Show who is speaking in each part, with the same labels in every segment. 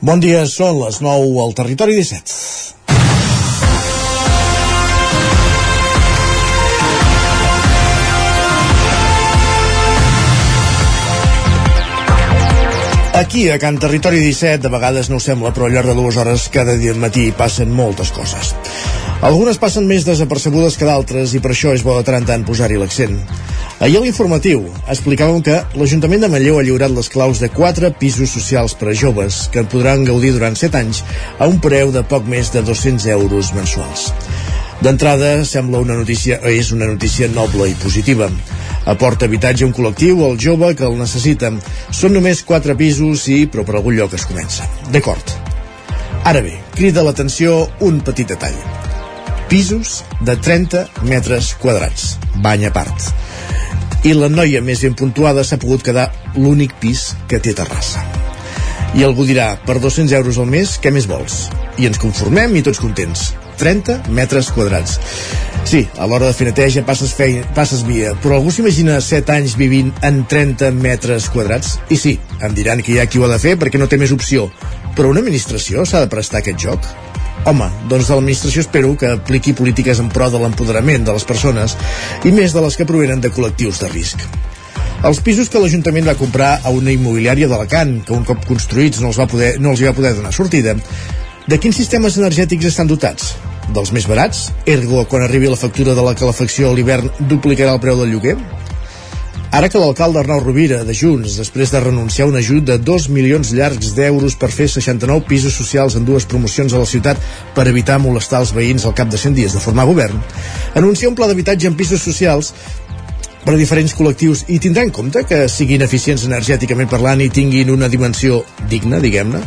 Speaker 1: Bon dia, són les 9 al Territori 17. Aquí, a Can Territori 17, de vegades no ho sembla, però al llarg de dues hores cada dia matí passen moltes coses. Algunes passen més desapercebudes que d'altres i per això és bo de tant tant posar-hi l'accent. Ahir a l'informatiu explicàvem que l'Ajuntament de Manlleu ha lliurat les claus de quatre pisos socials per a joves que podran gaudir durant 7 anys a un preu de poc més de 200 euros mensuals. D'entrada, sembla una notícia, és una notícia noble i positiva. Aporta habitatge a un col·lectiu, el jove, que el necessita. Són només quatre pisos, sí, però per algun lloc es comença. D'acord. Ara bé, crida l'atenció un petit detall. Pisos de 30 metres quadrats, bany a part. I la noia més ben puntuada s'ha pogut quedar l'únic pis que té terrassa. I algú dirà, per 200 euros al mes, què més vols? I ens conformem i tots contents. 30 metres quadrats. Sí, a l'hora de fer neteja passes, feina, passes via, però algú s'imagina 7 anys vivint en 30 metres quadrats? I sí, em diran que hi ha qui ho ha de fer perquè no té més opció. Però una administració s'ha de prestar aquest joc? Home, doncs de l'administració espero que apliqui polítiques en pro de l'empoderament de les persones i més de les que provenen de col·lectius de risc. Els pisos que l'Ajuntament va comprar a una immobiliària d'Alacant, que un cop construïts no els, va poder, no els hi va poder donar sortida, de quins sistemes energètics estan dotats? Dels més barats? Ergo, quan arribi la factura de la calefacció a l'hivern, duplicarà el preu del lloguer? Ara que l'alcalde Arnau Rovira, de Junts, després de renunciar a un ajut de 2 milions llargs d'euros per fer 69 pisos socials en dues promocions a la ciutat per evitar molestar els veïns al cap de 100 dies de formar govern, anuncia un pla d'habitatge en pisos socials per a diferents col·lectius i tindrà en compte que siguin eficients energèticament parlant i tinguin una dimensió digna, diguem-ne?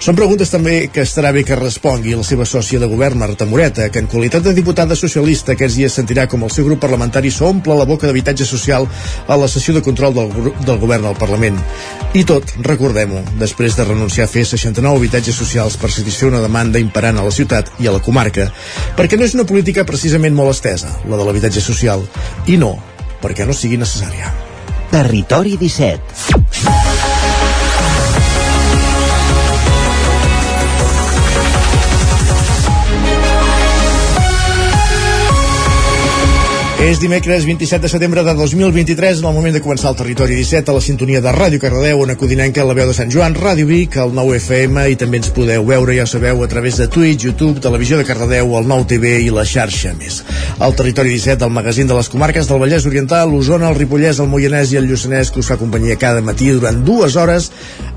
Speaker 1: Són preguntes també que estarà bé que respongui la seva sòcia de govern, Marta Moreta, que en qualitat de diputada socialista aquests dies sentirà com el seu grup parlamentari s'omple la boca d'habitatge social a la sessió de control del, del govern al Parlament. I tot, recordem-ho, després de renunciar a fer 69 habitatges socials per satisfer una demanda imperant a la ciutat i a la comarca, perquè no és una política precisament molt estesa, la de l'habitatge social, i no, perquè no sigui necessària.
Speaker 2: Territori 17
Speaker 1: És dimecres 27 de setembre de 2023, en el moment de començar el Territori 17 a la sintonia de Ràdio Cardedeu, on que la veu de Sant Joan, Ràdio Vic, el 9 FM, i també ens podeu veure, ja sabeu, a través de Twitch, YouTube, Televisió de Cardedeu, el 9 TV i la xarxa més. El Territori 17, el magazín de les comarques del Vallès Oriental, l'Osona, el Ripollès, el Moianès i el Lluçanès, que us fa companyia cada matí durant dues hores.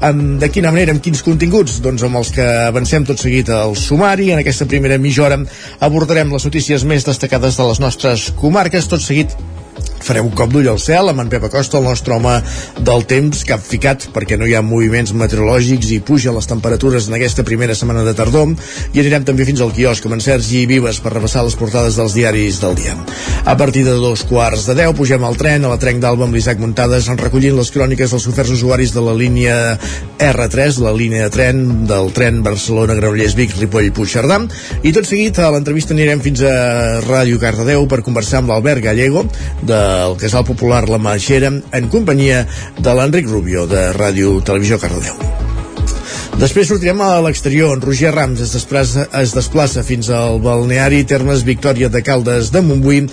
Speaker 1: Amb, de quina manera, amb quins continguts? Doncs amb els que avancem tot seguit al sumari. En aquesta primera mitja hora abordarem les notícies més destacades de les nostres comarques comarques, tot seguit farem un cop d'ull al cel amb en Pep Acosta, el nostre home del temps capficat perquè no hi ha moviments meteorològics i puja les temperatures en aquesta primera setmana de tardor i anirem també fins al quiosc amb en Sergi Vives per repassar les portades dels diaris del dia. A partir de dos quarts de deu pugem al tren a la trenc d'Alba amb l'Isaac Muntades recollint les cròniques dels oferts usuaris de la línia R3, la línia de tren del tren Barcelona-Granollers-Vic, Ripoll-Puigcerdà i tot seguit a l'entrevista anirem fins a Ràdio Cardedeu per conversar amb l'Albert Gallego de del casal popular La Marxera en companyia de l'Enric Rubio de Ràdio Televisió Cardedeu. Després sortirem a l'exterior. En Roger Rams es desplaça, es desplaça fins al balneari Termes Victòria de Caldes de Montbui,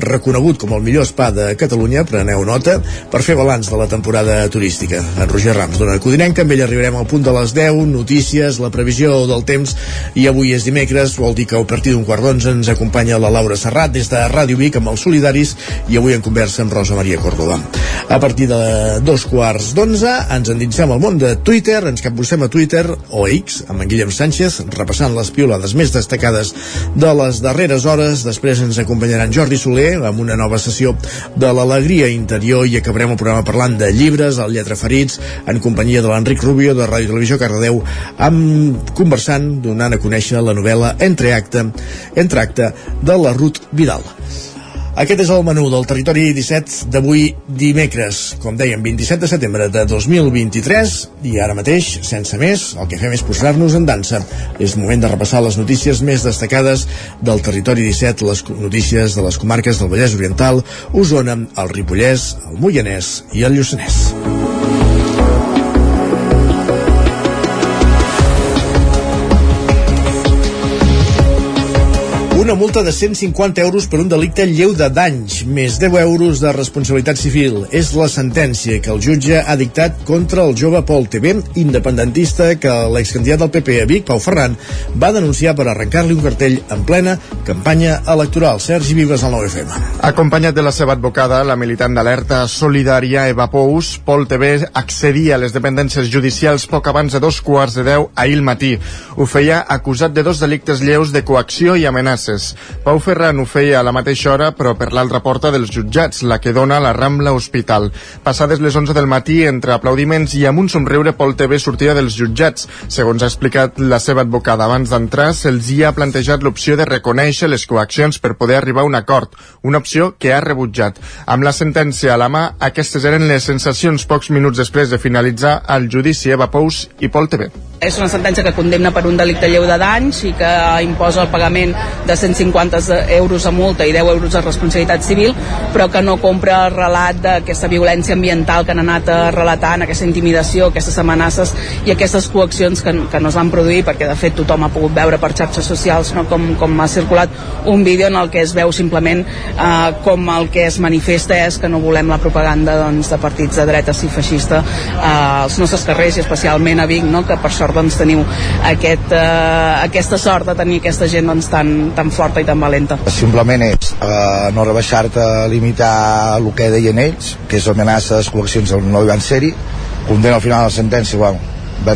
Speaker 1: reconegut com el millor spa de Catalunya, preneu nota, per fer balanç de la temporada turística. En Roger Rams dona Codinenca, amb ell arribarem al punt de les 10, notícies, la previsió del temps, i avui és dimecres, vol dir que a partir d'un quart d'onze ens acompanya la Laura Serrat des de Ràdio Vic amb els Solidaris, i avui en conversa amb Rosa Maria Córdoba. A partir de dos quarts d'onze ens endinsem al món de Twitter, ens capbussem a Twitter Twitter o X amb en Guillem Sánchez repassant les piolades més destacades de les darreres hores. Després ens acompanyaran Jordi Soler amb una nova sessió de l'alegria interior i acabarem el programa parlant de llibres al Lletra Ferits en companyia de l'Enric Rubio de Ràdio Televisió Cardedeu amb conversant donant a conèixer la novel·la Entre Acte, Entre Acte de la Ruth Vidal aquest és el menú del Territori 17 d'avui dimecres, com dèiem, 27 de setembre de 2023 i ara mateix, sense més, el que fem és posar-nos en dansa. És moment de repassar les notícies més destacades del Territori 17, les notícies de les comarques del Vallès Oriental, Osona, el Ripollès, el Moianès i el Lluçanès. Una multa de 150 euros per un delicte lleu de danys, més 10 euros de responsabilitat civil. És la sentència que el jutge ha dictat contra el jove Pol TV, independentista que l'excandidat del PP a Vic, Pau Ferran, va denunciar per arrencar-li un cartell en plena campanya electoral. Sergi Vives, al 9FM.
Speaker 3: Acompanyat de la seva advocada, la militant d'alerta solidària Eva Pous, Pol TV accedia a les dependències judicials poc abans de dos quarts de deu ahir al matí. Ho feia acusat de dos delictes lleus de coacció i amenaces. Pau Ferran ho feia a la mateixa hora, però per l'altra porta dels jutjats, la que dona la Rambla Hospital. Passades les 11 del matí, entre aplaudiments i amb un somriure, Pol TV sortia dels jutjats. Segons ha explicat la seva advocada abans d'entrar, se'ls hi ha plantejat l'opció de reconèixer les coaccions per poder arribar a un acord, una opció que ha rebutjat. Amb la sentència a la mà, aquestes eren les sensacions pocs minuts després de finalitzar el judici Eva Pous i Pol TV.
Speaker 4: És una sentència que condemna per un delicte lleu de danys i que imposa el pagament de 150 euros de multa i 10 euros de responsabilitat civil, però que no compra el relat d'aquesta violència ambiental que han anat relatant, aquesta intimidació, aquestes amenaces i aquestes coaccions que, que no es van produir, perquè de fet tothom ha pogut veure per xarxes socials no? com, com ha circulat un vídeo en el que es veu simplement eh, com el que es manifesta és que no volem la propaganda doncs, de partits de dretes i feixista eh, als nostres carrers i especialment a Vic, no? que per sort doncs, teniu aquest, eh, aquesta sort de tenir aquesta gent doncs, tan, tan forta i tan valenta.
Speaker 5: Simplement és eh, no rebaixar-te, limitar el que deien ells, que és amenaces, coaccions, no hi van ser-hi, condena al final la sentència, bueno,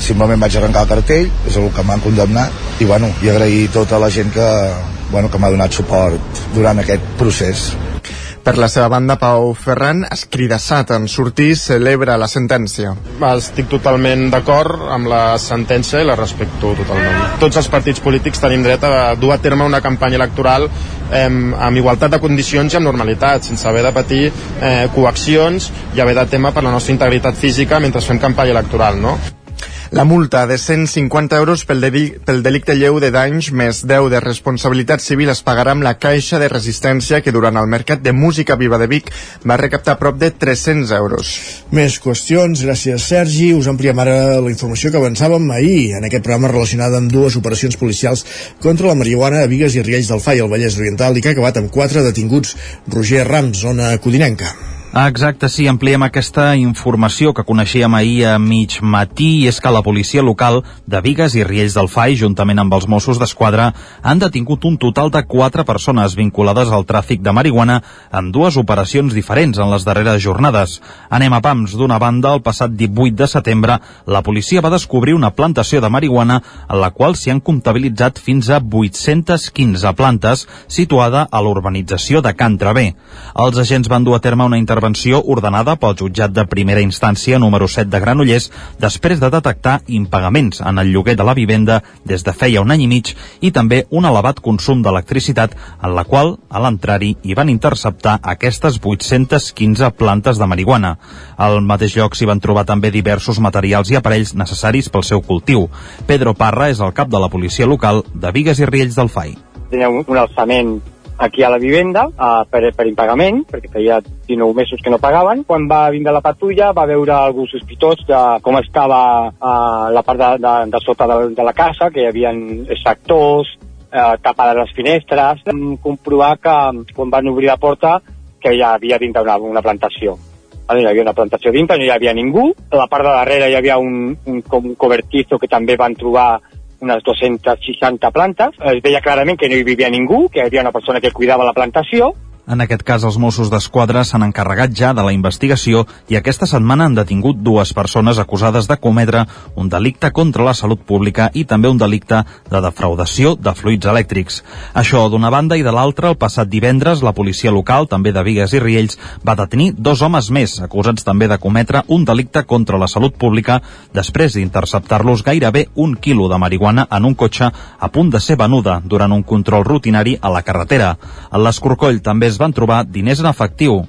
Speaker 5: simplement vaig arrencar el cartell, és el que m'han condemnat, i bueno, i agrair tota la gent que, bueno, que m'ha donat suport durant aquest procés.
Speaker 3: Per la seva banda, Pau Ferran, escridassat en sortir, celebra la sentència.
Speaker 6: Estic totalment d'acord amb la sentència i la respecto totalment. Tots els partits polítics tenim dret a dur a terme una campanya electoral eh, amb igualtat de condicions i amb normalitat, sense haver de patir eh, coaccions i haver de tema per la nostra integritat física mentre fem campanya electoral, no?
Speaker 3: La multa de 150 euros pel, de, pel delicte lleu de danys més 10 de responsabilitat civil es pagarà amb la caixa de resistència que durant el Mercat de Música Viva de Vic va recaptar prop de 300 euros.
Speaker 1: Més qüestions, gràcies Sergi. Us ampliem ara la informació que avançàvem ahir en aquest programa relacionada amb dues operacions policials contra la marihuana a Vigues i Riells del Fai, al Vallès Oriental, i que ha acabat amb quatre detinguts. Roger Rams, zona codinenca.
Speaker 7: Exacte, sí, ampliem aquesta informació que coneixíem ahir a mig matí i és que la policia local de Vigues i Riells del Fai, juntament amb els Mossos d'Esquadra, han detingut un total de quatre persones vinculades al tràfic de marihuana en dues operacions diferents en les darreres jornades. Anem a pams. D'una banda, el passat 18 de setembre, la policia va descobrir una plantació de marihuana en la qual s'hi han comptabilitzat fins a 815 plantes situada a l'urbanització de Can Travé. Els agents van dur a terme una intervenció intervenció ordenada pel jutjat de primera instància número 7 de Granollers després de detectar impagaments en el lloguer de la vivenda des de feia un any i mig i també un elevat consum d'electricitat en la qual, a l'entrar-hi, hi van interceptar aquestes 815 plantes de marihuana. Al mateix lloc s'hi van trobar també diversos materials i aparells necessaris pel seu cultiu. Pedro Parra és el cap de la policia local de Vigues i Riells del FAI.
Speaker 8: Tenia un, un alçament aquí a la vivenda uh, per, per impagament, perquè feia 19 mesos que no pagaven. Quan va vindre la patrulla va veure algú sospitós de com estava uh, la part de, de, de sota de, de la casa, que hi havia sectors, uh, tapades les finestres. Vam comprovar que quan van obrir la porta que hi havia dintre una, una plantació. Vale, hi havia una plantació dintre, no hi havia ningú. A la part de darrere hi havia un, un, un cobertizo que també van trobar unes 260 plantes. Es veia clarament que no hi vivia ningú, que hi havia una persona que cuidava la plantació,
Speaker 7: en aquest cas, els Mossos d'Esquadra s'han encarregat ja de la investigació i aquesta setmana han detingut dues persones acusades de cometre un delicte contra la salut pública i també un delicte de defraudació de fluids elèctrics. Això d'una banda i de l'altra, el passat divendres, la policia local, també de Vigues i Riells, va detenir dos homes més, acusats també de cometre un delicte contra la salut pública després d'interceptar-los gairebé un quilo de marihuana en un cotxe a punt de ser venuda durant un control rutinari a la carretera. L'Escorcoll també es van trobar diners en efectiu.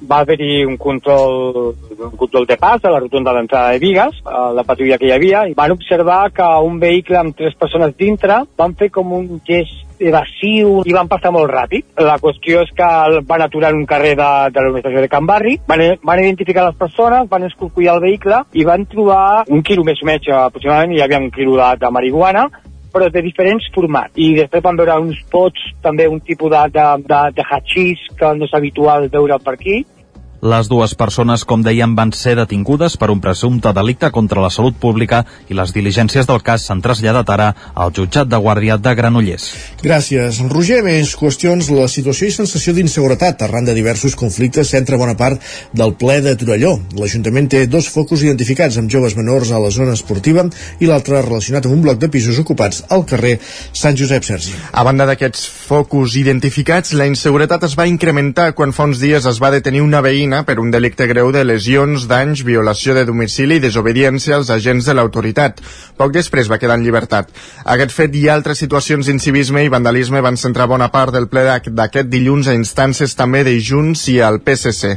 Speaker 8: Va haver-hi un control, un control de pas a la rotonda d'entrada de Vigues, a la patrulla que hi havia, i van observar que un vehicle amb tres persones dintre van fer com un gest evasiu i van passar molt ràpid. La qüestió és que van aturar en un carrer de, de l'administració de Can Barri, van, van identificar les persones, van escorcollar el vehicle i van trobar un quilo més o menys aproximadament, hi havia un quilo de, de marihuana però de diferents formats. I després vam veure uns pots, també un tipus de, de, de, de hachís que no és habitual veure per aquí,
Speaker 9: les dues persones, com dèiem, van ser detingudes per un presumpte delicte contra la salut pública i les diligències del cas s'han traslladat ara al jutjat de guàrdia de Granollers.
Speaker 1: Gràcies. Roger, més qüestions. La situació i sensació d'inseguretat arran de diversos conflictes centra bona part del ple de Torelló. L'Ajuntament té dos focus identificats amb joves menors a la zona esportiva i l'altre relacionat amb un bloc de pisos ocupats al carrer Sant Josep Sergi.
Speaker 3: A banda d'aquests focus identificats, la inseguretat es va incrementar quan fa uns dies es va detenir una veïna Medina per un delicte greu de lesions, danys, violació de domicili i desobediència als agents de l'autoritat. Poc després va quedar en llibertat. Aquest fet i altres situacions d'incivisme i vandalisme van centrar bona part del ple d'aquest dilluns a instàncies també de Junts i al PSC.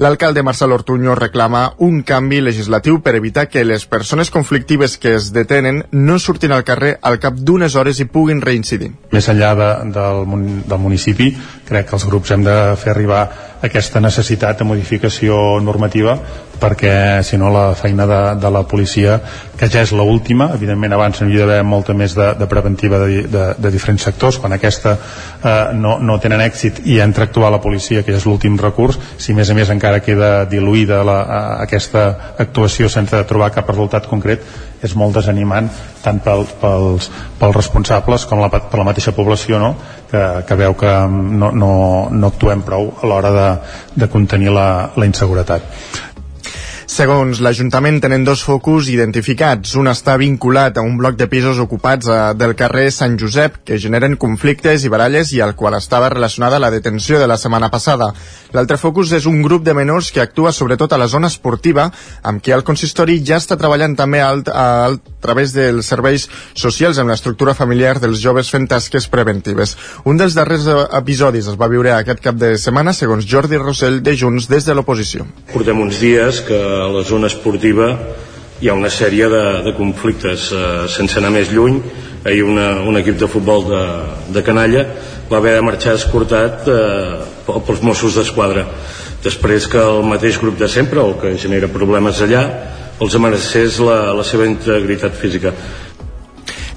Speaker 3: L'alcalde Marcel Ortuño reclama un canvi legislatiu per evitar que les persones conflictives que es detenen no surtin al carrer al cap d'unes hores i puguin reincidir.
Speaker 10: Més enllà de, del, del municipi, crec que els grups hem de fer arribar aquesta necessitat de modificació normativa perquè si no la feina de, de la policia que ja és l'última evidentment abans n'hi havia d'haver molta més de, de preventiva de, de, de diferents sectors quan aquesta eh, no, no tenen èxit i entra a actuar la policia que ja és l'últim recurs si més a més encara queda diluïda la, a, aquesta actuació sense trobar cap resultat concret és molt desanimant tant pel, pels, pels responsables com la, per la mateixa població no? que, que veu que no, no, no actuem prou a l'hora de, de contenir la, la inseguretat
Speaker 3: Segons l'Ajuntament tenen dos focus identificats. Un està vinculat a un bloc de pisos ocupats a, eh, del carrer Sant Josep que generen conflictes i baralles i al qual estava relacionada la detenció de la setmana passada. L'altre focus és un grup de menors que actua sobretot a la zona esportiva amb qui el consistori ja està treballant també a, a, a través dels serveis socials amb l'estructura familiar dels joves fent tasques preventives. Un dels darrers eh, episodis es va viure aquest cap de setmana segons Jordi Rossell de Junts des de l'oposició.
Speaker 11: Portem uns dies que a la zona esportiva hi ha una sèrie de, de conflictes eh, sense anar més lluny ahir una, un equip de futbol de, de canalla va haver de marxar escortat eh, pels Mossos d'Esquadra després que el mateix grup de sempre o que genera problemes allà els amenacés la, la seva integritat física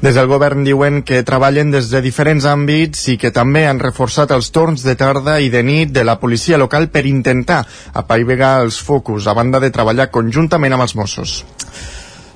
Speaker 3: des del govern diuen que treballen des de diferents àmbits i que també han reforçat els torns de tarda i de nit de la policia local per intentar apaivegar els focus a banda de treballar conjuntament amb els Mossos.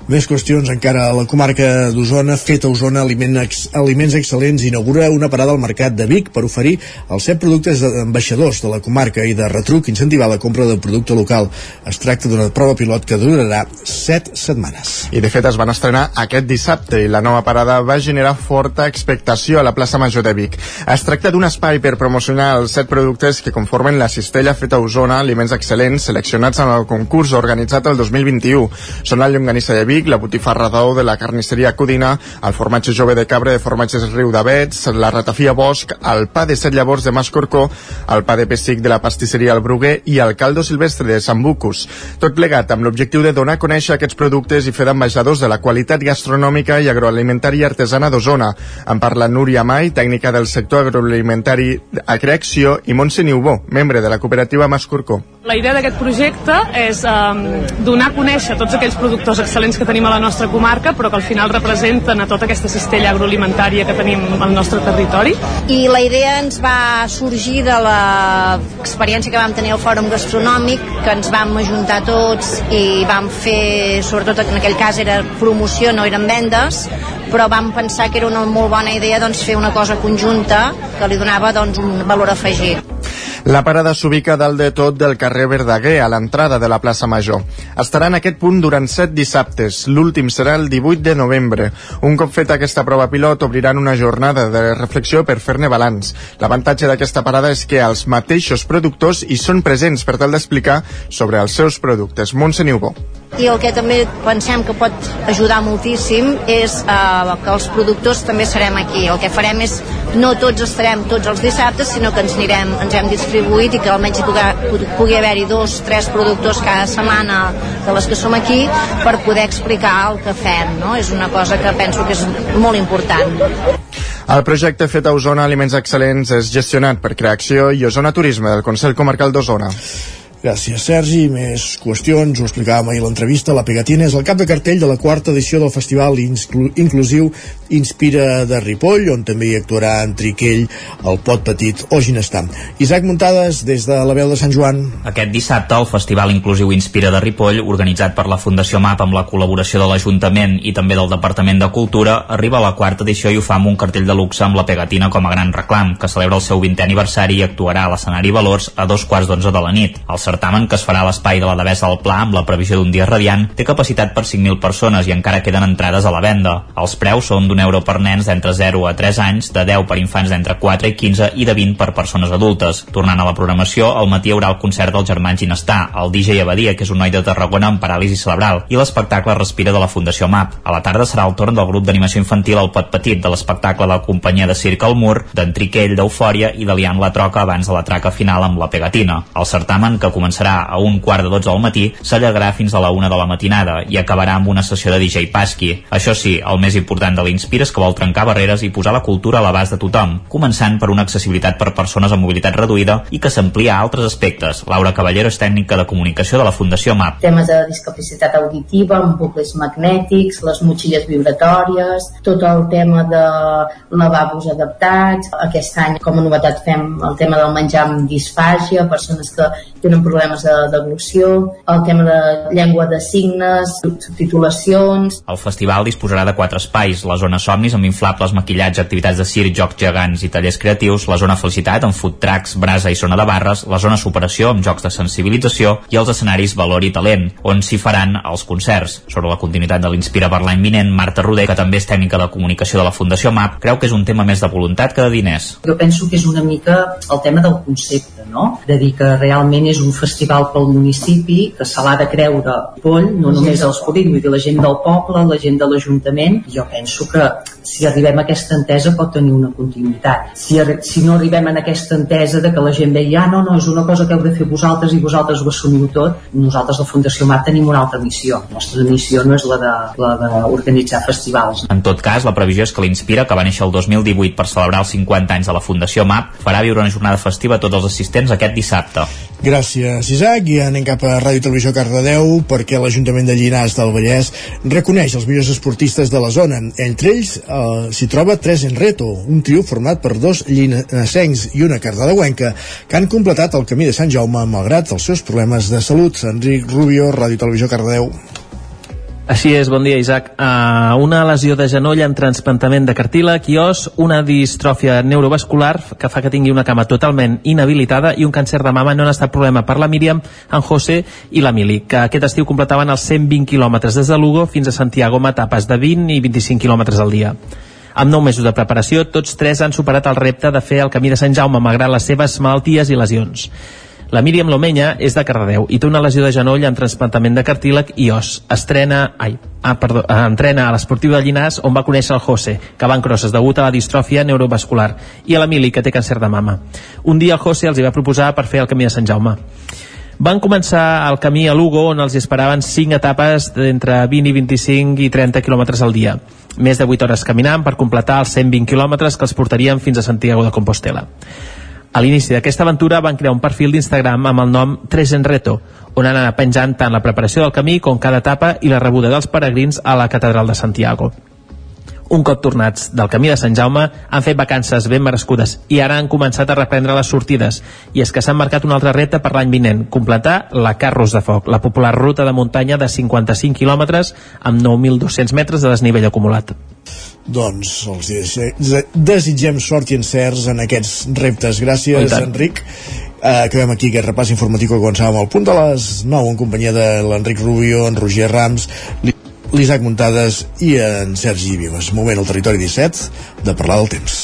Speaker 1: Més qüestions encara a la comarca d'Osona. Feta Osona Aliments, Aliments Excel·lents inaugura una parada al mercat de Vic per oferir els set productes ambaixadors de la comarca i de retruc incentivar la compra del producte local. Es tracta d'una prova pilot que durarà set setmanes.
Speaker 3: I de fet es van estrenar aquest dissabte i la nova parada va generar forta expectació a la plaça Major de Vic. Es tracta d'un espai per promocionar els set productes que conformen la cistella Feta Osona Aliments Excel·lents seleccionats en el concurs organitzat el 2021. Són la llonganissa de Vic, Vic, la botifarra d'ou de la carnisseria Codina, el formatge jove de cabra de formatges Riu d'Avets, la ratafia Bosch, el pa de set llavors de Mascorcó, el pa de pessic de la pastisseria El Bruguer i el caldo silvestre de Sant Bucus. Tot plegat amb l'objectiu de donar a conèixer aquests productes i fer d'ambaixadors de la qualitat gastronòmica i agroalimentària artesana d'Osona. En parla Núria Mai, tècnica del sector agroalimentari a Creacció, i Montse Niubó, membre de la cooperativa Mascorcó.
Speaker 12: La idea d'aquest projecte és um, donar a conèixer tots aquells productors excel·lents que tenim a la nostra comarca, però que al final representen a tota aquesta cistella agroalimentària que tenim al nostre territori.
Speaker 13: I la idea ens va sorgir de l'experiència que vam tenir al Fòrum Gastronòmic, que ens vam ajuntar tots i vam fer, sobretot en aquell cas era promoció, no eren vendes, però vam pensar que era una molt bona idea doncs, fer una cosa conjunta que li donava doncs, un valor afegit.
Speaker 3: La parada s'ubica dalt de tot del carrer Verdaguer, a l'entrada de la plaça Major. Estarà en aquest punt durant set dissabtes. L'últim serà el 18 de novembre. Un cop feta aquesta prova pilot, obriran una jornada de reflexió per fer-ne balanç. L'avantatge d'aquesta parada és que els mateixos productors hi són presents per tal d'explicar sobre els seus productes. Montse Niubó
Speaker 13: i el que també pensem que pot ajudar moltíssim és eh, que els productors també serem aquí. El que farem és, no tots estarem tots els dissabtes, sinó que ens anirem, ens hem distribuït i que almenys hi pugui, pugui haver-hi dos, tres productors cada setmana de les que som aquí per poder explicar el que fem, no? És una cosa que penso que és molt important.
Speaker 3: El projecte fet a Osona Aliments Excel·lents és gestionat per Creacció i Osona Turisme del Consell Comarcal d'Osona.
Speaker 1: Gràcies, Sergi. Més qüestions, ho explicàvem ahir l'entrevista. La Pegatina és el cap de cartell de la quarta edició del Festival Inclu Inclusiu Inspira de Ripoll, on també hi actuarà en Triquell, el Pot Petit o Ginestar. Isaac Muntades, des de la veu de Sant Joan.
Speaker 14: Aquest dissabte, el Festival Inclusiu Inspira de Ripoll, organitzat per la Fundació MAP amb la col·laboració de l'Ajuntament i també del Departament de Cultura, arriba a la quarta edició i ho fa amb un cartell de luxe amb la pegatina com a gran reclam, que celebra el seu 20è aniversari i actuarà a l'escenari Valors a dos quarts d'onze de la nit. El certamen, que es farà a l'espai de la Devesa del Pla amb la previsió d'un dia radiant, té capacitat per 5.000 persones i encara queden entrades a la venda. Els preus són d'un euro per nens d'entre 0 a 3 anys, de 10 per infants d'entre 4 i 15 i de 20 per persones adultes. Tornant a la programació, al matí hi haurà el concert dels germans Ginestar, el DJ Abadia, que és un noi de Tarragona amb paràlisi cerebral, i l'espectacle Respira de la Fundació MAP. A la tarda serà el torn del grup d'animació infantil El Pot Petit, de l'espectacle de la companyia de circ al mur, d'en Triquell, d'Eufòria i de Lian la Troca abans de la traca final amb la pegatina. El certamen, que començarà a un quart de 12 del matí, s'allargarà fins a la una de la matinada i acabarà amb una sessió de DJ Pasqui. Això sí, el més important de l'Inspira és que vol trencar barreres i posar la cultura a l'abast de tothom, començant per una accessibilitat per persones amb mobilitat reduïda i que s'amplia a altres aspectes. Laura Caballero és tècnica de comunicació de la Fundació MAP.
Speaker 15: Temes de discapacitat auditiva, amb bucles magnètics, les motxilles vibratòries, tot el tema de lavabos adaptats. Aquest any, com a novetat, fem el tema del menjar amb disfàgia, persones que tenen problemes de deglució, el tema de llengua de signes, subtitulacions...
Speaker 14: El festival disposarà de quatre espais, la zona somnis amb inflables, maquillatge, activitats de circ, jocs gegants i tallers creatius, la zona felicitat amb food trucks, brasa i zona de barres, la zona superació amb jocs de sensibilització i els escenaris valor i talent, on s'hi faran els concerts. Sobre la continuïtat de l'Inspira per l'any vinent, Marta Roder, que també és tècnica de comunicació de la Fundació MAP, creu que és un tema més de voluntat que de diners.
Speaker 16: Jo penso que és una mica el tema del concepte, no? De dir que realment és un festival pel municipi, que se l'ha de creure Poll, no només els polítics, vull dir la gent del poble, la gent de l'Ajuntament. Jo penso que si arribem a aquesta entesa pot tenir una continuïtat. Si, si no arribem a aquesta entesa de que la gent veia, ah, no, no, és una cosa que heu de fer vosaltres i vosaltres ho assumiu tot, nosaltres, la Fundació MAP, tenim una altra missió. La nostra missió no és la d'organitzar festivals.
Speaker 14: En tot cas, la previsió és que l'Inspira, que va néixer el 2018 per celebrar els 50 anys de la Fundació MAP, farà viure una jornada festiva a tots els assistents aquest dissabte.
Speaker 1: Gràcies, Isaac. I anem cap a Ràdio Televisió Cardedeu perquè l'Ajuntament de Llinars del Vallès reconeix els millors esportistes de la zona. Entre ells eh, s'hi troba tres en reto, un trio format per dos llinassencs i una cardedeuenca que han completat el camí de Sant Jaume malgrat els seus problemes de salut. Enric Rubio, Ràdio Televisió Cardedeu.
Speaker 17: Així és, bon dia Isaac. Uh, una lesió de genoll amb transplantament de cartílag i os, una distròfia neurovascular que fa que tingui una cama totalment inhabilitada i un càncer de mama no han estat problema per la Míriam, en José i la Mili, que aquest estiu completaven els 120 quilòmetres des de Lugo fins a Santiago amb etapes de 20 i 25 quilòmetres al dia. Amb nou mesos de preparació, tots tres han superat el repte de fer el camí de Sant Jaume malgrat les seves malalties i lesions. La Míriam Lomenya és de Cardedeu i té una lesió de genoll amb transplantament de cartílag i os. Estrena, ai, ah, perdó, eh, entrena a l'esportiu de Llinars on va conèixer el José, que va en crosses degut a la distròfia neurovascular, i a l'Emili, que té càncer de mama. Un dia el José els hi va proposar per fer el camí de Sant Jaume. Van començar el camí a Lugo, on els esperaven 5 etapes d'entre 20 i 25 i 30 quilòmetres al dia. Més de 8 hores caminant per completar els 120 quilòmetres que els portarien fins a Santiago de Compostela. A l'inici d'aquesta aventura van crear un perfil d'Instagram amb el nom Tres en Reto, on han anat penjant tant la preparació del camí com cada etapa i la rebuda dels peregrins a la Catedral de Santiago. Un cop tornats del camí de Sant Jaume han fet vacances ben merescudes i ara han començat a reprendre les sortides i és que s'han marcat un altre repte per l'any vinent, completar la Carros de Foc, la popular ruta de muntanya de 55 quilòmetres amb 9.200 metres de desnivell acumulat.
Speaker 1: Doncs els desitgem sort i encerts en aquests reptes. Gràcies, Enric. Uh, acabem aquí aquest repàs informatiu que començàvem al punt de les 9 en companyia de l'Enric Rubio, en Roger Rams, l'Isaac Muntades i en Sergi Vives. Moment al territori 17 de parlar del temps.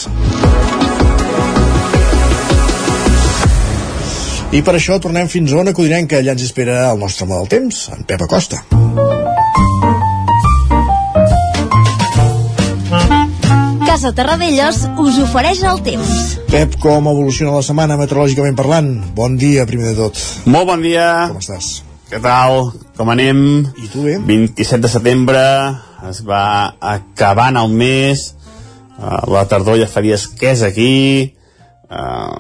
Speaker 1: I per això tornem fins a Ona Codinenca, allà ens espera el nostre home del temps, en Pep Acosta.
Speaker 18: Casa Terradellos us ofereix el temps.
Speaker 1: Pep, com evoluciona la setmana meteorològicament parlant? Bon dia, primer de tot.
Speaker 19: Molt bon dia.
Speaker 1: Com estàs?
Speaker 19: Què tal? Com anem?
Speaker 1: I tu bé?
Speaker 19: 27 de setembre, es va acabant el mes, uh, la tardor ja fa dies que és aquí, uh,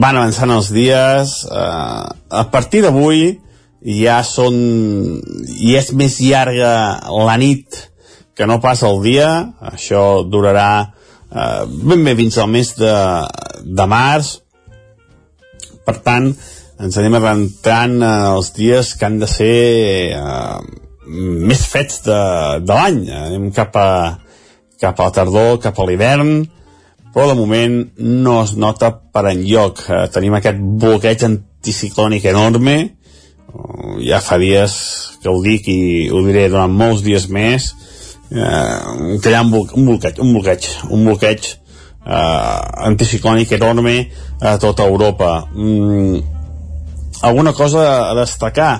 Speaker 19: van avançant els dies, uh, a partir d'avui ja són... ja és més llarga la nit que no passa el dia, això durarà eh, ben bé fins al mes de, de març, per tant, ens anem adentrant eh, els dies que han de ser eh, més fets de, de l'any. Anem cap a, cap a la tardor, cap a l'hivern, però de moment no es nota per enlloc. Eh, tenim aquest bloqueig anticiclònic enorme, uh, ja fa dies que ho dic i ho diré durant molts dies més, eh, hi ha un, un bloqueig, un bloqueig, un bloqueig eh, anticiclònic enorme a tota Europa. Mm, alguna cosa a destacar?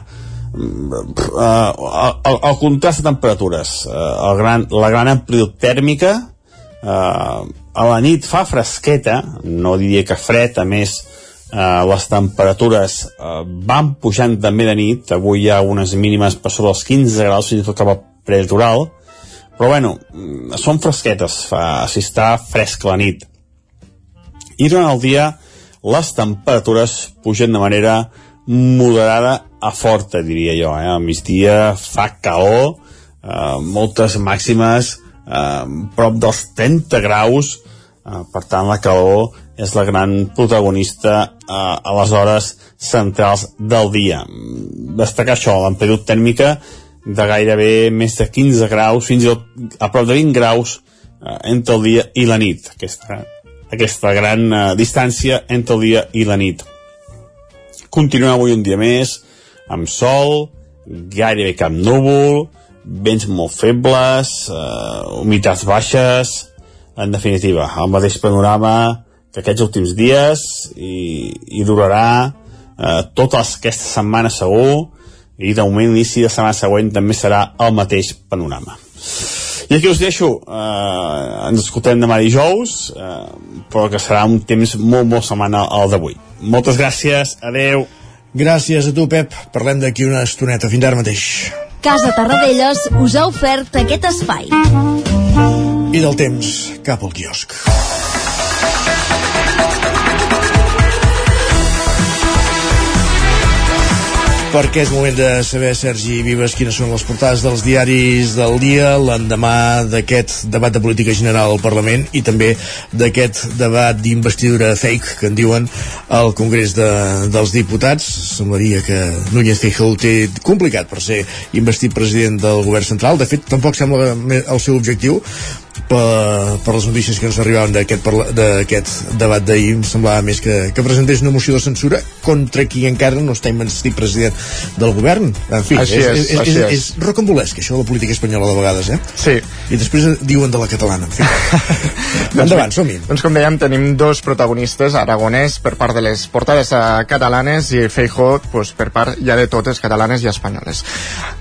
Speaker 19: uh, el, el contrast de temperatures uh, el gran, la gran amplitud tèrmica uh, a la nit fa fresqueta no diria que fred a més uh, les temperatures uh, van pujant també de nit avui hi ha unes mínimes per sobre dels 15 graus fins i tot cap a prelitoral però bueno, mm, són fresquetes fa, si està fresc la nit i durant el dia les temperatures pugen de manera moderada a forta, diria jo. Eh? Al migdia fa calor, eh, moltes màximes, eh, prop dels 30 graus, eh, per tant la calor és la gran protagonista eh, a les hores centrals del dia. Destacar això, l'amplitud tèrmica de gairebé més de 15 graus, fins i tot a prop de 20 graus eh, entre el dia i la nit. Aquesta, aquesta gran eh, distància entre el dia i la nit. Continuem avui un dia més, amb sol, gairebé cap núvol, vents molt febles, eh, humitats baixes, en definitiva, el mateix panorama que aquests últims dies i, i durarà eh, totes aquesta setmana segur i de moment l'inici de setmana següent també serà el mateix panorama. I aquí us deixo, eh, ens escoltem demà dijous, eh, però que serà un temps molt, molt setmana al d'avui. Moltes gràcies, adeu.
Speaker 1: Gràcies a tu, Pep. Parlem d'aquí una estoneta. Fins ara mateix.
Speaker 20: Casa Tarradellas us ha ofert aquest espai.
Speaker 1: I del temps, cap al quiosc. Perquè és moment de saber, Sergi Vives, quines són les portades dels diaris del dia, l'endemà d'aquest debat de política general al Parlament i també d'aquest debat d'investidura fake que en diuen al Congrés de, dels Diputats. Semblaria que Núñez Feijóo té complicat per ser investit president del govern central. De fet, tampoc sembla el seu objectiu, per, per les notícies que ens arribaven d'aquest debat d'ahir em semblava més que, que presentés una moció de censura contra qui encara no està investit president del govern en fi,
Speaker 3: així
Speaker 1: és,
Speaker 3: és,
Speaker 1: és, és,
Speaker 3: és.
Speaker 1: és rocambolesc això de la política espanyola de vegades eh?
Speaker 3: Sí.
Speaker 1: i després diuen de la catalana en fi. endavant, som-hi
Speaker 3: doncs com dèiem tenim dos protagonistes aragonès per part de les portades eh, catalanes i Feijó pues, per part ja de totes catalanes i espanyoles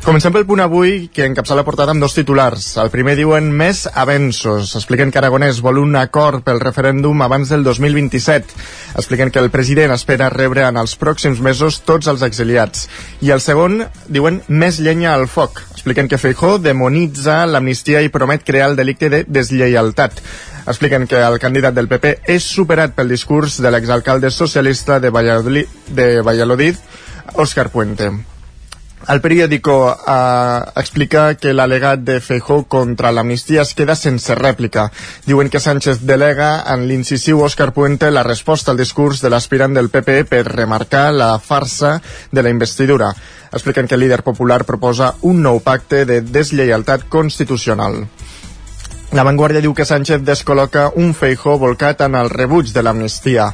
Speaker 3: comencem pel punt avui que encapçala la portada amb dos titulars el primer diuen més avenços expliquen que Aragonès vol un acord pel referèndum abans del 2027 expliquen que el president espera rebre en els pròxims mesos tots els exiliats. I el segon diuen més llenya al foc. Expliquen que Feijó demonitza l'amnistia i promet crear el delicte de deslleialtat. Expliquen que el candidat del PP és superat pel discurs de l'exalcalde socialista de Valladolid, de Valladolid Òscar Puente. El periòdico eh, explica que l'alegat de Feijó contra l'amnistia es queda sense rèplica. Diuen que Sánchez delega en l'incisiu Òscar Puente la resposta al discurs de l'aspirant del PP per remarcar la farsa de la investidura. Expliquen que el líder popular proposa un nou pacte de deslleialtat constitucional. La Vanguardia diu que Sánchez descol·loca un Feijó volcat en el rebuig de l'amnistia.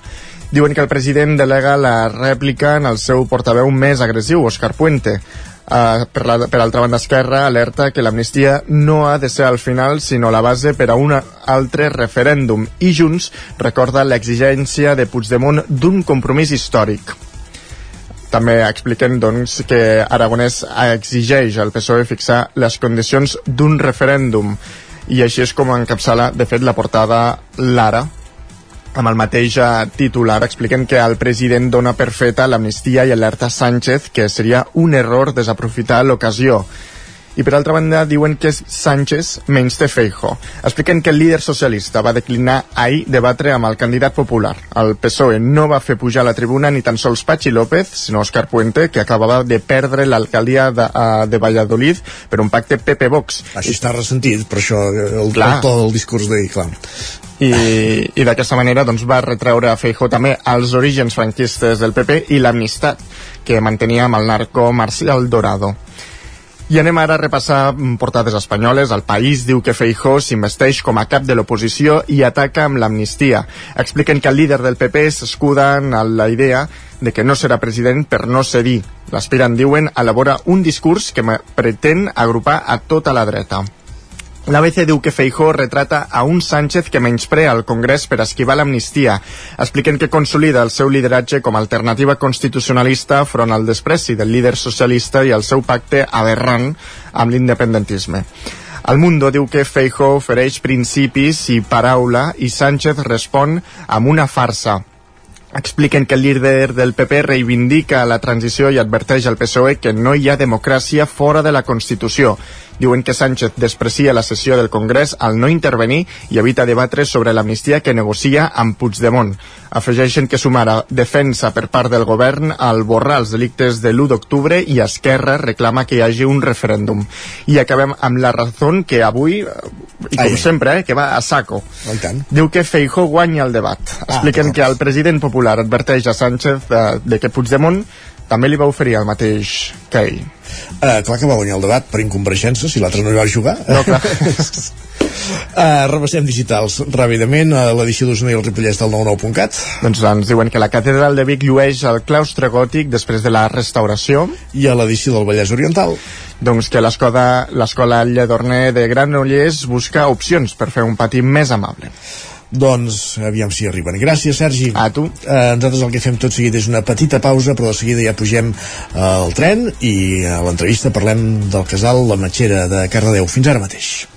Speaker 3: Diuen que el president delega la rèplica en el seu portaveu més agressiu, Òscar Puente. Uh, per, la, per altra banda esquerra alerta que l'amnistia no ha de ser al final sinó la base per a un altre referèndum. I Junts recorda l'exigència de Puigdemont d'un compromís històric. També expliquen doncs, que Aragonès exigeix al PSOE fixar les condicions d'un referèndum. I així és com encapçala de fet la portada Lara amb el mateix eh, titular expliquen que el president dona per feta l'amnistia i alerta Sánchez que seria un error desaprofitar l'ocasió I per altra banda diuen que Sánchez menys té Feijo. Expliquen que el líder socialista va declinar ahir debatre amb el candidat popular. El PSOE no va fer pujar a la tribuna ni tan sols Pachi López, sinó Òscar Puente, que acabava de perdre l'alcaldia de, uh, de Valladolid per un pacte PP-Vox.
Speaker 1: Així està ressentit, per això el, el to del discurs d'ahir, clar
Speaker 3: i, i d'aquesta manera doncs, va retreure a Feijó també els orígens franquistes del PP i l'amistat que mantenia amb el narco Marcial Dorado. I anem ara a repassar portades espanyoles. El País diu que Feijó s'investeix com a cap de l'oposició i ataca amb l'amnistia. Expliquen que el líder del PP s'escuda en la idea de que no serà president per no cedir. L'aspirant, diuen, elabora un discurs que pretén agrupar a tota la dreta. L'ABC diu que Feijó retrata a un Sánchez que menysprea el Congrés per esquivar l'amnistia. Expliquen que consolida el seu lideratge com a alternativa constitucionalista front al despreci del líder socialista i el seu pacte aberrant amb l'independentisme. El Mundo diu que Feijó ofereix principis i paraula i Sánchez respon amb una farsa expliquen que el líder del PP reivindica la transició i adverteix al PSOE que no hi ha democràcia fora de la Constitució. Diuen que Sánchez desprecia la sessió del Congrés al no intervenir i evita debatre sobre l'amnistia que negocia amb Puigdemont. Afegeixen que sumara defensa per part del govern al borrar els delictes de l'1 d'octubre i Esquerra reclama que hi hagi un referèndum. I acabem amb la raó que avui, i com Ai. sempre, eh, que va a saco. Diu que Feijó guanya el debat. Expliquen ah, que el president popular adverteix a Sánchez de, eh, de que Puigdemont també li va oferir el mateix que ell.
Speaker 1: Uh, clar que va guanyar el debat per incompareixença, si l'altre no hi va jugar.
Speaker 3: No, clar.
Speaker 1: Uh, repassem digitals ràpidament a l'edició d'Osona i el Ripollès del 99.cat
Speaker 3: doncs ens diuen que la catedral de Vic llueix el claustre gòtic després de la restauració
Speaker 1: i a l'edició del Vallès Oriental
Speaker 3: doncs que l'escola Lledorner de Granollers busca opcions per fer un pati més amable
Speaker 1: doncs aviam si arriben. Gràcies, Sergi.
Speaker 3: A tu.
Speaker 1: Eh, nosaltres el que fem tot seguit és una petita pausa, però de seguida ja pugem eh, al tren i a l'entrevista parlem del casal La Matxera de Cardedeu. Fins ara mateix.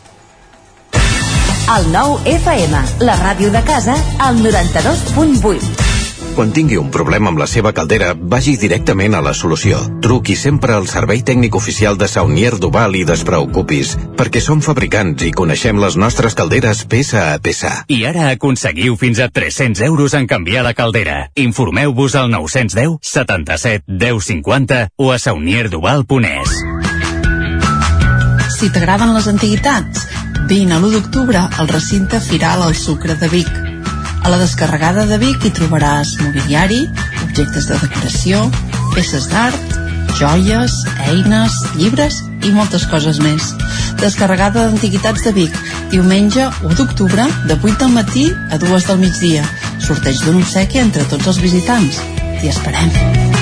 Speaker 21: El nou FM, la ràdio de casa, al 92.8.
Speaker 22: Quan tingui un problema amb la seva caldera, vagi directament a la solució. Truqui sempre al servei tècnic oficial de Saunier Duval i despreocupis, perquè som fabricants i coneixem les nostres calderes peça a peça.
Speaker 7: I ara aconseguiu fins a 300 euros en canviar la caldera. Informeu-vos al 910 77 10 50 o a saunierduval.es.
Speaker 23: Si t'agraden les antiguitats, vine a l'1 d'octubre al recinte Firal al Sucre de Vic a la descarregada de Vic hi trobaràs mobiliari, objectes de decoració, peces d'art, joies, eines, llibres i moltes coses més. Descarregada d'Antiguitats de Vic, diumenge 1 d'octubre, de 8 del matí a 2 del migdia. Sorteig d'un obsequi entre tots els visitants. T'hi esperem.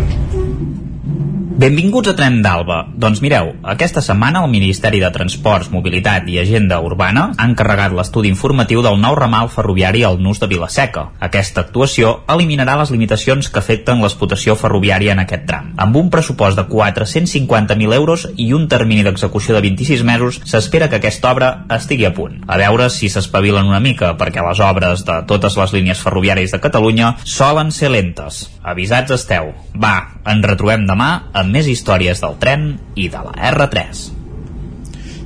Speaker 14: Benvinguts a Tren d'Alba. Doncs mireu, aquesta setmana el Ministeri de Transports, Mobilitat i Agenda Urbana ha encarregat l'estudi informatiu del nou ramal ferroviari al Nus de Vilaseca. Aquesta actuació eliminarà les limitacions que afecten l'explotació ferroviària en aquest tram. Amb un pressupost de 450.000 euros i un termini d'execució de 26 mesos, s'espera que aquesta obra estigui a punt. A veure si s'espavilen una mica, perquè les obres de totes les línies ferroviàries de Catalunya solen ser lentes. Avisats esteu. Va, ens retrobem demà amb més històries del tren i de la R3.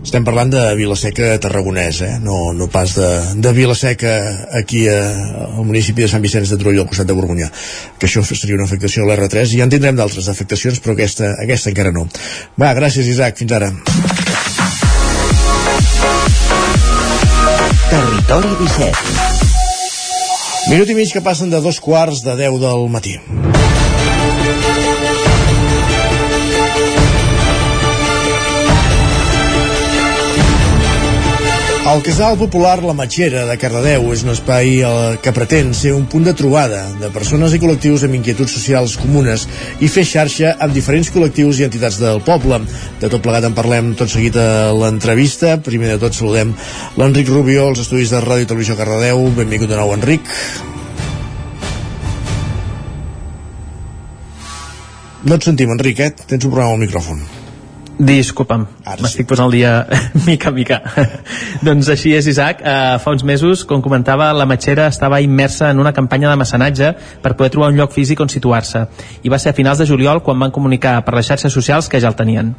Speaker 1: Estem parlant de Vilaseca Tarragonès, eh? no, no pas de, de Vilaseca aquí a, al municipi de Sant Vicenç de Trolló, al costat de Borgunyà, que això seria una afectació a l'R3, i ja en tindrem d'altres afectacions, però aquesta, aquesta encara no. Va, gràcies Isaac, fins ara.
Speaker 24: Territori 17
Speaker 1: Minut i mig que passen de dos quarts de 10 del matí. El Casal Popular La Matxera de Cardedeu és un espai eh, que pretén ser un punt de trobada de persones i col·lectius amb inquietuds socials comunes i fer xarxa amb diferents col·lectius i entitats del poble. De tot plegat en parlem tot seguit a l'entrevista. Primer de tot saludem l'Enric Rubio, als estudis de Ràdio i Televisió Cardedeu. Benvingut de nou, Enric. No et sentim, Enric, eh? Tens un problema al micròfon.
Speaker 17: Disculpa'm, m'estic sí. posant el dia mica mica. doncs així és, Isaac. Uh, fa uns mesos, com comentava, la Matxera estava immersa en una campanya de mecenatge per poder trobar un lloc físic on situar-se. I va ser a finals de juliol quan van comunicar per les xarxes socials que ja el tenien.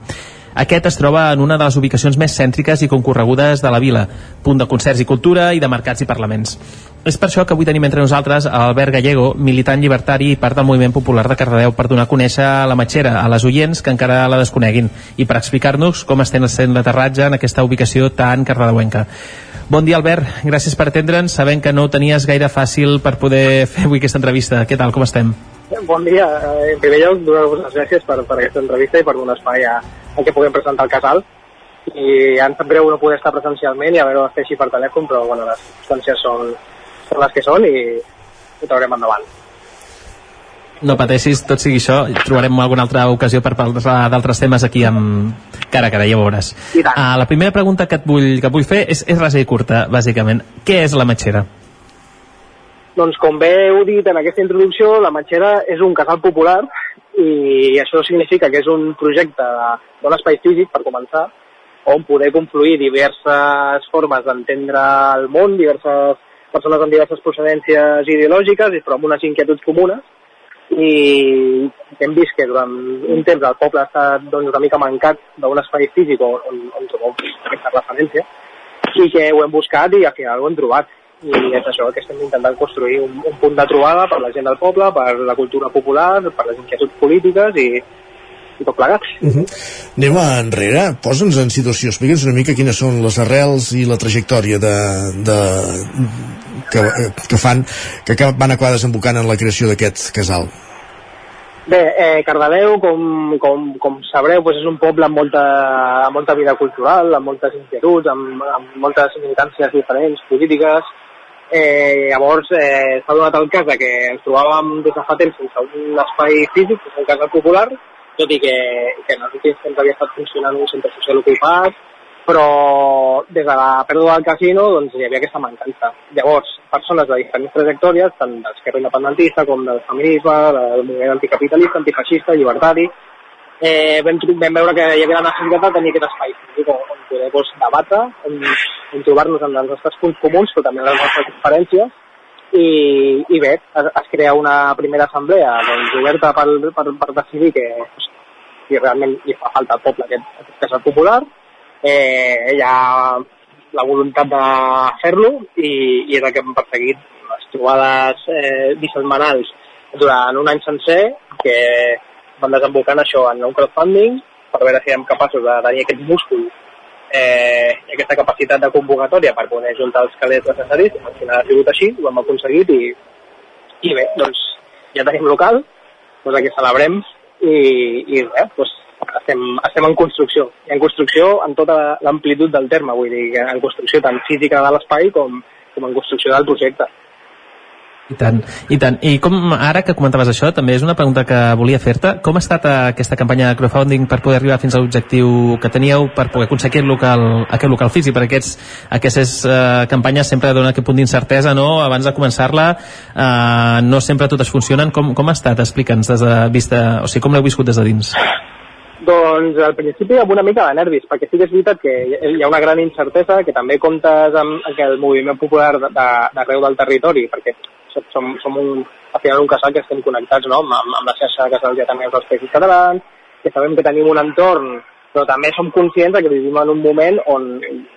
Speaker 17: Aquest es troba en una de les ubicacions més cèntriques i concorregudes de la vila, punt de concerts i cultura i de mercats i parlaments. És per això que avui tenim entre nosaltres Albert Gallego, militant llibertari i part del moviment popular de Cardedeu per donar a conèixer la matxera a les oients que encara la desconeguin i per explicar-nos com estem sent l'aterratge en aquesta ubicació tan cardedeuenca. Bon dia, Albert. Gràcies per atendre'ns. Sabem que no ho tenies gaire fàcil per poder fer avui aquesta entrevista. Què tal, com estem?
Speaker 25: Bon dia. Eh, en primer lloc, donar-vos les gràcies per, per aquesta entrevista i per donar espai a, a que puguem presentar el casal. I ens sap greu no poder estar presencialment i haver-ho de fer així per telèfon, però bueno, les circumstàncies són, són les que són i ho traurem endavant.
Speaker 17: No pateixis, tot sigui això, trobarem alguna altra ocasió per parlar d'altres temes aquí amb cara a cara, ja ho veuràs. Uh, la primera pregunta que et vull, que et vull fer és, és rasa i curta, bàsicament. Què és la matxera?
Speaker 25: Doncs com bé heu dit en aquesta introducció, la Matxera és un casal popular i això significa que és un projecte d'un espai físic, per començar, on poder confluir diverses formes d'entendre el món, diverses persones amb diverses procedències ideològiques, però amb unes inquietuds comunes, i hem vist que durant un temps el poble ha estat doncs, una mica mancat d'un espai físic on, on, on trobem aquesta referència i que ho hem buscat i al final ho hem trobat i és això que estem intentant construir un, un punt de trobada per la gent del poble, per la cultura popular, per les inquietuds polítiques i, i tot plegat.
Speaker 1: Uh -huh. Anem enrere, posa'ns en situació, explica'ns una mica quines són les arrels i la trajectòria de, de, que, que fan, que van acabar desembocant en la creació d'aquest casal.
Speaker 25: Bé, eh, Cardedeu, com, com, com sabreu, doncs és un poble amb molta, amb molta vida cultural, amb moltes inquietuds, amb, amb moltes militàncies diferents, polítiques, Eh, llavors, eh, s'ha donat el cas de que ens trobàvem des de fa temps sense un espai físic, és un casa popular, tot i que, que en els últims temps havia estat funcionant un centre social ocupat, però des de la pèrdua del casino doncs, hi havia aquesta mancança. Llavors, persones de diferents trajectòries, tant d'esquerra independentista com del feminisme, del moviment anticapitalista, antifeixista, llibertari, eh, vam, vam veure que hi havia la necessitat de tenir aquest espai físic on poder doncs, debatre, on, on trobar-nos amb els nostres punts comuns, però també les nostres diferències, i, i bé, es, es crea una primera assemblea doncs, oberta per, per, per decidir que si realment hi fa falta al poble aquest, aquest casal popular, eh, hi ha la voluntat de fer-lo i, i és el que hem perseguit les trobades eh, bisetmanals durant un any sencer que van desembocar en això, en un crowdfunding, per veure si érem capaços de tenir aquest múscul eh, aquesta capacitat de convocatòria per poder juntar els calés necessaris. Al final ha sigut així, ho hem aconseguit i, i bé, doncs ja tenim local, doncs aquí celebrem i, i bé, doncs estem, estem en construcció. I en construcció en tota l'amplitud del terme, vull dir, en construcció tant física de l'espai com, com en construcció del projecte.
Speaker 17: I tant, i tant. I com ara que comentaves això, també és una pregunta que volia fer-te. Com ha estat aquesta campanya de crowdfunding per poder arribar fins a l'objectiu que teníeu per poder aconseguir aquest local, aquest local físic? Perquè aquests, aquestes eh, campanyes sempre donen aquest punt d'incertesa, no? Abans de començar-la, eh, no sempre totes funcionen. Com, com ha estat? Explica'ns des de vista... O sigui, com l'heu viscut des de dins?
Speaker 25: Doncs al principi amb una mica de nervis, perquè sí que és veritat que hi ha una gran incertesa, que també comptes amb el moviment popular d'arreu del territori, perquè som, som un, al final un casal que estem connectats no? amb, amb la xarxa de casals ja també dels països catalans, que sabem que tenim un entorn, però també som conscients que vivim en un moment on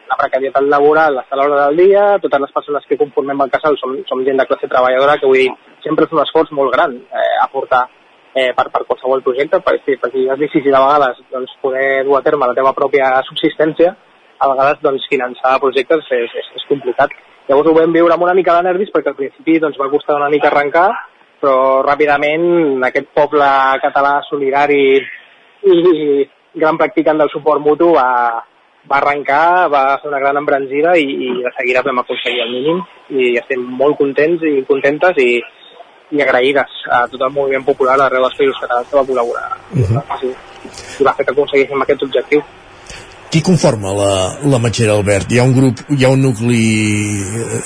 Speaker 25: la precarietat laboral està a l'hora del dia, totes les persones que conformem el casal som, som gent de classe treballadora, que vull dir, sempre és un esforç molt gran eh, aportar eh, per, per qualsevol projecte, perquè, perquè és difícil a vegades doncs, poder dur a terme la teva pròpia subsistència, a vegades doncs, finançar projectes és, és, és complicat. Llavors ho vam viure amb una mica de nervis perquè al principi doncs, va costar una mica arrencar, però ràpidament aquest poble català solidari i gran practicant del suport mutu va, va arrencar, va fer una gran embranzida i, i de seguida vam aconseguir el mínim i estem molt contents i contentes i, i agraïdes a tot el moviment popular arreu dels països catalans que va col·laborar uh -huh. i va fer que aconseguíssim aquest objectiu.
Speaker 1: Qui conforma la, la Matxera, Albert? Hi ha un grup, hi ha un nucli eh,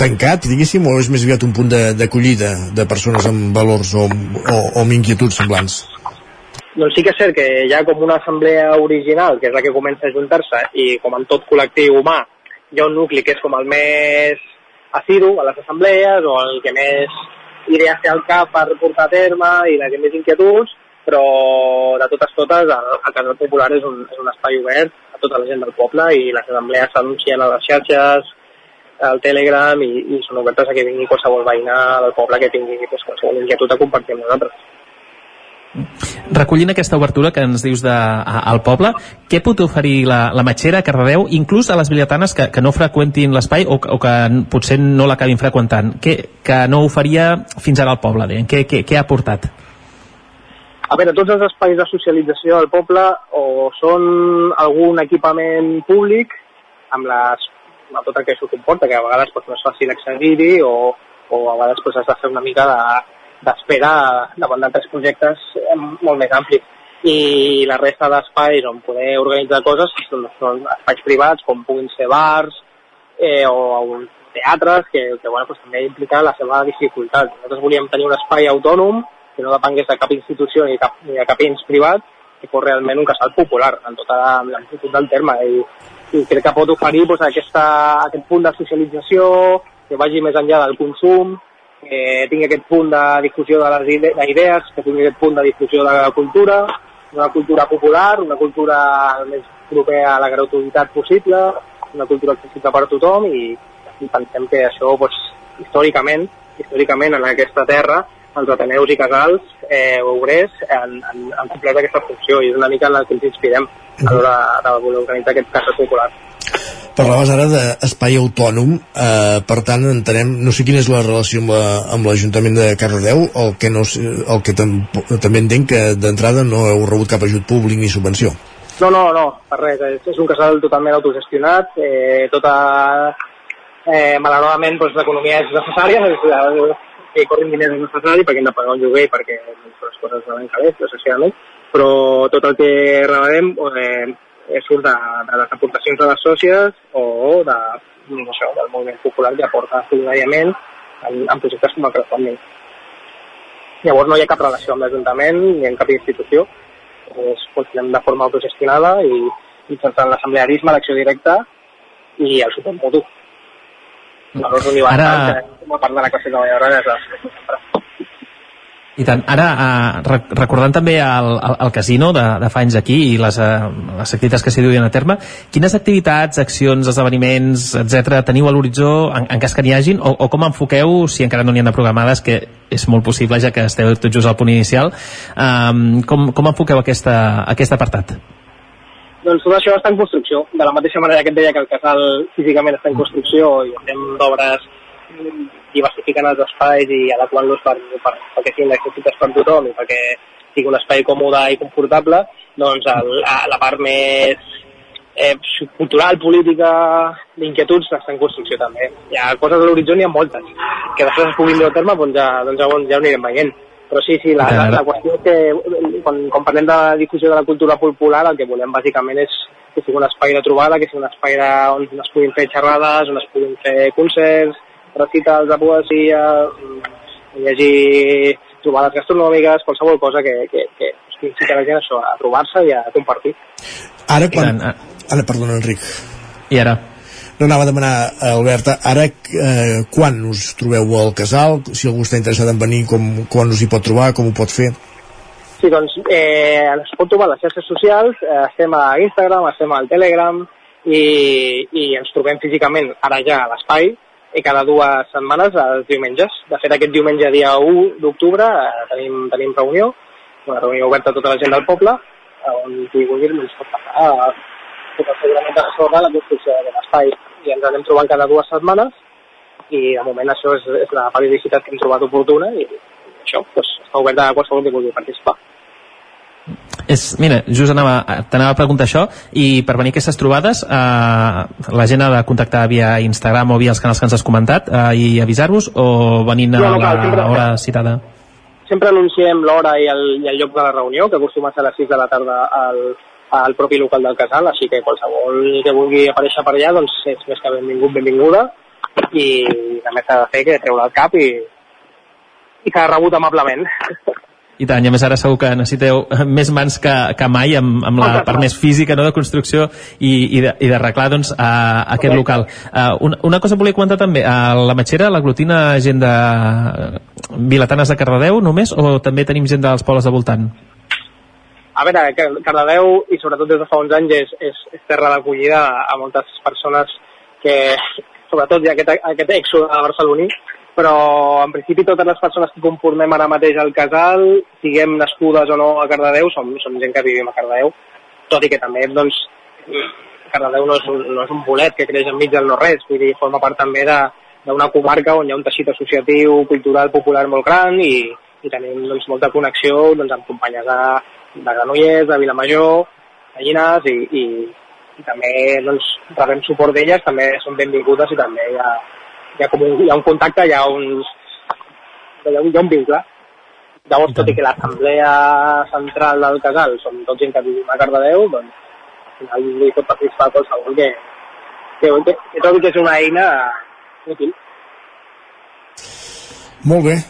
Speaker 1: tancat, diguéssim, o és més aviat un punt d'acollida de, de persones amb valors o, o, o amb inquietuds semblants?
Speaker 25: Doncs sí que és cert que hi ha com una assemblea original, que és la que comença a juntar-se, i com en tot col·lectiu humà, hi ha un nucli que és com el més assidu a les assemblees, o el que més idees té al cap per portar a terme i la que més inquietuds, però de totes totes el, el Casal Popular és un, és un espai obert tota la gent del poble i les assemblees s'anuncien a les xarxes, al Telegram i, i són obertes a que vingui qualsevol veïna del poble que tingui pues, qualsevol inquietud a compartir amb nosaltres.
Speaker 17: Recollint aquesta obertura que ens dius de, a, al poble, què pot oferir la, la Matxera a Cardedeu, inclús a les bibliotecades que, que no freqüentin l'espai o, o que potser no l'acabin freqüentant, que, que no oferia fins ara al poble? Què, què, què ha aportat?
Speaker 25: A veure, tots els espais de socialització del poble o són algun equipament públic amb, les, amb tot el que això comporta, que a vegades pues, no és fàcil accedir-hi o, o a vegades pues, has de fer una mica de, d'espera davant d'altres projectes molt més amplis. I la resta d'espais on poder organitzar coses són, són espais privats, com puguin ser bars eh, o teatres, que, que bueno, pues, també implica la seva dificultat. Nosaltres volíem tenir un espai autònom que no depengués de cap institució ni, cap, ni de cap ens privat, que fos realment un casal popular en tota l'amplitud del terme. I, i crec que pot oferir pues, aquesta, aquest punt de socialització que vagi més enllà del consum, que tingui aquest punt de difusió de les idees, que tingui aquest punt de difusió de la cultura, una cultura popular, una cultura més propera a la gratuïtat possible, una cultura accessible per a tothom i, i pensem que això, doncs, històricament, històricament en aquesta terra, els Ateneus i Casals eh, obrers han, han, han complert aquesta funció i és una mica en la que ens inspirem a l'hora de voler organitzar aquest cas popular.
Speaker 1: Parlaves ara d'espai autònom, eh, per tant entenem, no sé quina és la relació amb l'Ajuntament la, de Cardedeu, el que, no, el que tam, també entenc que d'entrada no heu rebut cap ajut públic ni subvenció.
Speaker 25: No, no, no, per res, és, és un casal totalment autogestionat, eh, tota, eh, malauradament doncs, l'economia és necessària, és, que corrin diners és necessari perquè hem de pagar un lloguer perquè doncs, les coses van calés, necessàriament, però tot el que rebem eh, surt de, de les aportacions de les sòcies o de, no sé, del moviment popular que aporta solidàriament en, en projectes com el crowdfunding. Llavors no hi ha cap relació amb l'Ajuntament ni amb cap institució. és, funcionem de forma autogestionada i mitjançant l'assemblearisme, l'acció directa i el suport mutu. Valors universals
Speaker 17: Ara-
Speaker 25: que forma part de la classe treballadora des de
Speaker 17: I tant. Ara, eh, rec- recordant també el, el, el casino de, de fa anys aquí i les, eh, les activitats que s'hi duien a terme, quines activitats, accions, esdeveniments, etc teniu a l'horitzó en, en cas que n'hi hagin, o, o com enfoqueu, si encara no n'hi ha de programades, que és molt possible ja que esteu tot just al punt inicial, eh, com, com enfoqueu aquesta, aquest apartat?
Speaker 25: Doncs tot això està en construcció. De la mateixa manera que et deia que el casal físicament està en construcció i estem d'obres diversificant els espais i adequant-los per, per, perquè siguin accessibles per tothom i perquè sigui un espai còmode i confortable, doncs el, la, la part més eh, cultural, política, d'inquietuds està en construcció també. Hi ha coses a l'horitzó, n'hi ha moltes. Que després es puguin dur a terme, doncs ja, doncs ja, ja ho anirem veient. Però sí, sí, la, la, la qüestió és que eh, quan, quan parlem de la difusió de la cultura popular, el que volem bàsicament és que sigui un espai de trobada, que sigui un espai de, on es puguin fer xerrades, on es puguin fer concerts, recitals de poesia, mm, llegir trobades gastronòmiques, qualsevol cosa que, que, que incita la gent això, a trobar-se i a compartir.
Speaker 1: Ara, quan... Ara, perdona, Enric.
Speaker 17: I ara?
Speaker 1: No anava a demanar, a Albert, ara eh, quan us trobeu al casal? Si algú està interessat en venir, com, quan us hi pot trobar, com ho pot fer?
Speaker 25: Sí, doncs eh, ens pot trobar a les xarxes socials, eh, estem a Instagram, estem al Telegram i, i ens trobem físicament ara ja a l'espai i cada dues setmanes els diumenges. De fet, aquest diumenge dia 1 d'octubre eh, tenim, tenim reunió, una reunió oberta a tota la gent del poble, eh, on qui vulgui ens pot a tot segurament sobre la de l'espai i ens anem trobant cada dues setmanes i de moment això és, és la periodicitat que hem trobat oportuna i això doncs, està obert a qualsevol que vulgui participar.
Speaker 17: És, mira, just anava, t'anava a preguntar això i per venir a aquestes trobades eh, la gent ha de contactar via Instagram o via els canals que ens has comentat eh, i avisar-vos o venint a
Speaker 25: No, no
Speaker 17: la hora citada?
Speaker 25: Sempre anunciem l'hora i, el, i el lloc de la reunió, que acostuma a ser a les 6 de la tarda al, al propi local del casal, així que qualsevol que vulgui aparèixer per allà doncs és més que benvingut, benvinguda i també s'ha de fer que treure el cap i, i que ha rebut amablement.
Speaker 17: I tant, i a més ara segur que necessiteu més mans que, que mai amb, amb la part més física no, de construcció i, i d'arreglar doncs, a, a aquest local. Uh, una, una cosa volia comentar també, a la Matxera l'aglutina gent de Vilatanes de Cardedeu només o també tenim gent dels pobles de voltant?
Speaker 25: A veure, Cardedeu, i sobretot des de fa uns anys, és, és, és terra d'acollida a moltes persones que, sobretot hi ha aquest, aquest èxode barceloní, però en principi totes les persones que conformem ara mateix al casal, siguem nascudes o no a Cardedeu, som, som gent que vivim a Cardedeu, tot i que també, doncs, Cardedeu no és, un, no és un bolet que creix enmig del no-res, vull dir, forma part també de- d'una comarca on hi ha un teixit associatiu, cultural, popular molt gran i, i tenim doncs, molta connexió doncs, amb companyes de, de Granollers, de Vilamajor, de Llinars i, i, i també doncs, rebem suport d'elles, també són benvingudes i també hi ha, hi ha, com un, hi ha un contacte, hi ha, uns, hi ha, un, hi ha un vincle. Llavors, tot i que l'assemblea central del casal som tots gent que vivim a Cardedeu, doncs al final hi pot participar qualsevol que, que, que, que trobi que és una eina útil.
Speaker 1: Molt bé.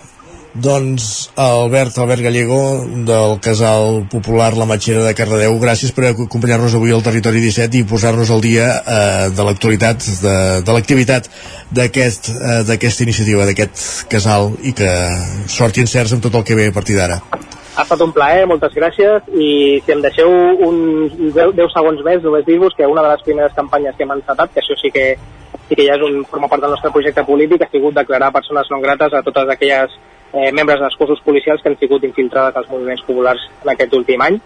Speaker 1: Doncs Albert, Albert Gallego del Casal Popular La Matxera de Cardedeu, gràcies per acompanyar-nos avui al Territori 17 i posar-nos al dia eh, de l'actualitat, de, de l'activitat eh, d'aquesta iniciativa, d'aquest casal i que sort i encerts amb tot el que ve a partir d'ara.
Speaker 25: Ha estat un plaer, moltes gràcies i si em deixeu uns 10, 10 segons més només dir-vos que una de les primeres campanyes que hem encetat, que això sí que, sí que ja és un, forma part del nostre projecte polític, ha sigut declarar persones non grates a totes aquelles eh, membres dels cossos policials que han sigut infiltrades als moviments populars en aquest últim any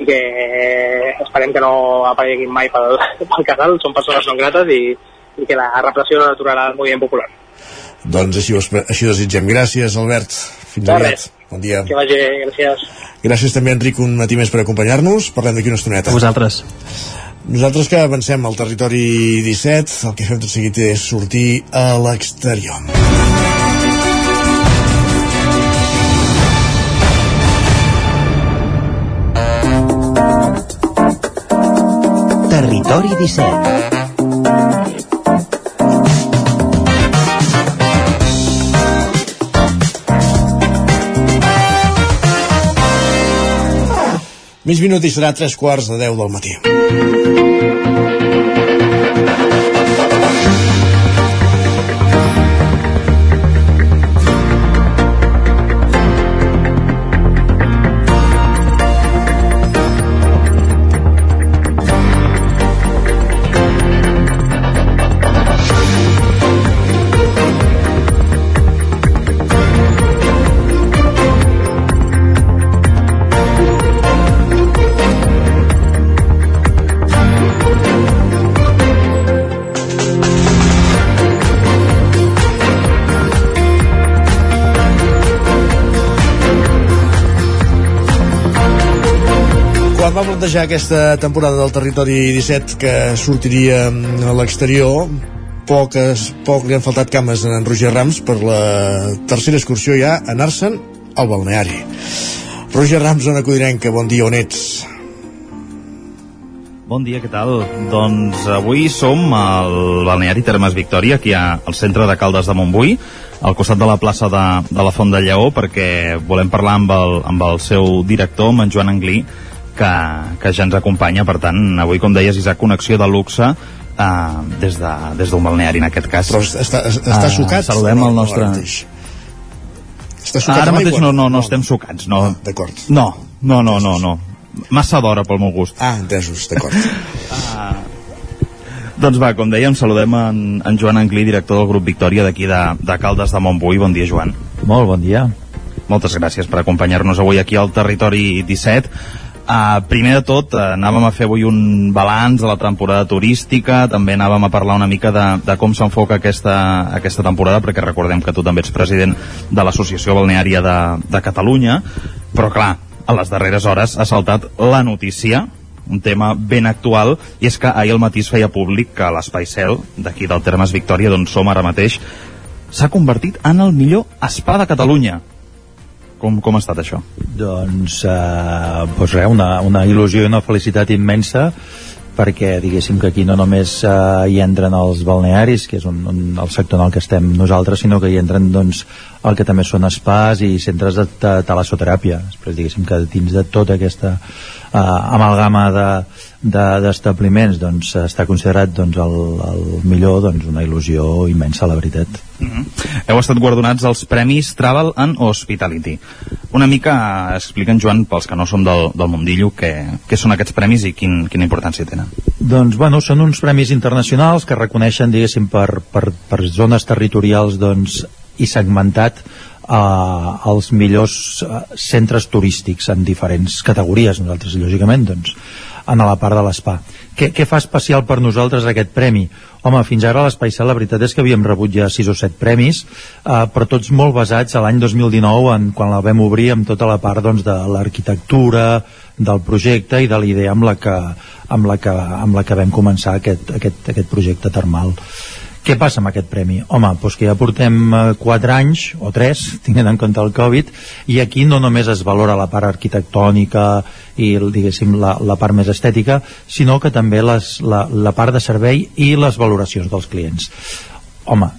Speaker 25: i que eh, esperem que no apareguin mai pel, pel casal, són persones non grates i, i que la repressió no aturarà el moviment popular.
Speaker 1: Doncs així ho, així ho desitgem. Gràcies, Albert. Fins
Speaker 25: De
Speaker 1: aviat.
Speaker 25: res.
Speaker 1: Bon dia.
Speaker 25: Que vagi, bé, gràcies.
Speaker 1: Gràcies també, Enric, un matí més per acompanyar-nos. Parlem d'aquí una estoneta.
Speaker 17: A vosaltres.
Speaker 1: Nosaltres que avancem al territori 17, el que fem tot seguit és sortir a l'exterior.
Speaker 24: Territori 17.
Speaker 1: Mig minut i serà tres quarts de deu del matí. Plantejar aquesta temporada del territori 17 que sortiria a l'exterior poques, poc li han faltat cames en Roger Rams per la tercera excursió ja anar-se'n al balneari Roger Rams, zona codinenca, bon dia, on ets?
Speaker 7: Bon dia, què tal? Doncs avui som al balneari Termes Victòria, aquí al centre de Caldes de Montbui, al costat de la plaça de, de la Font de Lleó, perquè volem parlar amb el, amb el seu director, amb en Joan Anglí, que, que ja ens acompanya. Per tant, avui, com deies, Isaac, connexió de luxe uh, des d'un de, des balneari, en aquest cas.
Speaker 1: Però està, està uh, sucat?
Speaker 7: Saludem el nostre...
Speaker 1: Està sucat
Speaker 7: Ara mateix no, no, no estem sucats, no.
Speaker 1: Ah, d'acord.
Speaker 7: No, no, no, no, no. Massa d'hora pel meu gust.
Speaker 1: Ah, entesos, d'acord.
Speaker 7: uh, doncs va, com dèiem, saludem en, en Joan Anglí, director del grup Victòria d'aquí de, de Caldes de Montbui. Bon dia, Joan.
Speaker 26: Molt bon dia.
Speaker 7: Moltes gràcies per acompanyar-nos avui aquí al Territori 17. Uh, primer de tot, uh, anàvem a fer avui un balanç de la temporada turística, també anàvem a parlar una mica de, de com s'enfoca aquesta, aquesta temporada, perquè recordem que tu també ets president de l'Associació Balneària de, de Catalunya, però clar, a les darreres hores ha saltat la notícia, un tema ben actual, i és que ahir al matí es feia públic que l'Espai Cel, d'aquí del Termes Victòria, d'on som ara mateix, s'ha convertit en el millor spa de Catalunya. Com, com ha estat això?
Speaker 26: Doncs, eh, doncs res, una, una il·lusió i una felicitat immensa perquè diguéssim que aquí no només eh, hi entren els balnearis, que és un, un, el sector en el que estem nosaltres, sinó que hi entren doncs, el que també són spas i centres de, de talassoteràpia. Després diguéssim que dins de tota aquesta eh, amalgama d'establiments de, de, doncs, està considerat doncs, el, el millor doncs, una il·lusió immensa, la veritat.
Speaker 7: Mm -hmm. Heu estat guardonats als Premis Travel and Hospitality. Una mica expliquen, Joan, pels que no som del, del mundillo, què, què són aquests premis i quin, quina importància tenen.
Speaker 26: Doncs, bueno, són uns premis internacionals que reconeixen, diguéssim, per, per, per zones territorials doncs, i segmentat eh, els millors eh, centres turístics en diferents categories. Nosaltres, lògicament, doncs, en la part de l'SPA. Què, què fa especial per nosaltres aquest premi? Home, fins ara l'Espai Cel la veritat és que havíem rebut ja 6 o 7 premis, eh, però tots molt basats a l'any 2019 en, quan la vam obrir amb tota la part doncs, de l'arquitectura, del projecte i de la idea amb la que, amb la que, amb la que vam començar aquest, aquest, aquest projecte termal. Què passa amb aquest premi? Home, doncs que ja portem 4 anys, o 3, tinguent en compte el Covid, i aquí no només es valora la part arquitectònica i, diguéssim, la, la part més estètica, sinó que també les, la, la part de servei i les valoracions dels clients. Home,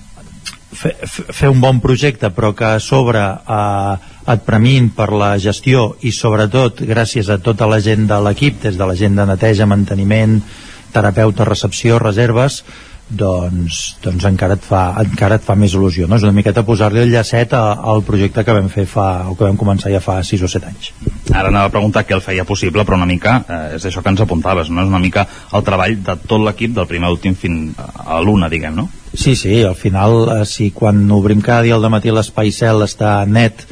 Speaker 26: fer, fer un bon projecte però que a sobre eh, et premin per la gestió i sobretot gràcies a tota la gent de l'equip des de la gent de neteja, manteniment terapeuta, recepció, reserves doncs, doncs encara, et fa, encara et fa més il·lusió no? és una miqueta posar-li el llacet a, al projecte que vam fer fa, o que vam començar ja fa 6 o 7 anys
Speaker 7: Ara anava a preguntar què el feia possible però una mica eh, és això que ens apuntaves no? és una mica el treball de tot l'equip del primer a l'últim fins a l'una diguem no?
Speaker 26: Sí, sí, al final eh, si quan obrim cada dia al matí l'espai cel està net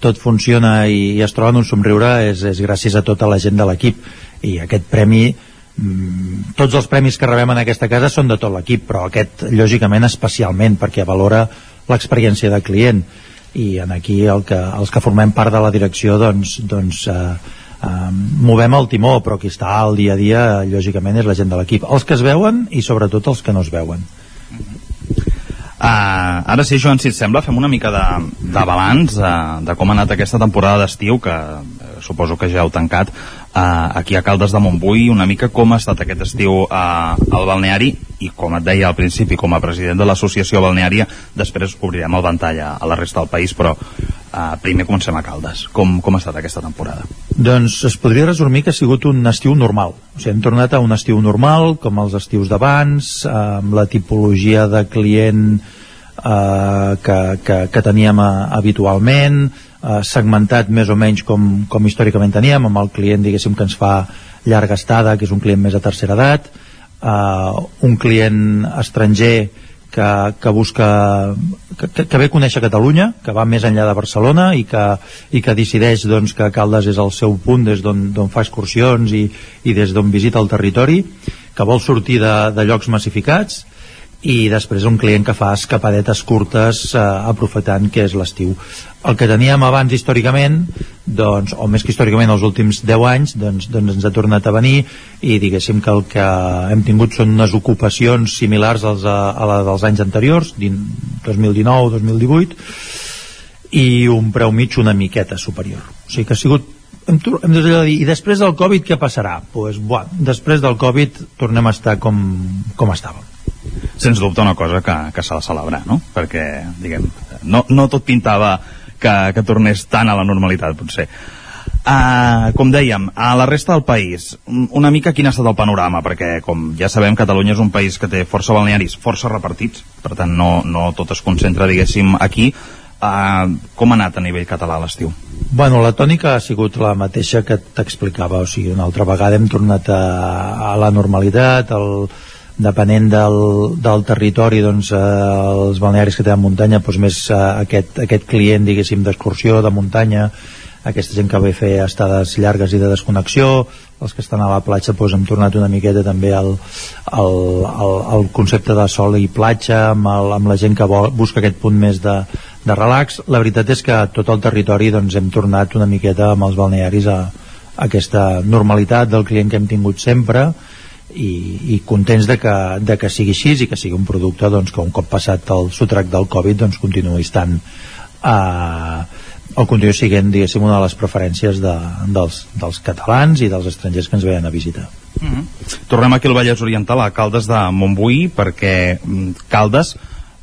Speaker 26: tot funciona i, i es troba en un somriure és, és gràcies a tota la gent de l'equip i aquest premi tots els premis que rebem en aquesta casa són de tot l'equip, però aquest lògicament especialment perquè valora l'experiència de client. I en aquí el que, els que formem part de la direcció doncs, doncs eh, eh, movem el timó però qui està al dia a dia lògicament és la gent de l'equip, els que es veuen i sobretot els que no es veuen.
Speaker 7: Uh, ara sí, Joan, si et sembla, fem una mica de, de balanç uh, de com ha anat aquesta temporada d'estiu, que uh, suposo que ja heu tancat, uh, aquí a Caldes de Montbui, una mica com ha estat aquest estiu uh, al balneari, i com et deia al principi, com a president de l'associació balneària, després obrirem el ventall a, a la resta del país, però Uh, primer comencem a Caldes. Com, com ha estat aquesta temporada?
Speaker 26: Doncs es podria resumir que ha sigut un estiu normal. O sigui, hem tornat a un estiu normal, com els estius d'abans, amb la tipologia de client eh, que, que, que teníem eh, habitualment, eh, segmentat més o menys com, com històricament teníem, amb el client, diguéssim, que ens fa llarga estada, que és un client més a tercera edat, eh, un client estranger que, que busca que, que a conèixer Catalunya, que va més enllà de Barcelona i que, i que decideix doncs, que Caldes és el seu punt des d'on fa excursions i, i des d'on visita el territori, que vol sortir de, de llocs massificats i després un client que fa escapadetes curtes eh, aprofitant que és l'estiu. El que teníem abans històricament doncs, o més que històricament els últims 10 anys doncs, doncs ens ha tornat a venir i diguéssim que el que hem tingut són unes ocupacions similars als, a, a la dels anys anteriors 2019-2018 i un preu mig una miqueta superior. O sigui que ha sigut hem, hem de dir, i després del Covid què passarà? Pues, buah, després del Covid tornem a estar com, com estàvem
Speaker 7: sens dubte una cosa que, que s'ha de celebrar, no? Perquè, diguem, no, no tot pintava que, que tornés tant a la normalitat, potser. Uh, com dèiem, a la resta del país, una mica quin ha estat el panorama, perquè, com ja sabem, Catalunya és un país que té força balnearis, força repartits, per tant, no, no tot es concentra, diguéssim, aquí. Uh, com ha anat a nivell català l'estiu?
Speaker 26: Bueno, la tònica ha sigut la mateixa que t'explicava, o sigui, una altra vegada hem tornat a, a la normalitat, el, depenent del, del territori doncs, eh, els balnearis que tenen muntanya doncs més eh, aquest, aquest client diguéssim d'excursió, de muntanya aquesta gent que ve fer estades llargues i de desconnexió, els que estan a la platja doncs hem tornat una miqueta també al, al, al, al concepte de sol i platja amb, el, amb la gent que vol, busca aquest punt més de, de relax. La veritat és que tot el territori doncs, hem tornat una miqueta amb els balnearis a, a aquesta normalitat del client que hem tingut sempre i, i contents de que, de que sigui així i que sigui un producte doncs, que un cop passat el sotrac del Covid doncs, continuï estant eh, o continuï diguéssim una de les preferències de, dels, dels catalans i dels estrangers que ens veien a visitar
Speaker 7: mm -hmm. Tornem aquí al Vallès Oriental a Caldes de Montbui perquè mm, Caldes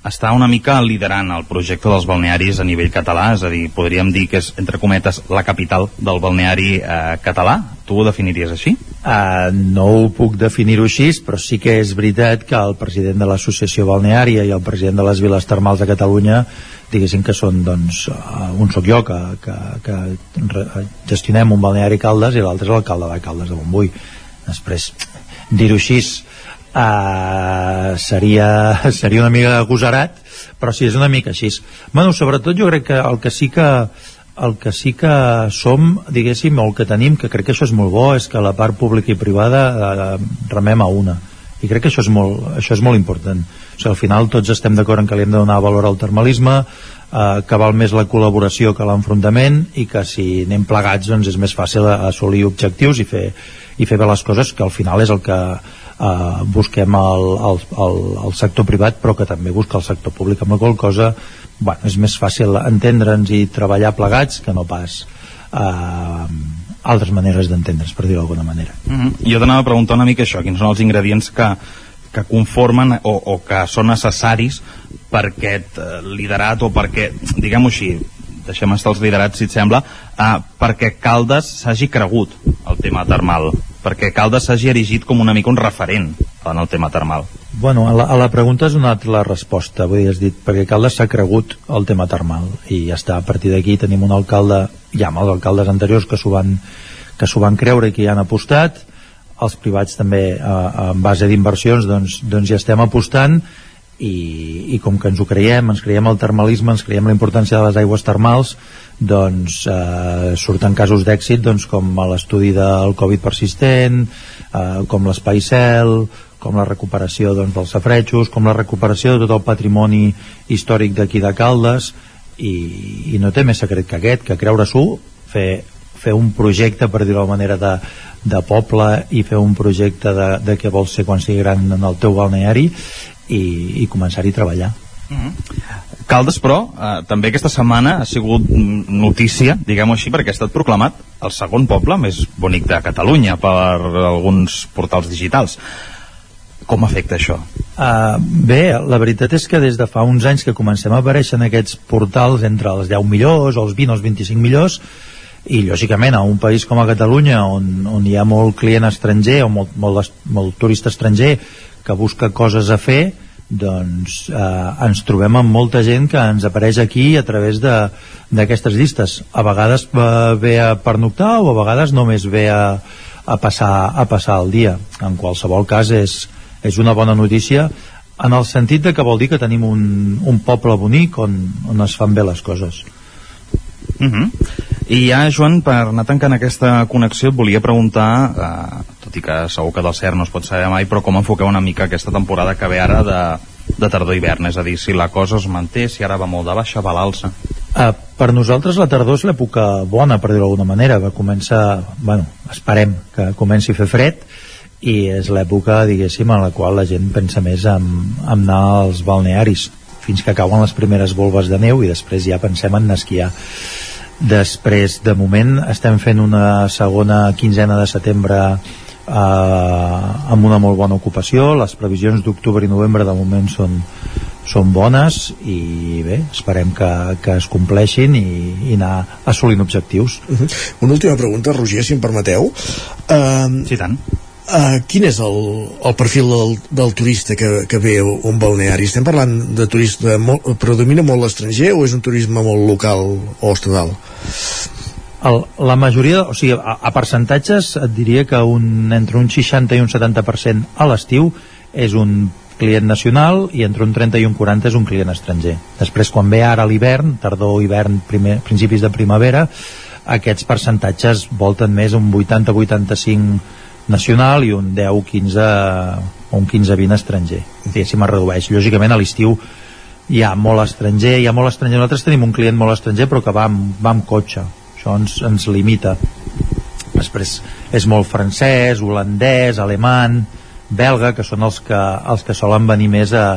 Speaker 7: està una mica liderant el projecte dels balnearis a nivell català, és a dir, podríem dir que és, entre cometes, la capital del balneari eh, català. Tu ho definiries així?
Speaker 26: Uh, no ho puc definir-ho així, però sí que és veritat que el president de l'Associació Balneària i el president de les Viles Termals de Catalunya diguéssim que són doncs, uh, un sóc jo que, que, que gestionem un balneari Caldes i l'altre és l'alcalde de Caldes de Montbui després dir-ho així uh, seria, seria una mica agosarat però sí, és una mica així bueno, sobretot jo crec que el que sí que el que sí que som, diguéssim, el que tenim, que crec que això és molt bo, és que la part pública i privada eh, remem a una. I crec que això és molt, això és molt important. O sigui, al final tots estem d'acord en que li hem de donar valor al termalisme, eh, que val més la col·laboració que l'enfrontament i que si anem plegats doncs és més fàcil assolir objectius i fer, i fer bé les coses, que al final és el que eh, busquem el, el, el, el sector privat però que també busca el sector públic amb qual cosa bueno, és més fàcil entendre'ns i treballar plegats que no pas eh, altres maneres d'entendre's per dir-ho d'alguna manera
Speaker 7: mm -hmm. Jo t'anava a preguntar una mica això quins són els ingredients que, que conformen o, o que són necessaris per aquest eh, liderat o perquè, diguem-ho així deixem estar els liderats si et sembla eh, perquè Caldes s'hagi cregut el tema termal perquè Caldes s'hagi erigit com una mica un referent en el tema termal.
Speaker 26: Bueno, a la, a la pregunta has donat la resposta, vull dir, has dit, perquè Caldes s'ha cregut el tema termal i ja està, a partir d'aquí tenim un alcalde, ja amb els alcaldes anteriors que s'ho van, que van creure i que hi han apostat, els privats també eh, en base d'inversions doncs, doncs ja estem apostant i, i com que ens ho creiem, ens creiem el termalisme, ens creiem la importància de les aigües termals, doncs eh, surten casos d'èxit doncs, com l'estudi del Covid persistent, eh, com l'espai cel, com la recuperació doncs, dels safrejos, com la recuperació de tot el patrimoni històric d'aquí de Caldes, i, i no té més secret que aquest, que creure-s'ho, fer, fer un projecte, per dir-ho manera, de, de poble i fer un projecte de, de què vols ser quan sigui gran en el teu balneari i, i començar-hi a treballar. Mm
Speaker 7: -hmm. Caldes, però, eh, també aquesta setmana ha sigut notícia, diguem-ho així, perquè ha estat proclamat el segon poble més bonic de Catalunya per alguns portals digitals. Com afecta això?
Speaker 26: Uh, bé, la veritat és que des de fa uns anys que comencem a aparèixer en aquests portals entre els 10 millors, els 20 o els 25 millors, i lògicament a un país com a Catalunya on, on hi ha molt client estranger o molt, molt, molt turista estranger que busca coses a fer doncs eh, ens trobem amb molta gent que ens apareix aquí a través d'aquestes llistes. A vegades ve a pernoctar o a vegades només ve a, a, passar, a passar el dia. En qualsevol cas és, és una bona notícia en el sentit de que vol dir que tenim un, un poble bonic on, on es fan bé les coses
Speaker 7: Uh mhm. -huh. I ja, Joan, per anar tancant aquesta connexió et volia preguntar, eh, tot i que segur que del cert no es pot saber mai, però com enfoqueu una mica aquesta temporada que ve ara de, de tardor-hivern, és a dir, si la cosa es manté, si ara va molt de baixa, va l'alça.
Speaker 26: Uh, per nosaltres la tardor és l'època bona, per dir-ho d'alguna manera, va començar, bueno, esperem que comenci a fer fred, i és l'època, diguéssim, en la qual la gent pensa més en, en anar als balnearis fins que cauen les primeres volves de neu i després ja pensem en esquiar després de moment estem fent una segona quinzena de setembre eh, amb una molt bona ocupació. Les previsions d'octubre i novembre de moment són, són bones i bé, esperem que, que es compleixin i, i anar assolint objectius.
Speaker 1: Uh -huh. Una última pregunta, Roger, si em permeteu. Uh,
Speaker 7: Sí, tant
Speaker 1: Uh, quin és el, el perfil del, del turista que, que ve a un balneari? Estem parlant de turista, molt, predomina molt l'estranger o és un turisme molt local o estatal?
Speaker 26: El, la majoria, o sigui, a, a percentatges et diria que un, entre un 60 i un 70% a l'estiu és un client nacional i entre un 30 i un 40 és un client estranger. Després, quan ve ara l'hivern, tardor, hivern, primer, principis de primavera, aquests percentatges volten més un 80-85 nacional i un 10-15 o un 15-20 estranger. Diguéssim es redueix, lògicament a l'estiu hi ha molt estranger, hi ha molt estranger. Nosaltres tenim un client molt estranger però que va amb, va amb cotxe, això ens, ens limita. Després és molt francès, holandès, alemany belga, que són els que, els que solen venir més a,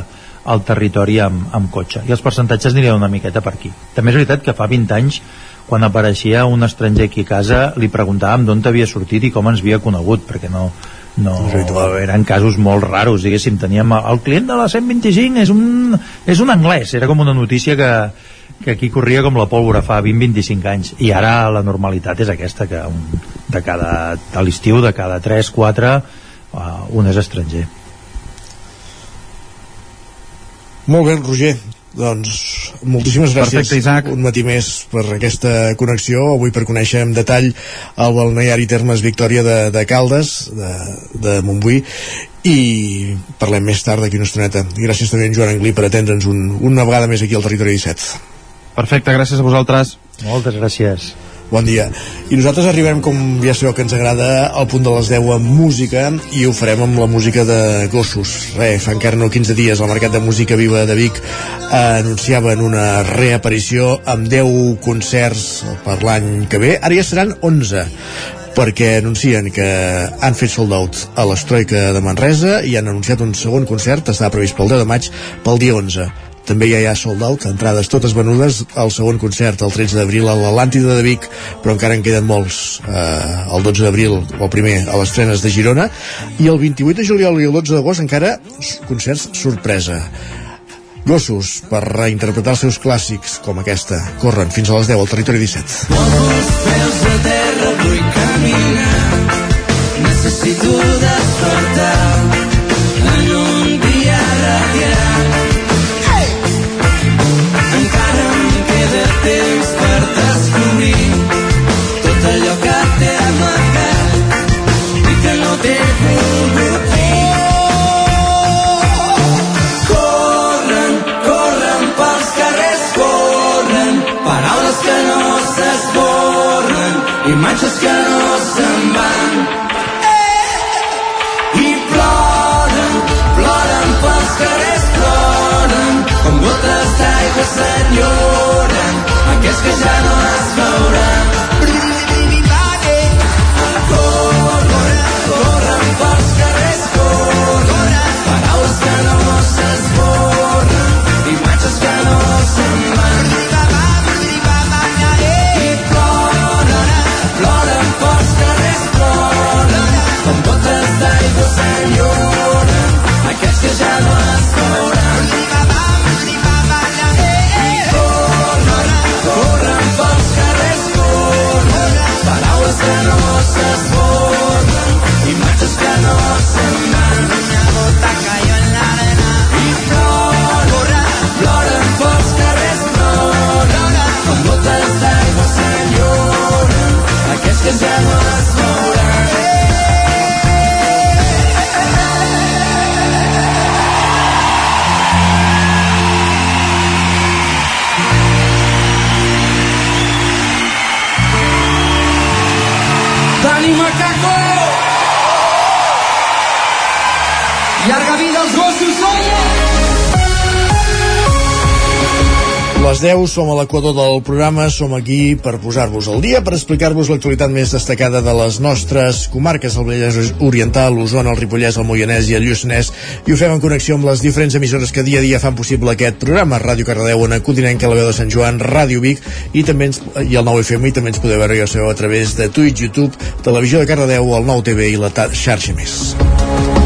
Speaker 26: al territori amb, amb cotxe. I els percentatges anirien una miqueta per aquí. També és veritat que fa 20 anys quan apareixia un estranger aquí a casa li preguntàvem d'on havia sortit i com ens havia conegut perquè no, no, eren casos molt raros. Diguéssim, teníem el client de la 125 és un, és un anglès. Era com una notícia que, que aquí corria com la pólvora fa 20-25 anys. I ara la normalitat és aquesta que un, de cada a l'estiu de cada 3-4 uh, un és estranger.
Speaker 1: Molt bé, Roger doncs moltíssimes gràcies
Speaker 7: Perfecte, Isaac.
Speaker 1: un matí més per aquesta connexió. Avui per conèixer en detall el balneari Termes Victòria de, de Caldes de, de Montbui. I parlem més tard d'aquí una estoneta. I gràcies també a en Joan Anglí per atendre'ns un, una vegada més aquí al Territori 17
Speaker 7: Perfecte, gràcies a vosaltres.
Speaker 26: Moltes gràcies
Speaker 1: Bon dia. I nosaltres arribarem, com ja sabeu que ens agrada, al punt de les 10 amb música i ho farem amb la música de Gossos. Re, fa encara no 15 dies el Mercat de Música Viva de Vic anunciaven una reaparició amb 10 concerts per l'any que ve. Ara ja seran 11 perquè anuncien que han fet sold out a l'Estroika de Manresa i han anunciat un segon concert, està previst pel 10 de maig, pel dia 11 també ja hi ha sold out, entrades totes venudes al segon concert, el 13 d'abril a l'Atlàntida de Vic, però encara en queden molts eh, el 12 d'abril, o primer a les trenes de Girona, i el 28 de juliol i el 12 d'agost encara concerts sorpresa Gossos per reinterpretar els seus clàssics com aquesta. Corren fins a les 10 al territori 17.
Speaker 27: els peus a terra, vull caminar. Necessito despertar
Speaker 1: les 10 som a l'equador del programa, som aquí per posar-vos al dia, per explicar-vos l'actualitat més destacada de les nostres comarques, el Vallès Oriental, l'Osona, el Ripollès, el Moianès i el Lluçanès, i ho fem en connexió amb les diferents emissores que dia a dia fan possible aquest programa, Ràdio Cardedeu, Ona Codinenca, la veu de Sant Joan, Ràdio Vic, i també ens, i el 9FM, i també ens podeu veure, ja sabeu, a través de Twitch, YouTube, Televisió de Cardedeu, el 9 TV i la xarxa més.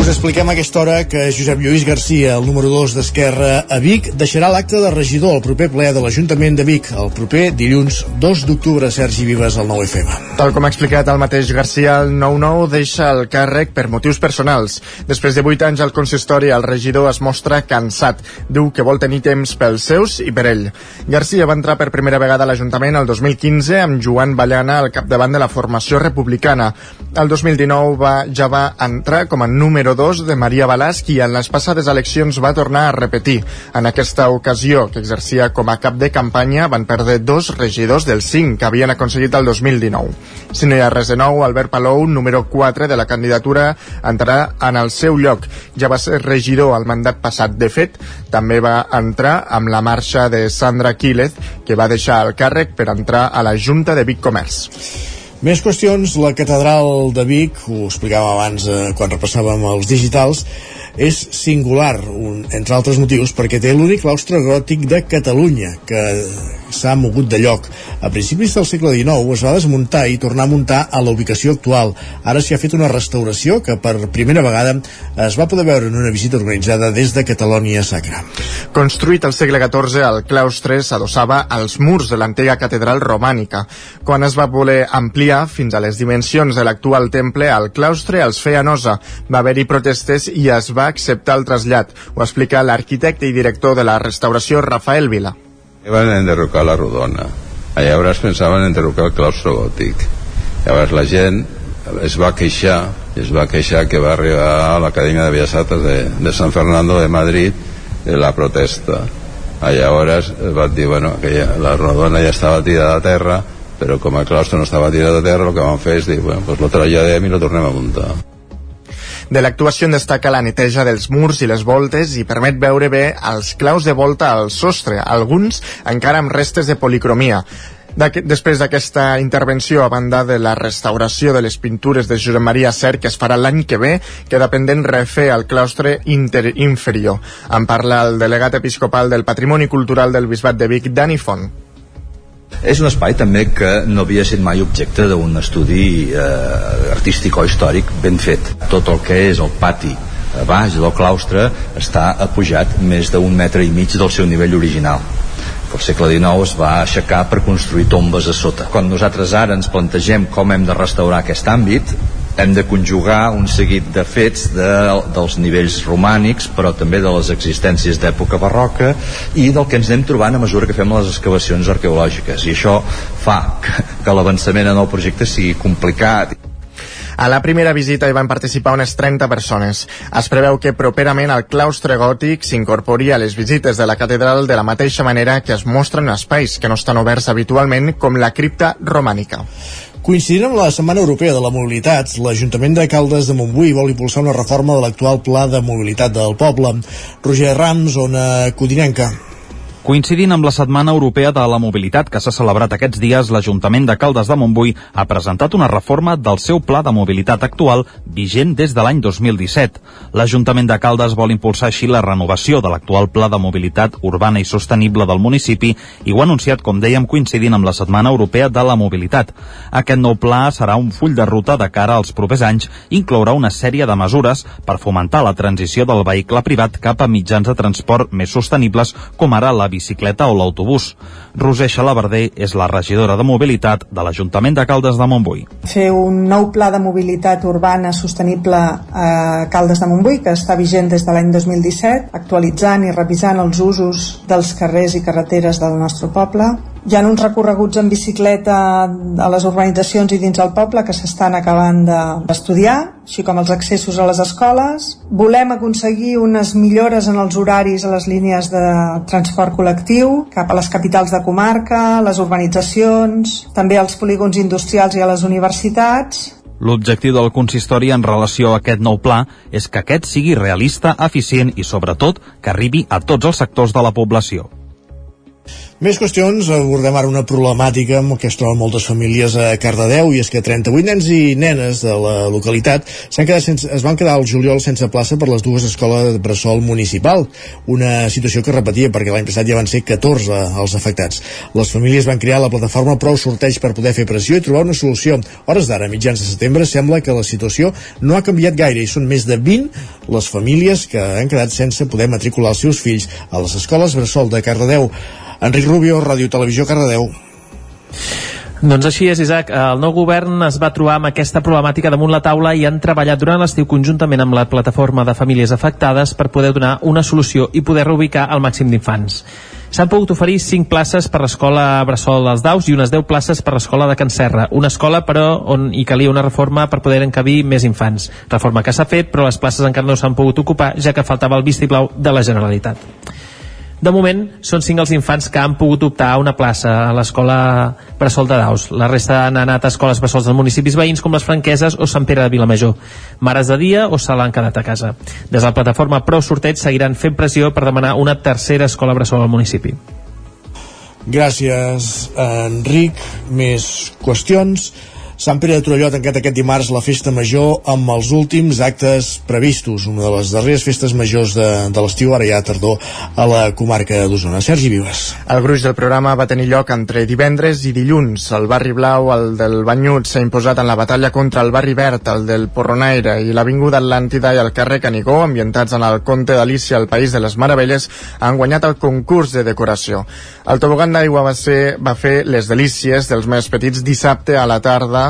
Speaker 1: Us expliquem a aquesta hora que Josep Lluís Garcia, el número 2 d'Esquerra a Vic, deixarà l'acte de regidor al proper ple de l'Ajuntament de Vic, el proper dilluns 2 d'octubre. Sergi Vives, al 9FM.
Speaker 3: Tal com ha explicat el mateix Garcia, el 9-9 deixa el càrrec per motius personals. Després de 8 anys al consistori, el regidor es mostra cansat. Diu que vol tenir temps pels seus i per ell. Garcia va entrar per primera vegada a l'Ajuntament el 2015 amb Joan Ballana al capdavant de la formació republicana. El 2019 va, ja va entrar com a número 2 de Maria Balàs, qui en les passades eleccions va tornar a repetir. En aquesta ocasió, que exercia com a cap de campanya, van perdre dos regidors dels 5 que havien aconseguit el 2019. Si no hi ha res de nou, Albert Palou, número 4 de la candidatura, entrarà en el seu lloc. Ja va ser regidor al mandat passat. De fet, també va entrar amb la marxa de Sandra Quílez, que va deixar el càrrec per entrar a la Junta de Vic Comerç.
Speaker 1: Més qüestions, la catedral de Vic, ho explicàvem abans eh, quan repassàvem els digitals, és singular, un, entre altres motius, perquè té l'únic claustre gòtic de Catalunya, que s'ha mogut de lloc. A principis del segle XIX es va desmuntar i tornar a muntar a la ubicació actual. Ara s'hi ha fet una restauració que per primera vegada es va poder veure en una visita organitzada des de Catalònia Sacra.
Speaker 3: Construït al segle XIV, el claustre s'adossava als murs de l'antiga catedral romànica. Quan es va voler ampliar fins a les dimensions de l'actual temple, el claustre els feia nosa. Va haver-hi protestes i es va acceptar el trasllat. Ho explica l'arquitecte i director de la restauració Rafael Vila.
Speaker 28: Van enderrocar la rodona. Llavors pensaven enderrocar el claustre gòtic. Llavors la gent es va queixar, es va queixar que va arribar a l'Acadèmia de Bellas Artes de, de San Fernando de Madrid de la protesta. Llavors va dir, bueno, que ja, la rodona ja estava tirada a terra, però com el claustre no estava tirat a terra, el que van fer és dir, bueno, pues lo traslladem i lo tornem a muntar.
Speaker 3: De l'actuació en destaca la neteja dels murs i les voltes i permet veure bé els claus de volta al sostre, alguns encara amb restes de policromia. Després d'aquesta intervenció, a banda de la restauració de les pintures de Josep Maria Ser, que es farà l'any que ve, queda pendent refer el claustre inter inferior. En parla el delegat episcopal del Patrimoni Cultural del Bisbat de Vic, Dani Font.
Speaker 29: És un espai també que no havia estat mai objecte d'un estudi eh, artístic o històric ben fet. Tot el que és el pati a baix del claustre està apujat més d'un metre i mig del seu nivell original al segle XIX es va aixecar per construir tombes a sota. Quan nosaltres ara ens plantegem com hem de restaurar aquest àmbit, hem de conjugar un seguit de fets de, dels nivells romànics però també de les existències d'època barroca i del que ens anem trobant a mesura que fem les excavacions arqueològiques i això fa que, que l'avançament en el projecte sigui complicat
Speaker 3: a la primera visita hi van participar unes 30 persones. Es preveu que properament el claustre gòtic s'incorpori a les visites de la catedral de la mateixa manera que es mostren espais que no estan oberts habitualment com la cripta romànica.
Speaker 1: Coincidint amb la Setmana Europea de la Mobilitat, l'Ajuntament de Caldes de Montbui vol impulsar una reforma de l'actual Pla de Mobilitat del poble. Roger Rams, zona Codinenca.
Speaker 7: Coincidint amb la Setmana Europea de la Mobilitat que s'ha celebrat aquests dies, l'Ajuntament de Caldes de Montbui ha presentat una reforma del seu pla de mobilitat actual vigent des de l'any 2017. L'Ajuntament de Caldes vol impulsar així la renovació de l'actual pla de mobilitat urbana i sostenible del municipi i ho ha anunciat, com dèiem, coincidint amb la Setmana Europea de la Mobilitat. Aquest nou pla serà un full de ruta de cara als propers anys i inclourà una sèrie de mesures per fomentar la transició del vehicle privat cap a mitjans de transport més sostenibles com ara la bicicleta o l'autobús. Roser Xalabarder és la regidora de mobilitat de l'Ajuntament de Caldes de Montbui.
Speaker 30: Fer un nou pla de mobilitat urbana sostenible a Caldes de Montbui, que està vigent des de l'any 2017, actualitzant i revisant els usos dels carrers i carreteres del nostre poble, hi ha uns recorreguts en bicicleta a les urbanitzacions i dins el poble que s'estan acabant d'estudiar, així com els accessos a les escoles. Volem aconseguir unes millores en els horaris a les línies de transport col·lectiu cap a les capitals de comarca, les urbanitzacions, també als polígons industrials i a les universitats
Speaker 7: L'objectiu del consistori en relació a aquest nou pla és que aquest sigui realista, eficient i, sobretot, que arribi a tots els sectors de la població.
Speaker 1: Més qüestions, abordem ara una problemàtica amb què es troben moltes famílies a Cardedeu i és que 38 nens i nenes de la localitat quedat sense, es van quedar al juliol sense plaça per les dues escoles de bressol municipal, una situació que repetia perquè l'any passat ja van ser 14 els afectats. Les famílies van crear la plataforma Prou Sorteig per poder fer pressió i trobar una solució. Hores d'ara, mitjans de setembre, sembla que la situació no ha canviat gaire i són més de 20 les famílies que han quedat sense poder matricular els seus fills a les escoles bressol de Cardedeu. Enric Rubio, Ràdio Televisió, Cardedeu.
Speaker 17: Doncs així és, Isaac. El nou govern es va trobar amb aquesta problemàtica damunt la taula i han treballat durant l'estiu conjuntament amb la plataforma de famílies afectades per poder donar una solució i poder reubicar el màxim d'infants. S'han pogut oferir 5 places per l'escola Bressol dels Daus i unes 10 places per l'escola de Can Serra. Una escola, però, on hi calia una reforma per poder encabir més infants. Reforma que s'ha fet, però les places encara no s'han pogut ocupar, ja que faltava el vistiplau de la Generalitat. De moment, són cinc els infants que han pogut optar a una plaça a l'escola Bressol de Daus. La resta han anat a escoles bressols dels municipis veïns com les Franqueses o Sant Pere de Vilamajor. Mares de dia o se l'han quedat a casa. Des de la plataforma Prou Sorteig seguiran fent pressió per demanar una tercera escola bressol al municipi.
Speaker 1: Gràcies, Enric. Més qüestions. Sant Pere de Torelló ha tancat aquest dimarts la festa major amb els últims actes previstos, una de les darreres festes majors de, de l'estiu, ara ja tardor, a la comarca d'Osona. Sergi Vives.
Speaker 3: El gruix del programa va tenir lloc entre divendres i dilluns. El barri blau, el del Banyut, s'ha imposat en la batalla contra el barri verd, el del Porronaire i l'Avinguda Atlàntida i el carrer Canigó, ambientats en el Conte d'Alícia, el País de les Meravelles, han guanyat el concurs de decoració. El tobogan d'aigua va, ser, va fer les delícies dels més petits dissabte a la tarda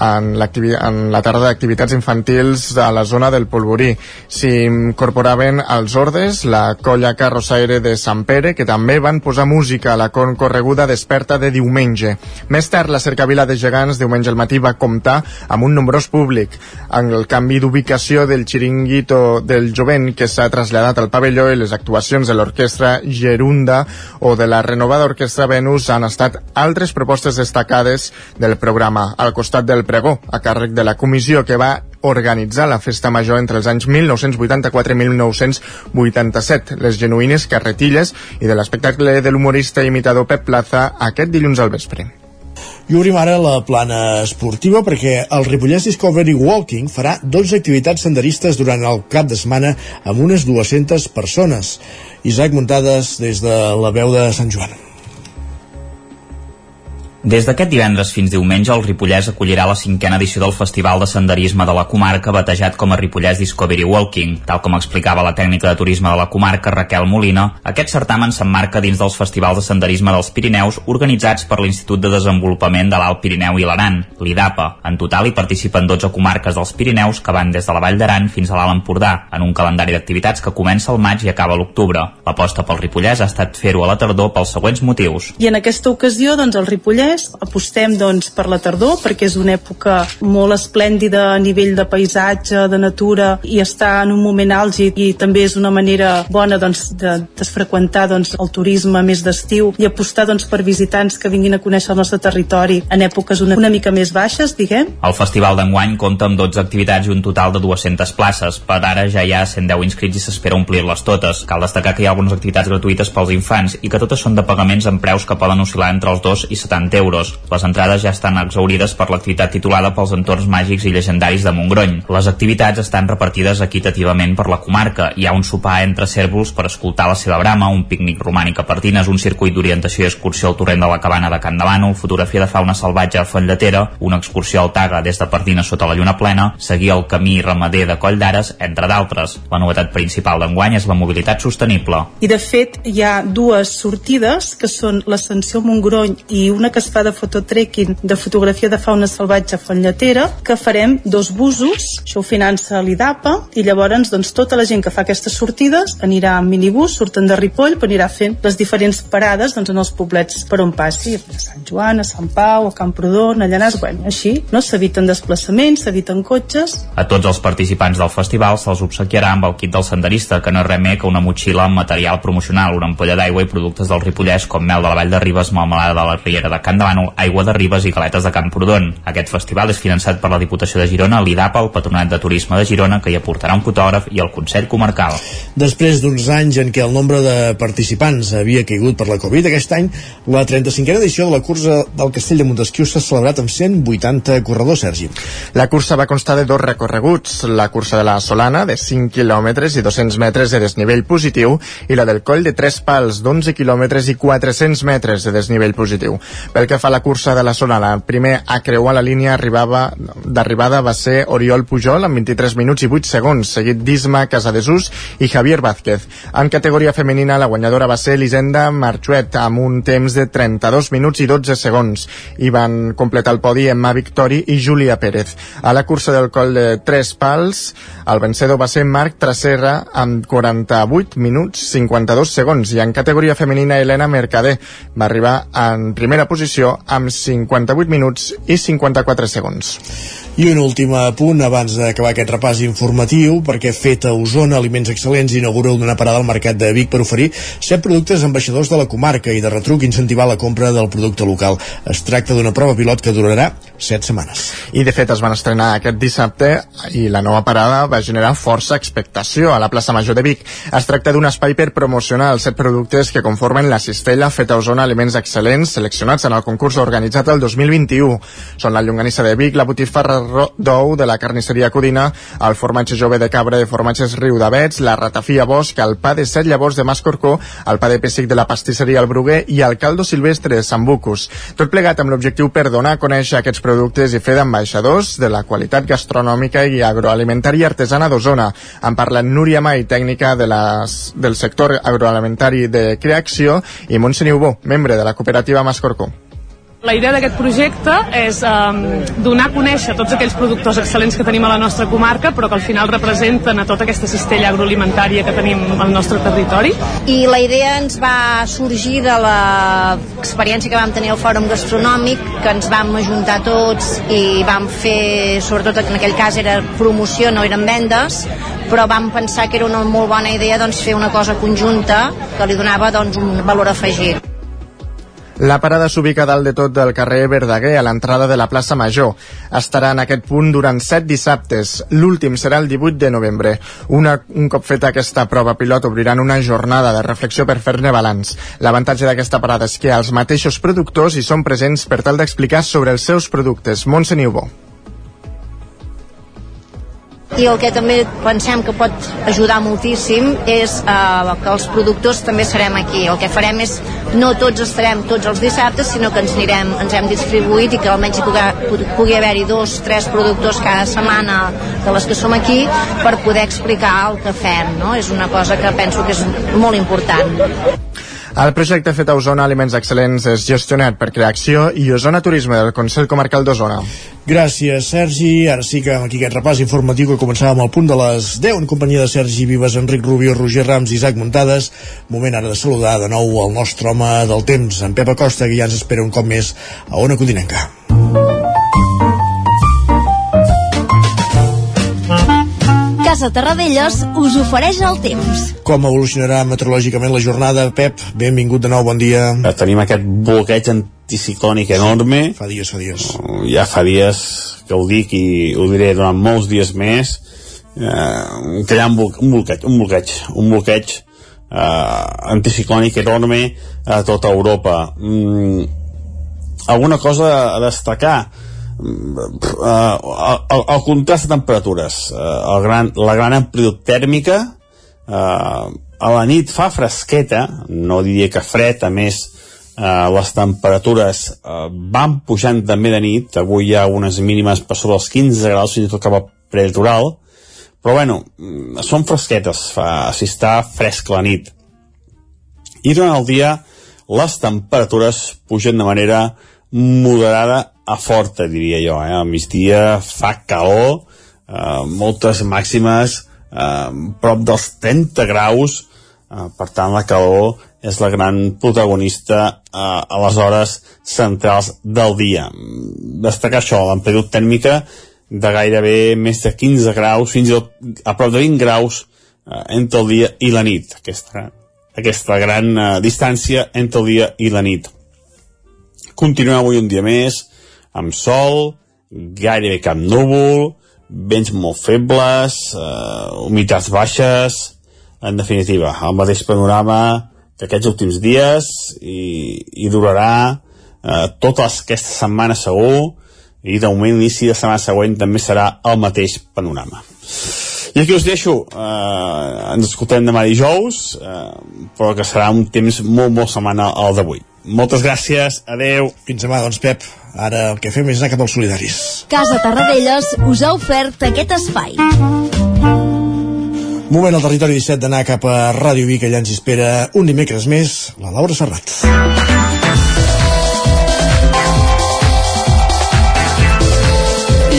Speaker 3: en, en la tarda d'activitats infantils a la zona del Polvorí. S'hi incorporaven els ordes, la colla carrossaire de Sant Pere, que també van posar música a la concorreguda desperta de diumenge. Més tard, la cercavila de gegants diumenge al matí va comptar amb un nombrós públic. En el canvi d'ubicació del xiringuito del jovent que s'ha traslladat al pavelló i les actuacions de l'orquestra Gerunda o de la renovada orquestra Venus han estat altres propostes destacades del programa. Al costat del pregó, a càrrec de la comissió que va organitzar la festa major entre els anys 1984 i 1987, les genuïnes carretilles i de l'espectacle de l'humorista i imitador Pep Plaza aquest dilluns al vespre.
Speaker 1: I obrim ara la plana esportiva perquè el Ripollès Discovery Walking farà 12 activitats senderistes durant el cap de setmana amb unes 200 persones. Isaac Muntades des de la veu de Sant Joan.
Speaker 14: Des d'aquest divendres fins diumenge, el Ripollès acollirà la cinquena edició del Festival de Senderisme de la comarca, batejat com a Ripollès Discovery Walking. Tal com explicava la tècnica de turisme de la comarca, Raquel Molina, aquest certamen s'emmarca dins dels festivals de senderisme dels Pirineus organitzats per l'Institut de Desenvolupament de l'Alt Pirineu i l'Aran, l'IDAPA. En total hi participen 12 comarques dels Pirineus que van des de la Vall d'Aran fins a l'Alt Empordà, en un calendari d'activitats que comença al maig i acaba l'octubre. L'aposta pel Ripollès ha estat fer-ho a la tardor pels següents motius.
Speaker 31: I en aquesta ocasió, doncs, el Ripollès apostem doncs, per la tardor perquè és una època molt esplèndida a nivell de paisatge, de natura i està en un moment àlgid i també és una manera bona doncs, de desfreqüentar doncs, el turisme més d'estiu i apostar doncs, per visitants que vinguin a conèixer el nostre territori en èpoques una, una mica més baixes, diguem.
Speaker 14: El festival d'enguany compta amb 12 activitats i un total de 200 places. Per ara ja hi ha 110 inscrits i s'espera omplir-les totes. Cal destacar que hi ha algunes activitats gratuïtes pels infants i que totes són de pagaments amb preus que poden oscil·lar entre els 2 i 70 euros. Les entrades ja estan exaurides per l'activitat titulada pels entorns màgics i llegendaris de Montgrony. Les activitats estan repartides equitativament per la comarca. Hi ha un sopar entre cèrvols per escoltar la seva brama, un pícnic romànic a Partines, un circuit d'orientació i excursió al torrent de la cabana de Can Delano, fotografia de fauna salvatge a Fontlletera, una excursió al Taga des de Partines sota la lluna plena, seguir el camí ramader de Coll d'Ares, entre d'altres. La novetat principal d'enguany és la mobilitat sostenible.
Speaker 31: I de fet hi ha dues sortides que són l'ascensió Montgrony i una que es fa de fototrekking de fotografia de fauna salvatge a que farem dos busos, això ho finança l'IDAPA, i llavors doncs, tota la gent que fa aquestes sortides anirà en minibús, surten de Ripoll, però anirà fent les diferents parades doncs, en els poblets per on passi, a Sant Joan, a Sant Pau, a Camprodon, a Llanàs, bueno, així, no? s'eviten desplaçaments, s'eviten cotxes.
Speaker 14: A tots els participants del festival se'ls obsequiarà amb el kit del senderista, que no és res més que una motxilla amb material promocional, una ampolla d'aigua i productes del Ripollès com mel de la Vall de Ribes, melmelada de la Riera de Can endavant aigua de Ribes i galetes de Camprodon. Aquest festival és finançat per la Diputació de Girona, l'IDAPA, el Patronat de Turisme de Girona, que hi aportarà un fotògraf i el Consell Comarcal.
Speaker 1: Després d'uns anys en què el nombre de participants havia caigut per la Covid, aquest any la 35a edició de la cursa del Castell de Montesquieu s'ha celebrat amb 180 corredors, Sergi.
Speaker 3: La cursa va constar de dos recorreguts, la cursa de la Solana, de 5 quilòmetres i 200 metres de desnivell positiu, i la del coll de 3 pals, d'11 quilòmetres i 400 metres de desnivell positiu. Pel que fa a la cursa de la Solana, el primer a creuar la línia arribava d'arribada va ser Oriol Pujol amb 23 minuts i 8 segons, seguit d'Isma Casadesús i Javier Vázquez. En categoria femenina, la guanyadora va ser Elisenda Marchuet amb un temps de 32 minuts i 12 segons i van completar el podi Emma Victori i Júlia Pérez. A la cursa del coll de 3 pals, el vencedor va ser Marc Traserra amb 48 minuts 52 segons i en categoria femenina Helena Mercader va arribar en primera posició amb 58 minuts i 54 segons.
Speaker 1: I un últim punt abans d'acabar aquest repàs informatiu, perquè Feta Osona Aliments Excel·lents inaugura una parada al mercat de Vic per oferir 7 productes ambaixadors de la comarca i de retruc incentivar la compra del producte local. Es tracta d'una prova pilot que durarà 7 setmanes.
Speaker 3: I de fet es van estrenar aquest dissabte i la nova parada va generar força expectació a la plaça Major de Vic. Es tracta d'un espai per promocionar els 7 productes que conformen la cistella Feta Osona Aliments Excel·lents seleccionats en el concurs organitzat el 2021. Són la llonganissa de Vic, la botifarra d'ou de la carnisseria Codina, el formatge jove de cabra de formatges Riu d'Avets, la ratafia Bosch, el pa de set llavors de Mascorcó, el pa de pessic de la pastisseria El Bruguer i el caldo silvestre Sambucus. Tot plegat amb l'objectiu per donar a conèixer aquests productes i fer d'ambaixadors de la qualitat gastronòmica i agroalimentària artesana d'Osona. En parla Núria Mai, tècnica de les, del sector agroalimentari de creació, i Montse Niubó, membre de la cooperativa Mascorcó.
Speaker 32: La idea d'aquest projecte és um, donar a conèixer tots aquells productors excel·lents que tenim a la nostra comarca, però que al final representen a tota aquesta cistella agroalimentària que tenim al nostre territori.
Speaker 13: I la idea ens va sorgir de l'experiència que vam tenir al Fòrum Gastronòmic, que ens vam ajuntar tots i vam fer, sobretot en aquell cas era promoció, no eren vendes, però vam pensar que era una molt bona idea doncs, fer una cosa conjunta que li donava doncs, un valor afegit.
Speaker 3: La parada s'ubica dalt de tot del carrer Verdaguer, a l'entrada de la plaça Major. Estarà en aquest punt durant set dissabtes. L'últim serà el 18 de novembre. Una, un cop feta aquesta prova pilot, obriran una jornada de reflexió per fer-ne balanç. L'avantatge d'aquesta parada és que els mateixos productors hi són presents per tal d'explicar sobre els seus productes. Montse Niubó
Speaker 13: i el que també pensem que pot ajudar moltíssim és eh, que els productors també serem aquí. El que farem és, no tots estarem tots els dissabtes, sinó que ens anirem, ens hem distribuït i que almenys hi pugui, pugui haver-hi dos, tres productors cada setmana de les que som aquí per poder explicar el que fem, no? És una cosa que penso que és molt important.
Speaker 3: El projecte fet a Osona Aliments Excel·lents és gestionat per Creacció i Osona Turisme del Consell Comarcal d'Osona.
Speaker 1: Gràcies, Sergi. Ara sí que aquí aquest repàs informatiu que començàvem al punt de les 10 en companyia de Sergi Vives, Enric Rubio, Roger Rams i Isaac Muntades. Moment ara de saludar de nou el nostre home del temps, en Pep Acosta, que ja ens espera un cop més a Ona Codinenca.
Speaker 33: Casa Terradellos us ofereix el temps.
Speaker 1: Com evolucionarà meteorològicament la jornada? Pep, benvingut de nou, bon dia.
Speaker 19: Eh, Tenim aquest bloqueig anticiclònic enorme.
Speaker 1: Fa dies, fa dies.
Speaker 19: Uh, ja fa dies que ho dic i ho diré durant molts dies més, eh, que hi ha un bloqueig, un bloqueig, un bloqueig eh, anticiclònic enorme a tota Europa. Mm, alguna cosa a destacar? El, el contrast de temperatures uh, el gran, la gran amplitud tèrmica uh, a la nit fa fresqueta no diria que fred a més uh, les temperatures uh, van pujant també de nit. Avui hi ha unes mínimes per sobre els 15 graus fins i tot cap a prelitoral. Però bueno, són fresquetes fa, si està fresc la nit. I durant el dia les temperatures pugen de manera moderada a forta, diria jo. Eh? Al migdia fa calor, eh, moltes màximes, eh, prop dels 30 graus, eh, per tant la calor és la gran protagonista eh, a les hores centrals del dia. Destacar això, l'amplitud tèrmica de gairebé més de 15 graus, fins tot a prop de 20 graus eh, entre el dia i la nit. Aquesta, aquesta gran eh, distància entre el dia i la nit.
Speaker 34: continuem avui un dia més amb sol, gairebé cap núvol, vents molt febles, eh, humitats baixes, en definitiva, el mateix panorama que aquests últims dies i, i durarà eh, tota aquesta setmana segur i de moment l'inici de setmana següent també serà el mateix panorama. I aquí us deixo, eh, ens escoltem demà dijous, eh, però que serà un temps molt, molt setmana al d'avui. Moltes gràcies, adeu.
Speaker 1: Fins demà, doncs, Pep. Ara el que fem és anar cap als solidaris.
Speaker 18: Casa Tarradellas us ha ofert aquest espai.
Speaker 1: Moment al territori 17 d'anar cap a Ràdio Vic, allà ens espera un dimecres més, la Laura Serrat.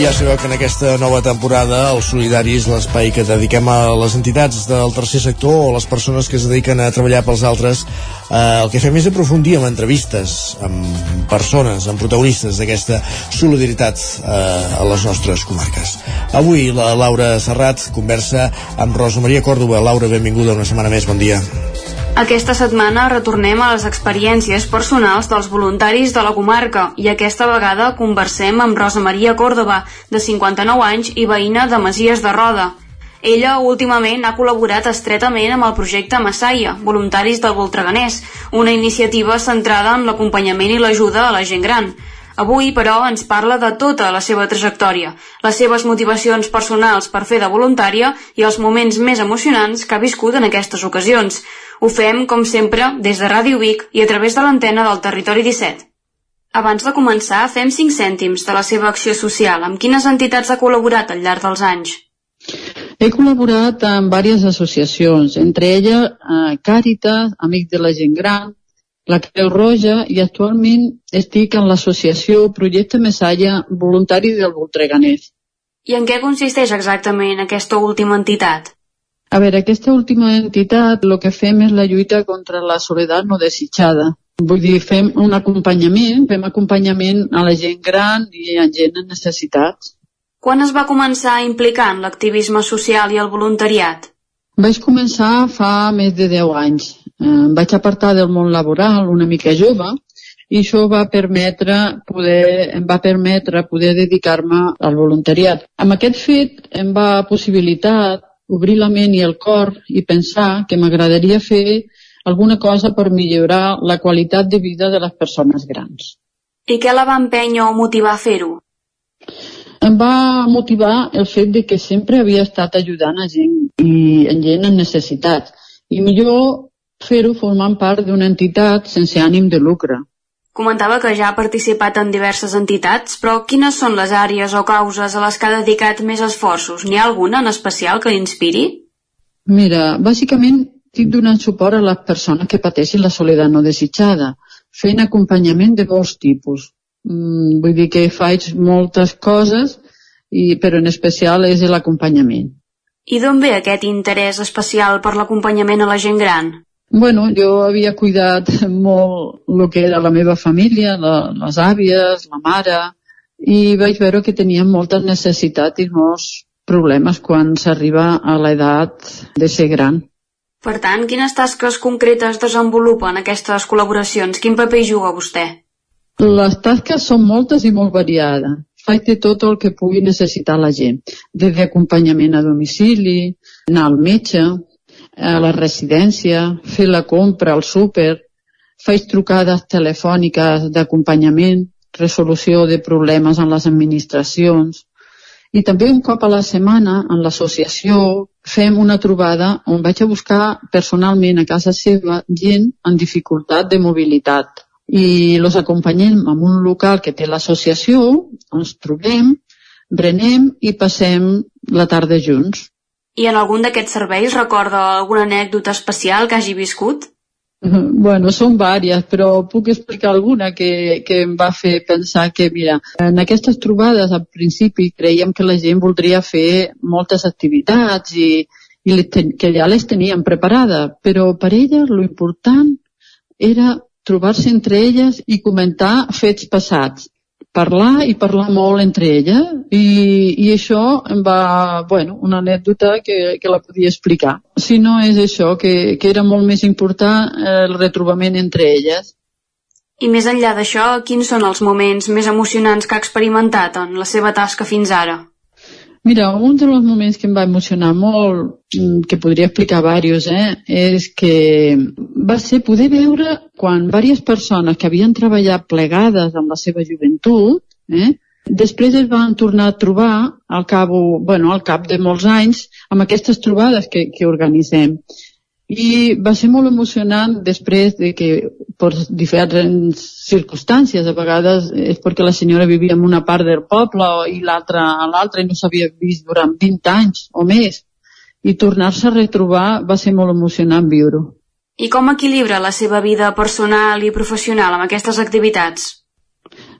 Speaker 1: Ja sabeu que en aquesta nova temporada el Solidari és l'espai que dediquem a les entitats del tercer sector o les persones que es dediquen a treballar pels altres. Eh, el que fem és aprofundir amb entrevistes, amb persones, amb protagonistes d'aquesta solidaritat eh, a les nostres comarques. Avui la Laura Serrat conversa amb Rosa Maria Còrdova. Laura, benvinguda una setmana més, bon dia.
Speaker 35: Aquesta setmana retornem a les experiències personals dels voluntaris de la comarca i aquesta vegada conversem amb Rosa Maria Còrdova, de 59 anys i veïna de Masies de Roda. Ella últimament ha col·laborat estretament amb el projecte Massaia, Voluntaris del Voltreganès, una iniciativa centrada en l'acompanyament i l'ajuda a la gent gran. Avui, però, ens parla de tota la seva trajectòria, les seves motivacions personals per fer de voluntària i els moments més emocionants que ha viscut en aquestes ocasions. Ho fem, com sempre, des de Ràdio Vic i a través de l'antena del Territori 17. Abans de començar, fem 5 cèntims de la seva acció social. Amb quines entitats ha col·laborat al llarg dels anys?
Speaker 36: He col·laborat amb diverses associacions, entre elles eh, Càritas, Amics de la Gent Gran, la Creu Roja i actualment estic en l'associació Projecte Messalla Voluntari del Voltreganès.
Speaker 35: I en què consisteix exactament aquesta última entitat?
Speaker 36: A veure, aquesta última entitat el que fem és la lluita contra la soledat no desitjada. Vull dir, fem un acompanyament, fem acompanyament a la gent gran i a gent en necessitats.
Speaker 35: Quan es va començar a implicar en l'activisme social i el voluntariat?
Speaker 36: Vaig començar fa més de 10 anys. Eh, vaig apartar del món laboral una mica jove i això va permetre poder, em va permetre poder dedicar-me al voluntariat. Amb aquest fet em va possibilitar obrir la ment i el cor i pensar que m'agradaria fer alguna cosa per millorar la qualitat de vida de les persones grans.
Speaker 35: I què la va empènyer o motivar a fer-ho?
Speaker 36: Em va motivar el fet de que sempre havia estat ajudant a gent i a gent en necessitat. I millor fer-ho formant part d'una entitat sense ànim de lucre.
Speaker 35: Comentava que ja ha participat en diverses entitats, però quines són les àrees o causes a les que ha dedicat més esforços? N'hi ha alguna en especial que l'inspiri?
Speaker 36: Mira, bàsicament estic donant suport a les persones que pateixen la soledat no desitjada, fent acompanyament de molts tipus. Mm, vull dir que faig moltes coses, i, però en especial és l'acompanyament.
Speaker 35: I d'on ve aquest interès especial per l'acompanyament a la gent gran?
Speaker 36: Bueno, jo havia cuidat molt el que era la meva família, la, les àvies, la mare, i vaig veure que tenien moltes necessitats i molts problemes quan s'arriba a l'edat de ser gran.
Speaker 35: Per tant, quines tasques concretes desenvolupa en aquestes col·laboracions? Quin paper hi juga vostè?
Speaker 36: Les tasques són moltes i molt variades. Faig de tot el que pugui necessitar la gent, des d'acompanyament a domicili, anar al metge, a la residència, fer la compra al súper, faig trucades telefòniques d'acompanyament, resolució de problemes en les administracions, i també un cop a la setmana en l'associació fem una trobada on vaig a buscar personalment a casa seva gent en dificultat de mobilitat i els acompanyem en un local que té l'associació, ens trobem, brenem i passem la tarda junts.
Speaker 35: I en algun d'aquests serveis recorda alguna anècdota especial que hagi viscut?
Speaker 36: Bueno, són vàries, però puc explicar alguna que, que em va fer pensar que, mira, en aquestes trobades al principi creiem que la gent voldria fer moltes activitats i, i ten, que ja les tenien preparades, però per elles lo important era trobar-se entre elles i comentar fets passats parlar i parlar molt entre ella i, i això em va, bueno, una anècdota que, que la podia explicar. Si no és això, que, que era molt més important el retrobament entre elles.
Speaker 35: I més enllà d'això, quins són els moments més emocionants que ha experimentat en la seva tasca fins ara?
Speaker 36: Mira, un dels moments que em va emocionar molt, mm, que podria explicar diversos, eh, és que va ser poder veure quan diverses persones que havien treballat plegades amb la seva joventut, eh, després es van tornar a trobar al, cabo, bueno, al cap de molts anys amb aquestes trobades que, que organitzem i va ser molt emocionant després de que per diferents circumstàncies, a vegades és perquè la senyora vivia en una part del poble i l'altra a l'altra i no s'havia vist durant 20 anys o més i tornar-se a retrobar va ser molt emocionant viure-ho.
Speaker 35: I com equilibra la seva vida personal i professional amb aquestes activitats?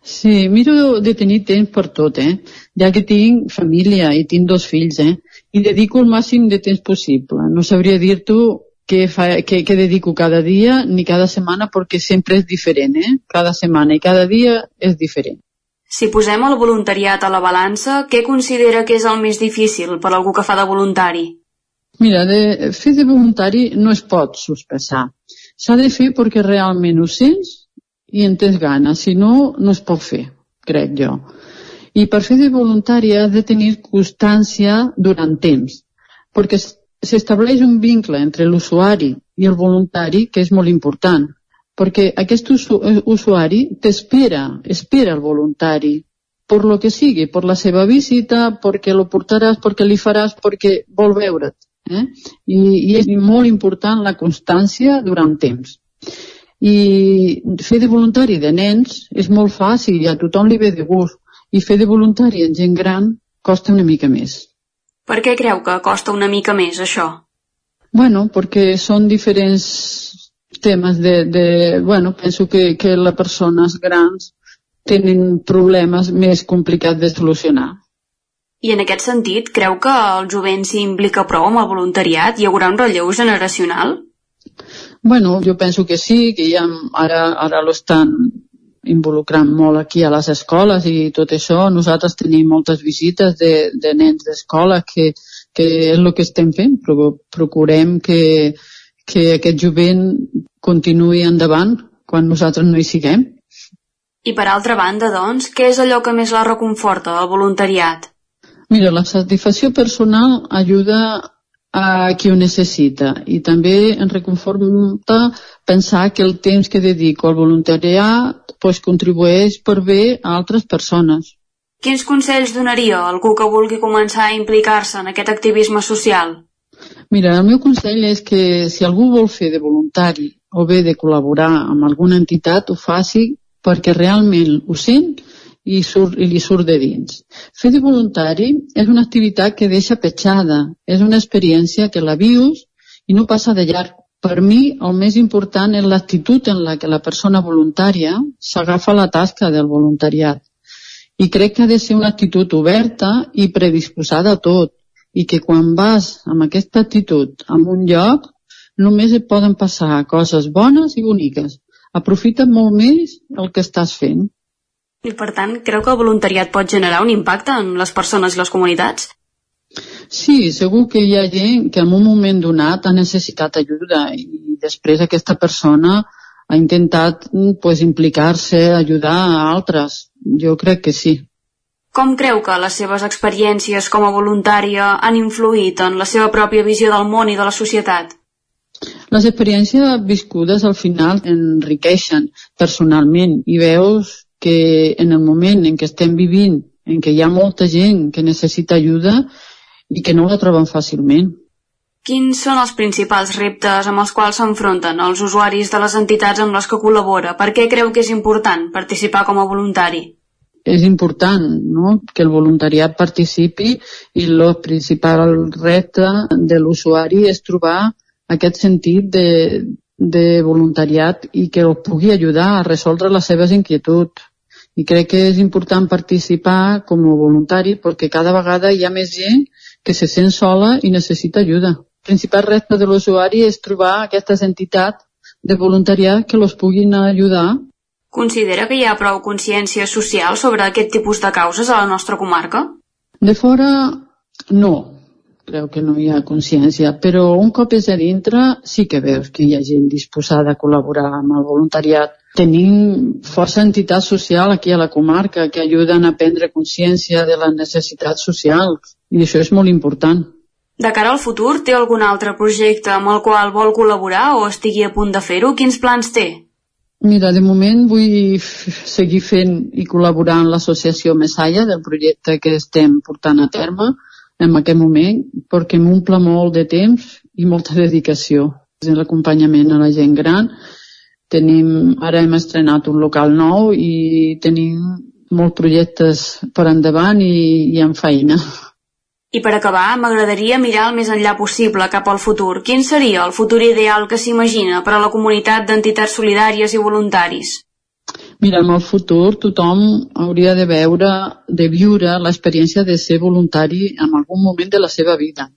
Speaker 36: Sí, miro de tenir temps per tot, eh? Ja que tinc família i tinc dos fills, eh? I dedico el màxim de temps possible. No sabria dir-t'ho que, fa, que, que dedico cada dia ni cada setmana perquè sempre és diferent, eh? Cada setmana i cada dia és diferent.
Speaker 35: Si posem el voluntariat a la balança, què considera que és el més difícil per algú que fa de voluntari?
Speaker 36: Mira, de, fer de voluntari no es pot sospesar. S'ha de fer perquè realment ho sents i en tens gana. Si no, no es pot fer, crec jo. I per fer de voluntari has de tenir constància durant temps, perquè s'estableix un vincle entre l'usuari i el voluntari que és molt important, perquè aquest usu usuari t'espera, espera el voluntari, per lo que sigui, per la seva visita, perquè lo portaràs, perquè li faràs, perquè vol veure't. Eh? I, I és molt important la constància durant temps. I fer de voluntari de nens és molt fàcil i a tothom li ve de gust. I fer de voluntari en gent gran costa una mica més.
Speaker 35: Per què creu que costa una mica més, això?
Speaker 36: Bueno, perquè són diferents temes de... de bueno, penso que, que les persones grans tenen problemes més complicats de solucionar.
Speaker 35: I en aquest sentit, creu que el jovent s'hi implica prou amb el voluntariat? Hi haurà un relleu generacional?
Speaker 36: Bueno, jo penso que sí, que ja ara, ara lo estan involucrant molt aquí a les escoles i tot això. Nosaltres tenim moltes visites de, de nens d'escola que, que és el que estem fent. Procurem que, que aquest jovent continuï endavant quan nosaltres no hi siguem.
Speaker 35: I per altra banda, doncs, què és allò que més la reconforta, el voluntariat?
Speaker 36: Mira, la satisfacció personal ajuda a qui ho necessita i també em reconforta pensar que el temps que dedico al voluntariat pues, contribueix per bé a altres persones.
Speaker 35: Quins consells donaria a algú que vulgui començar a implicar-se en aquest activisme social?
Speaker 36: Mira, el meu consell és que si algú vol fer de voluntari o bé de col·laborar amb alguna entitat, ho faci perquè realment ho sent i, surt, i li surt de dins. Fer de voluntari és una activitat que deixa petjada, és una experiència que la vius i no passa de llarg. Per mi, el més important és l'actitud en la que la persona voluntària s'agafa la tasca del voluntariat. I crec que ha de ser una actitud oberta i predisposada a tot, i que quan vas amb aquesta actitud a un lloc, només et poden passar coses bones i boniques. Aprofita molt més el que estàs fent.
Speaker 35: I per tant, creu que el voluntariat pot generar un impacte en les persones i les comunitats?
Speaker 36: Sí, segur que hi ha gent que en un moment donat ha necessitat ajuda i després aquesta persona ha intentat pues, implicar-se, ajudar a altres. Jo crec que sí.
Speaker 35: Com creu que les seves experiències com a voluntària han influït en la seva pròpia visió del món i de la societat?
Speaker 36: Les experiències viscudes al final enriqueixen personalment i veus que en el moment en què estem vivint, en què hi ha molta gent que necessita ajuda i que no la troben fàcilment.
Speaker 35: Quins són els principals reptes amb els quals s'enfronten els usuaris de les entitats amb les que col·labora? Per què creu que és important participar com a voluntari?
Speaker 36: És important no? que el voluntariat participi i el principal repte de l'usuari és trobar aquest sentit de, de voluntariat i que el pugui ajudar a resoldre les seves inquietuds i crec que és important participar com a voluntari perquè cada vegada hi ha més gent que se sent sola i necessita ajuda. El principal repte de l'usuari és trobar aquestes entitats de voluntariat que los puguin ajudar.
Speaker 35: Considera que hi ha prou consciència social sobre aquest tipus de causes a la nostra comarca?
Speaker 36: De fora, no. Creu que no hi ha consciència, però un cop és a dintre sí que veus que hi ha gent disposada a col·laborar amb el voluntariat Tenim força entitat social aquí a la comarca que ajuden a prendre consciència de les necessitats socials i això és molt important.
Speaker 35: De cara al futur, té algun altre projecte amb el qual vol col·laborar o estigui a punt de fer-ho? Quins plans té?
Speaker 36: Mira, de moment vull seguir fent i col·laborar amb l'associació Messaia del projecte que estem portant a terme en aquest moment perquè m'omple molt de temps i molta dedicació. L'acompanyament a la gent gran Tenim, ara hem estrenat un local nou i tenim molts projectes per endavant i, i en feina.
Speaker 35: I per acabar, m'agradaria mirar el més enllà possible cap al futur. Quin seria el futur ideal que s'imagina per a la comunitat d'entitats solidàries i voluntaris?
Speaker 36: Mira, en el futur tothom hauria de veure, de viure l'experiència de ser voluntari en algun moment de la seva vida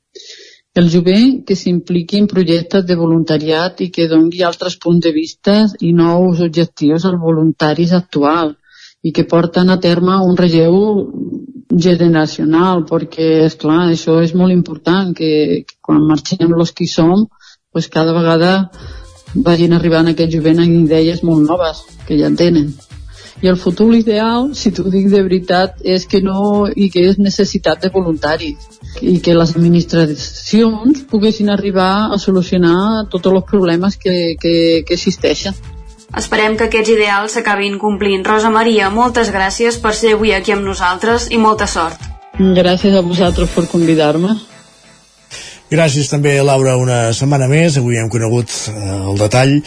Speaker 36: el jovent que s'impliqui en projectes de voluntariat i que dongui altres punts de vista i nous objectius als voluntaris actuals i que porten a terme un relleu generacional perquè, és clar, això és molt important que, que quan marxem els qui som pues cada vegada vagin arribant aquest jovent amb idees molt noves que ja en tenen. I el futur ideal, si t'ho dic de veritat, és que no hi hagués necessitat de voluntaris i que les administracions poguessin arribar a solucionar tots els problemes que, que, que existeixen.
Speaker 35: Esperem que aquests ideals s'acabin complint. Rosa Maria, moltes gràcies per ser avui aquí amb nosaltres i molta sort.
Speaker 36: Gràcies a vosaltres per convidar-me.
Speaker 1: Gràcies també, Laura, una setmana més. Avui hem conegut eh, el detall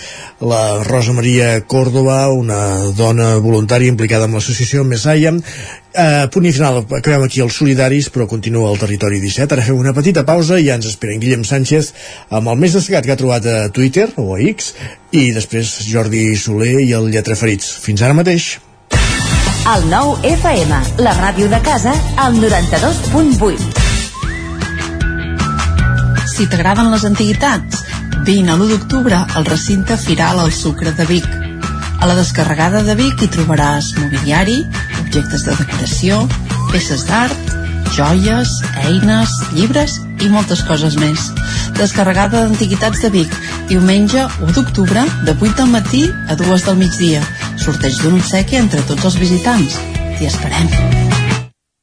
Speaker 1: la Rosa Maria Córdoba, una dona voluntària implicada amb l'associació Messaia. Eh, punt i final, acabem aquí els solidaris, però continua el territori 17. Ara fem una petita pausa i ja ens esperen Guillem Sánchez amb el més destacat que ha trobat a Twitter o a X i després Jordi Soler i el Lletra Ferits. Fins ara mateix.
Speaker 18: El nou FM, la ràdio de casa, al 92.8.
Speaker 23: Si t'agraden les antiguitats, vine a l'1 d'octubre al recinte Firal al Sucre de Vic. A la descarregada de Vic hi trobaràs mobiliari, objectes de decoració, peces d'art, joies, eines, llibres i moltes coses més. Descarregada d'Antiguitats de Vic, diumenge 1 d'octubre, de 8 del matí a 2 del migdia. Sorteig d'un obsequi entre tots els visitants. T'hi esperem.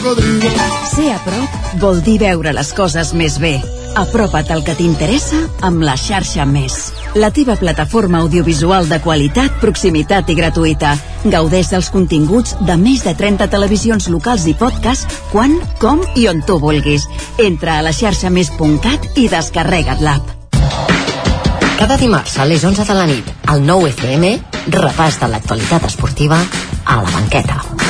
Speaker 37: cocodrilo.
Speaker 18: Ser a prop vol dir veure les coses més bé. Apropa't al que t'interessa amb la xarxa Més. La teva plataforma audiovisual de qualitat, proximitat i gratuïta. Gaudeix dels continguts de més de 30 televisions locals i podcast quan, com i on tu vulguis. Entra a la xarxa més.cat i descarrega't l'app.
Speaker 38: Cada dimarts a les 11 de la nit, al 9 FM, repàs de l'actualitat esportiva a la banqueta.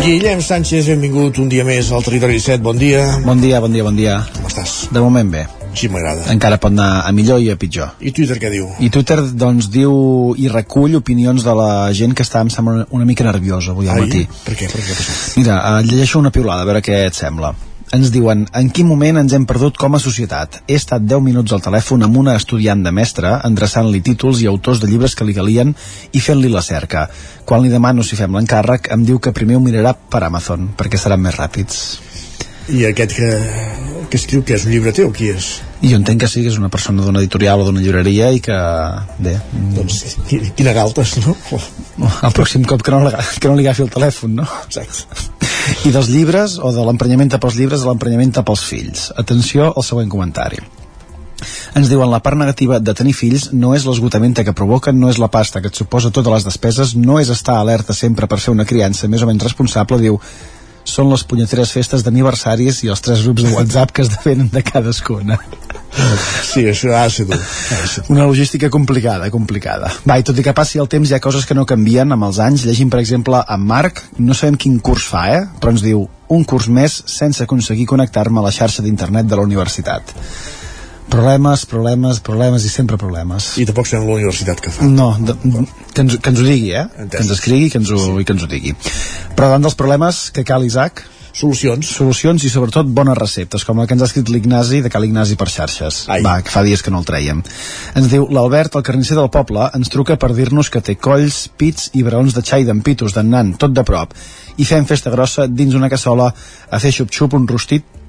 Speaker 1: Guillem Sánchez, benvingut un dia més al Territori 17, bon dia.
Speaker 39: Bon dia, bon dia, bon dia.
Speaker 1: Com estàs?
Speaker 39: De moment bé.
Speaker 1: Així m'agrada.
Speaker 39: Encara pot anar a millor i a pitjor.
Speaker 1: I Twitter què diu?
Speaker 39: I Twitter, doncs, diu i recull opinions de la gent que està, em sembla, una mica nerviosa avui al
Speaker 1: Ai,
Speaker 39: matí.
Speaker 1: Per què? Per què ha passat?
Speaker 39: Mira, eh, llegeixo una piulada, a veure què et sembla. Ens diuen, en quin moment ens hem perdut com a societat? He estat 10 minuts al telèfon amb una estudiant de mestre, endreçant-li títols i autors de llibres que li calien i fent-li la cerca. Quan li demano si fem l'encàrrec, em diu que primer ho mirarà per Amazon, perquè seran més ràpids.
Speaker 1: I aquest que, que escriu que és un llibre teu, qui és?
Speaker 39: I jo entenc que sí que és una persona d'una editorial o d'una llibreria i que, bé...
Speaker 1: Doncs, qui- quina galtes, no?
Speaker 39: El pròxim cop que no, que no li agafi el telèfon, no?
Speaker 1: Exacte.
Speaker 39: I dels llibres, o de l'emprenyament pels llibres, a l'emprenyament pels fills. Atenció al següent comentari. Ens diuen la part negativa de tenir fills no és l'esgotament que provoquen, no és la pasta que et suposa totes les despeses, no és estar alerta sempre per fer una criança més o menys responsable, diu són les punyeteres festes d'aniversaris i els tres grups de WhatsApp que es devenen de cadascuna.
Speaker 1: Sí, això ha de ser dur.
Speaker 39: Una logística complicada, complicada. Va, i tot i que passi el temps hi ha coses que no canvien amb els anys. Llegim, per exemple, en Marc, no sabem quin curs fa, eh? Però ens diu, un curs més sense aconseguir connectar-me a la xarxa d'internet de la universitat. Problemes, problemes, problemes i sempre problemes.
Speaker 1: I tampoc sabem la universitat que fa.
Speaker 39: No, de, que, ens, que ens ho digui, eh? Que ens escrigui que ens ho, i que ens ho digui. Però davant dels problemes que cal Isaac,
Speaker 1: Solucions.
Speaker 39: Solucions i sobretot bones receptes, com la que ens ha escrit l'Ignasi de Cal Ignasi per xarxes.
Speaker 1: Ai.
Speaker 39: Va, que fa dies que no el traiem. Ens diu, l'Albert, el carnisser del poble, ens truca per dir-nos que té colls, pits i braons de xai d'en Pitos, d'en Nan, tot de prop. I fem festa grossa dins una cassola a fer xup-xup un rostit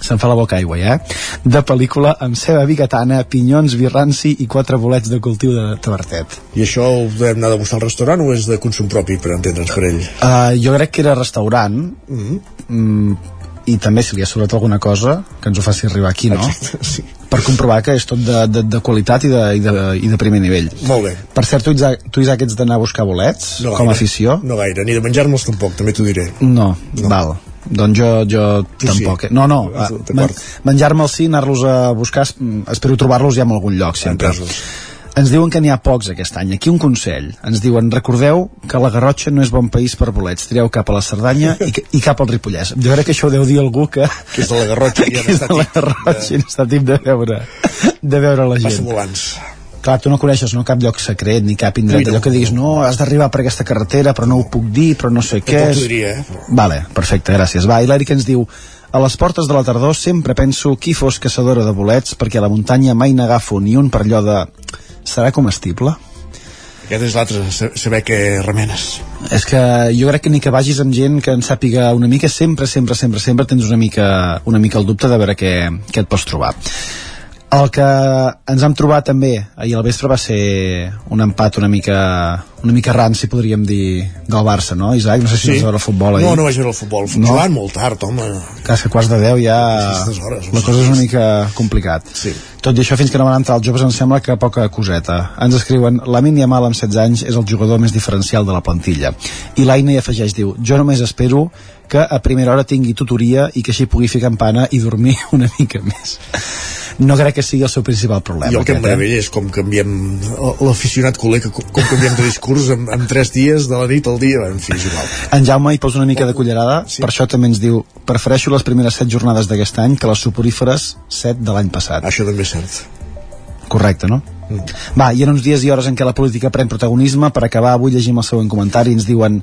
Speaker 39: se'n fa la boca aigua, ja? De pel·lícula amb ceba bigatana, pinyons, birranci i quatre bolets de cultiu de tabertet.
Speaker 1: I això ho devem anar a degustar al restaurant o és de consum propi, per entendre'ns per ell?
Speaker 39: Uh, jo crec que era restaurant
Speaker 1: Mm.
Speaker 39: mm, i també si li ha sobrat alguna cosa que ens ho faci arribar aquí, no?
Speaker 1: Exacte, sí.
Speaker 39: per comprovar que és tot de, de, de qualitat i de, i, de, i de primer nivell.
Speaker 1: Molt bé.
Speaker 39: Per cert, tu, Isaac, tu, Isaac ets d'anar a buscar bolets
Speaker 1: No
Speaker 39: com a afició?
Speaker 1: No gaire, ni de menjar-me'ls tampoc, també t'ho diré.
Speaker 39: No, no, val. Doncs jo, jo
Speaker 1: Tu
Speaker 39: tampoc.
Speaker 1: sí.
Speaker 39: eh? No, no, eh, men menjar-me'ls sí, anar-los a buscar, mm, espero trobar-los ja en algun lloc, sempre.
Speaker 1: Entesos.
Speaker 39: Ens diuen que n'hi ha pocs aquest any. Aquí un consell. Ens diuen, recordeu que la Garrotxa no és bon país per bolets. Tireu cap a la Cerdanya i, i cap al Ripollès. Jo crec que això ho deu dir algú que...
Speaker 1: Que és de la Garrotxa i
Speaker 39: que
Speaker 1: ja
Speaker 39: és de la Garrotxa i n'està tip de veure, de veure la gent.
Speaker 1: Passa.
Speaker 39: Clar, tu no coneixes no, cap lloc secret ni cap indret,
Speaker 1: Ui, no.
Speaker 39: allò que diguis no, has d'arribar per aquesta carretera però no ho puc dir, però no sé què és...
Speaker 1: diria, eh? Però...
Speaker 39: Vale, perfecte, gràcies. Va, i l'Eric ens diu a les portes de la tardor sempre penso qui fos caçadora de bolets perquè a la muntanya mai n'agafo ni un per allò de... Serà comestible?
Speaker 1: Aquest és l'altre, sa- saber què remenes.
Speaker 39: És que jo crec que ni que vagis amb gent que en sàpiga una mica, sempre, sempre, sempre, sempre tens una mica, una mica el dubte de veure què, què et pots trobar. El que ens vam trobar també ahir al vespre va ser un empat una mica, una mica ranci, podríem dir, del Barça, no, Isaac? No sé si sí. vas veure el futbol ahir.
Speaker 1: No, no vaig veure el futbol.
Speaker 39: No?
Speaker 1: Jugant molt tard, home.
Speaker 39: Quasi a quarts de 10 ja...
Speaker 1: Hores,
Speaker 39: la cosa és una mica complicat.
Speaker 1: Sí.
Speaker 39: Tot i això, fins que no van entrar els joves, em sembla que poca coseta. Ens escriuen, la Yamal amb 16 anys és el jugador més diferencial de la plantilla. I l'Aina hi afegeix, diu, jo només espero que a primera hora tingui tutoria i que així pugui fer campana i dormir una mica més. No crec que sigui el seu principal problema.
Speaker 1: I el que em
Speaker 39: eh?
Speaker 1: meravella és com canviem l'aficionat culer, que com canviem de discurs en, en tres dies, de la nit al dia, en fi, és igual.
Speaker 39: En Jaume hi posa una mica de cullerada, sí. per això també ens diu prefereixo les primeres set jornades d'aquest any que les suporíferes set de l'any passat.
Speaker 1: Això també és cert.
Speaker 39: Correcte, no? Mm. Va, hi ha uns dies i hores en què la política pren protagonisme. Per acabar, avui llegim el següent comentari. Ens diuen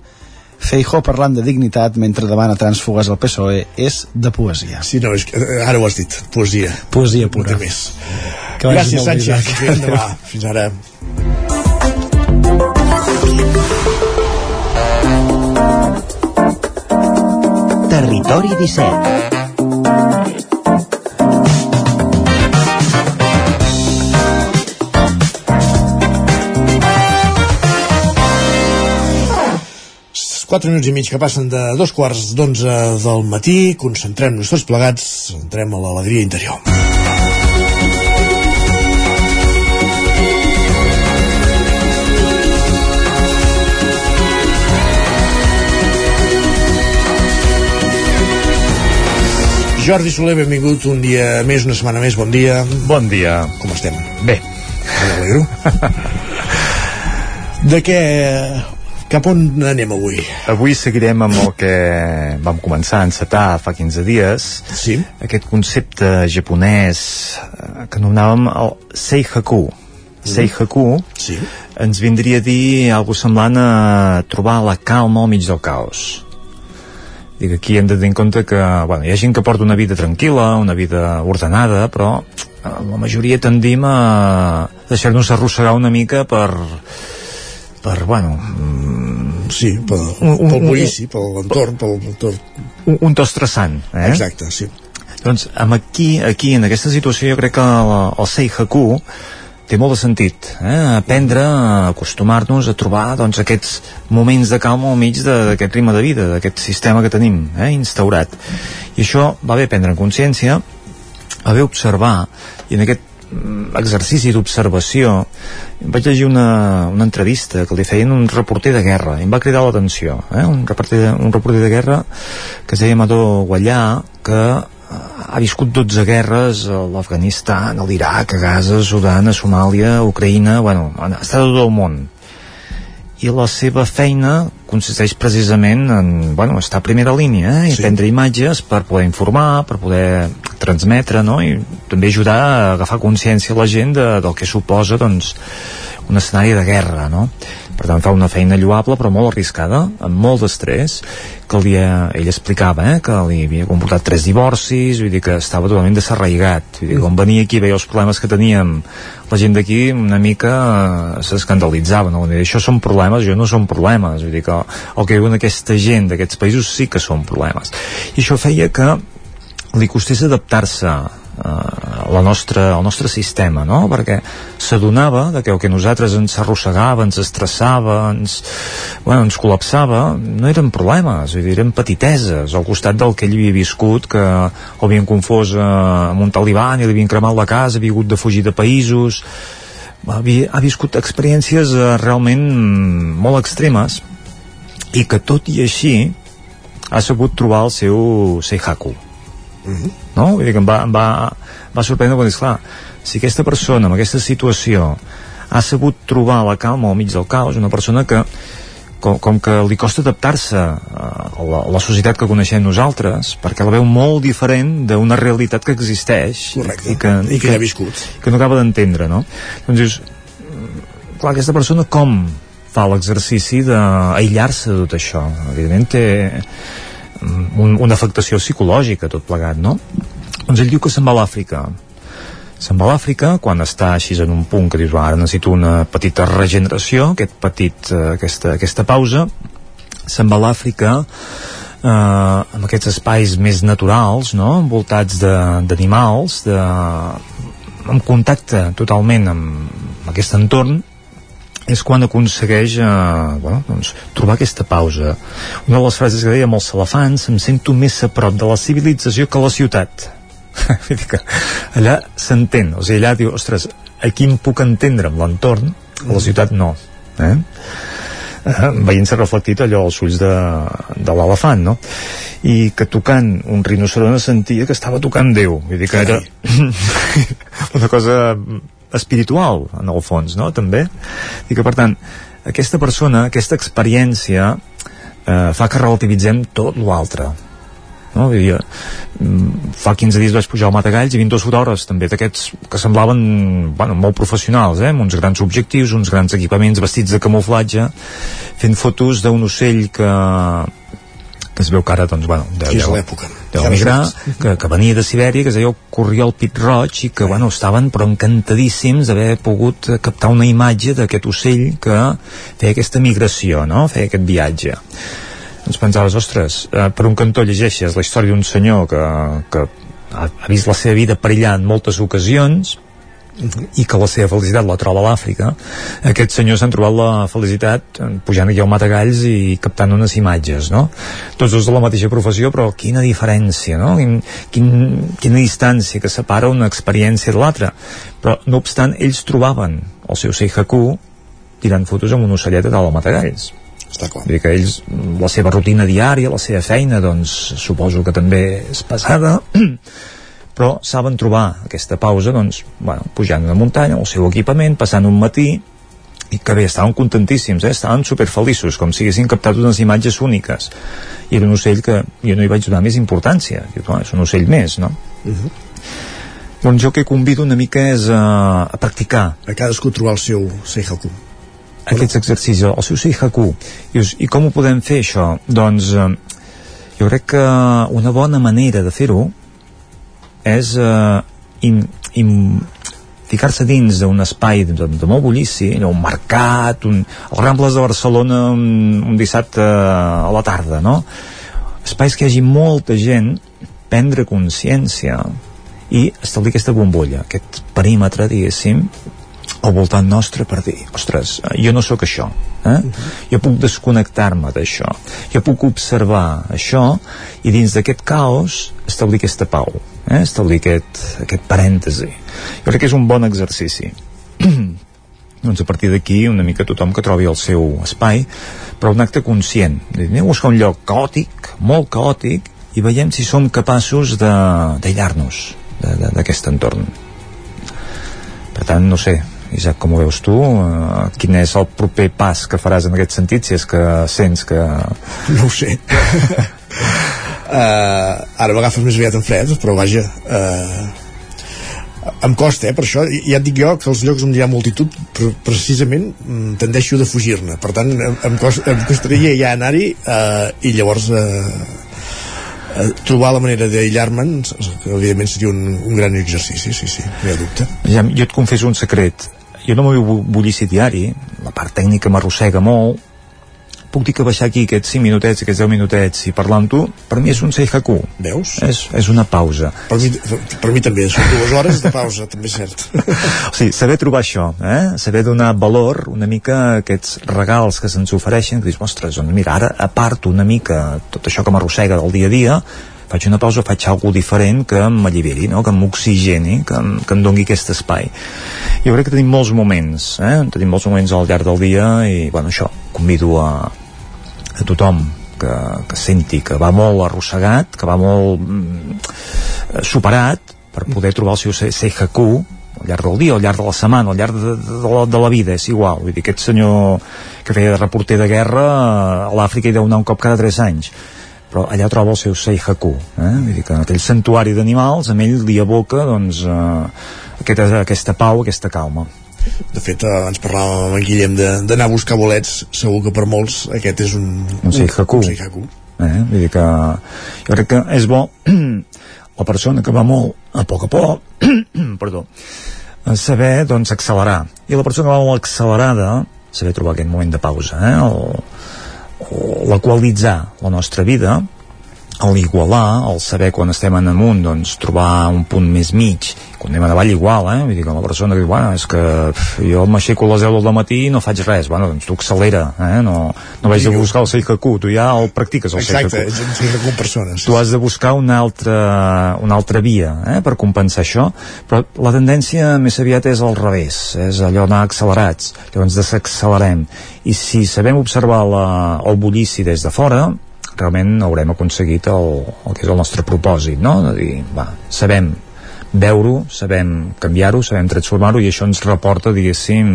Speaker 39: Feijó parlant de dignitat mentre demana trànsfugues al PSOE és de poesia.
Speaker 1: Sí, no, és que, eh, ara ho has dit, poesia.
Speaker 39: Poesia pura.
Speaker 1: De més.
Speaker 39: Que
Speaker 1: Gràcies, Sánchez. Fins demà. Fins ara.
Speaker 40: Territori 17
Speaker 1: 4 minuts i mig que passen de dos quarts d'onze del matí, concentrem-nos tots plegats, entrem a l'alegria interior. Jordi Soler, benvingut un dia més, una setmana més, bon dia.
Speaker 41: Bon dia.
Speaker 1: Com estem?
Speaker 41: Bé.
Speaker 1: M'alegro. De què... Cap on anem avui?
Speaker 41: Avui seguirem amb el que vam començar a encetar fa 15 dies.
Speaker 1: Sí.
Speaker 41: Aquest concepte japonès eh, que anomenàvem el Seihaku. Seihaku
Speaker 1: sí.
Speaker 41: ens vindria a dir alguna semblant a trobar la calma al mig del caos. Dic, aquí hem de tenir en compte que bueno, hi ha gent que porta una vida tranquil·la, una vida ordenada, però eh, la majoria tendim a deixar-nos arrossegar una mica per per, bueno... mm,
Speaker 1: Sí, pel,
Speaker 41: un,
Speaker 1: pel bullici, per l'entorn, pel entorn.
Speaker 41: un, un to estressant, eh?
Speaker 1: Exacte, sí.
Speaker 41: Doncs amb aquí, aquí, en aquesta situació, jo crec que el, el Seihaku té molt de sentit, eh? aprendre a acostumar-nos a trobar doncs, aquests moments de calma al mig d'aquest ritme de vida, d'aquest sistema que tenim eh? instaurat. I això va bé prendre en consciència, va bé observar, i en aquest exercici d'observació vaig llegir una, una entrevista que li feien un reporter de guerra i em va cridar l'atenció eh? un, reporter de, un reporter de guerra que es deia Amador Guallà que eh, ha viscut 12 guerres a l'Afganistan, a l'Iraq, a Gaza, a Sudan, a Somàlia, a Ucraïna, bueno, ha estat tot el món i la seva feina consisteix precisament en bueno, estar a primera línia eh? i
Speaker 1: Sí.
Speaker 41: prendre imatges per poder informar, per poder transmetre no? i també ajudar a agafar consciència a la gent de, del que suposa doncs, un escenari de guerra no? Per tant fa una feina lloable però molt arriscada, amb molt d'estrès que el dia, ell explicava eh, que li havia comportat tres divorcis vull dir que estava totalment desarraigat. Vull dir, quan venia aquí i veia els problemes que teníem. La gent d'aquí una mica eh, s'escandalitzava no? Dir, això són problemes, jo no són problemes. Vull dir que el que viuen aquesta gent d'aquests països sí que són problemes. I això feia que li costés adaptar-se eh, la nostra, al nostre sistema, no? Perquè s'adonava de que el que nosaltres ens arrossegava, ens estressava, ens, bueno, ens col·lapsava, no eren problemes, vull dir, eren petiteses al costat del que ell havia viscut, que ho havien confós eh, amb un taliban i li havien cremat la casa, havia hagut de fugir de països, havia, ha viscut experiències eh, realment molt extremes i que tot i així ha sabut trobar el seu Seihaku no? Vull dir que em va, em va, va sorprendre quan dius, clar, si aquesta persona amb aquesta situació ha sabut trobar la calma al mig del caos, una persona que com, com que li costa adaptar-se a la, a la societat que coneixem nosaltres perquè la veu molt diferent d'una realitat que existeix
Speaker 1: Correcte.
Speaker 41: i que,
Speaker 1: I que ja ha viscut.
Speaker 41: que no acaba d'entendre no? doncs dius, mm, clar, aquesta persona com fa l'exercici d'aïllar-se de tot això evidentment té un, una afectació psicològica tot plegat, no? Doncs ell diu que se'n va a l'Àfrica se'n va a l'Àfrica quan està així en un punt que dius, "Va, ara necessito una petita regeneració aquest petit, eh, aquesta, aquesta pausa se'n va a l'Àfrica eh, amb aquests espais més naturals no? envoltats d'animals de, en contacte totalment amb aquest entorn és quan aconsegueix eh, bueno, doncs, trobar aquesta pausa. Una de les frases que deia amb els elefants, em sento més a prop de la civilització que la ciutat. Que allà s'entén, o sigui, allà diu, ostres, aquí em puc entendre amb l'entorn, a la ciutat no. Eh? eh, veient-se reflectit allò als ulls de, de l'elefant, no? I que tocant un rinoceront sentia que estava tocant Déu. Vull dir que era una cosa espiritual, en el fons, no?, també. I que, per tant, aquesta persona, aquesta experiència, eh, fa que relativitzem tot l'altre. No? Dir, mm, fa 15 dies vaig pujar al Matagalls i 22 fotògrafs també d'aquests que semblaven bueno, molt professionals eh? amb uns grans objectius, uns grans equipaments vestits de camuflatge fent fotos d'un ocell que que es veu que ara doncs, bueno, deu, deu-
Speaker 1: l'època.
Speaker 41: deu
Speaker 1: Ja
Speaker 41: migrar,
Speaker 1: no saps.
Speaker 41: que, que venia de Sibèria, que es deia Corriol Pit Roig i que bueno, estaven però encantadíssims d'haver pogut eh, captar una imatge d'aquest ocell que feia aquesta migració, no? feia aquest viatge ens pensaves, ostres, eh, per un cantó llegeixes la història d'un senyor que, que ha, ha vist la seva vida perillar en moltes ocasions i que la seva felicitat la troba a l'Àfrica aquests senyors han trobat la felicitat pujant aquí al Matagalls i captant unes imatges no? tots dos de la mateixa professió però quina diferència no? quin, quin, quina distància que separa una experiència de l'altra però no obstant ells trobaven el seu Seihaku tirant fotos amb un ocellet a dalt al Matagalls
Speaker 1: està clar.
Speaker 41: Vull dir que ells, la seva rutina diària, la seva feina, doncs suposo que també és pesada, però saben trobar aquesta pausa, doncs, bueno, pujant una muntanya, el seu equipament, passant un matí, i que bé, estaven contentíssims, eh? estaven superfeliços, com si haguessin captat unes imatges úniques. I era un ocell que jo no hi vaig donar més importància. Dic, és un ocell més, no?
Speaker 1: Uh -huh.
Speaker 41: Doncs jo que convido una mica és a, a practicar.
Speaker 1: A cadascú trobar el seu Seihaku.
Speaker 41: Aquests exercicis, el seu Seihaku. I, I com ho podem fer, això? Doncs eh, jo crec que una bona manera de fer-ho és eh, in, in, ficar-se dins d'un espai de, de molt bullici, un mercat, un, els Rambles de Barcelona un, un dissabte a la tarda, no? Espais que hi hagi molta gent, prendre consciència i establir aquesta bombolla, aquest perímetre, diguéssim, al voltant nostre per dir, ostres, jo no sóc això, eh? jo puc desconnectar-me d'això, jo puc observar això i dins d'aquest caos establir aquesta pau, eh? establir aquest, aquest parèntesi. Jo crec que és un bon exercici. doncs a partir d'aquí una mica tothom que trobi el seu espai, però un acte conscient. Anem a buscar un lloc caòtic, molt caòtic, i veiem si som capaços d'aïllar-nos d'aquest entorn. Per tant, no sé, Isaac, com ho veus tu? Uh, quin és el proper pas que faràs en aquest sentit, si és que sents que...
Speaker 1: No ho sé. uh, ara m'agafes més aviat en fred, però vaja... Uh, em costa, eh, per això, ja et dic jo que els llocs on hi ha multitud precisament mm, tendeixo de fugir-ne per tant em, em, cost, em costaria ja anar-hi eh, i llavors eh, eh, trobar la manera d'aïllar-me'n que evidentment seria un, un gran exercici sí, sí, no hi ha dubte
Speaker 41: ja, jo et confesso un secret jo no m'ho bullici diari la part tècnica m'arrossega molt puc dir que baixar aquí aquests 5 minutets, aquests 10 minutets i parlar amb tu, per mi és un seihaku.
Speaker 1: Veus?
Speaker 41: És, és una pausa.
Speaker 1: Per mi, per mi també, són dues hores de pausa, també és cert.
Speaker 41: o sigui, saber trobar això, eh? saber donar valor una mica a aquests regals que se'ns ofereixen, que dius, ostres, doncs mira, ara aparto una mica tot això que m'arrossega del dia a dia, faig una pausa, faig alguna diferent que m'alliberi, no? que m'oxigeni, que, que em dongui aquest espai. Jo crec que tenim molts moments, eh? tenim molts moments al llarg del dia i, bueno, això, convido a, a tothom que, que senti que va molt arrossegat, que va molt mm, superat, per poder trobar el seu Seihaku al llarg del dia, al llarg de la setmana, al llarg de, de, de, la, de la vida, és igual. Vull dir, aquest senyor que feia de reporter de guerra a l'Àfrica hi deu anar un cop cada 3 anys però allà troba el seu Seihaku eh? vull dir que en aquell santuari d'animals amb ell li aboca doncs, eh, aquesta, aquesta pau, aquesta calma
Speaker 1: de fet eh, ens parlàvem amb en Guillem d'anar a buscar bolets segur que per molts aquest és un,
Speaker 41: un Seihaku,
Speaker 1: un Seihaku.
Speaker 41: Eh? vull dir que jo crec que és bo la persona que va molt a poc a poc perdó saber doncs accelerar i la persona que va molt accelerada saber trobar aquest moment de pausa eh? el, l'equalitzar la nostra vida l'igualar, el saber quan estem en amunt doncs trobar un punt més mig. Quan anem a davall igual, eh? vull dir que la persona diu, bueno, és que pff, jo m'aixeco a les 10 del matí i no faig res, bueno, doncs tu accelera eh? no, no vagis a buscar el Seikaku tu ja el practiques el
Speaker 1: Exacte,
Speaker 41: Seikaku
Speaker 1: un Seikaku en persona
Speaker 41: tu has de buscar una altra, una altra via eh? per compensar això. Però la tendència més aviat és al revés és allò d'anar accelerats. Llavors desaccelerem. I si sabem observar la, el bullici des de fora realment haurem aconseguit el, el que és el nostre propòsit, no? De dir, va, sabem veure-ho, sabem canviar-ho, sabem transformar-ho i això ens reporta, diguéssim,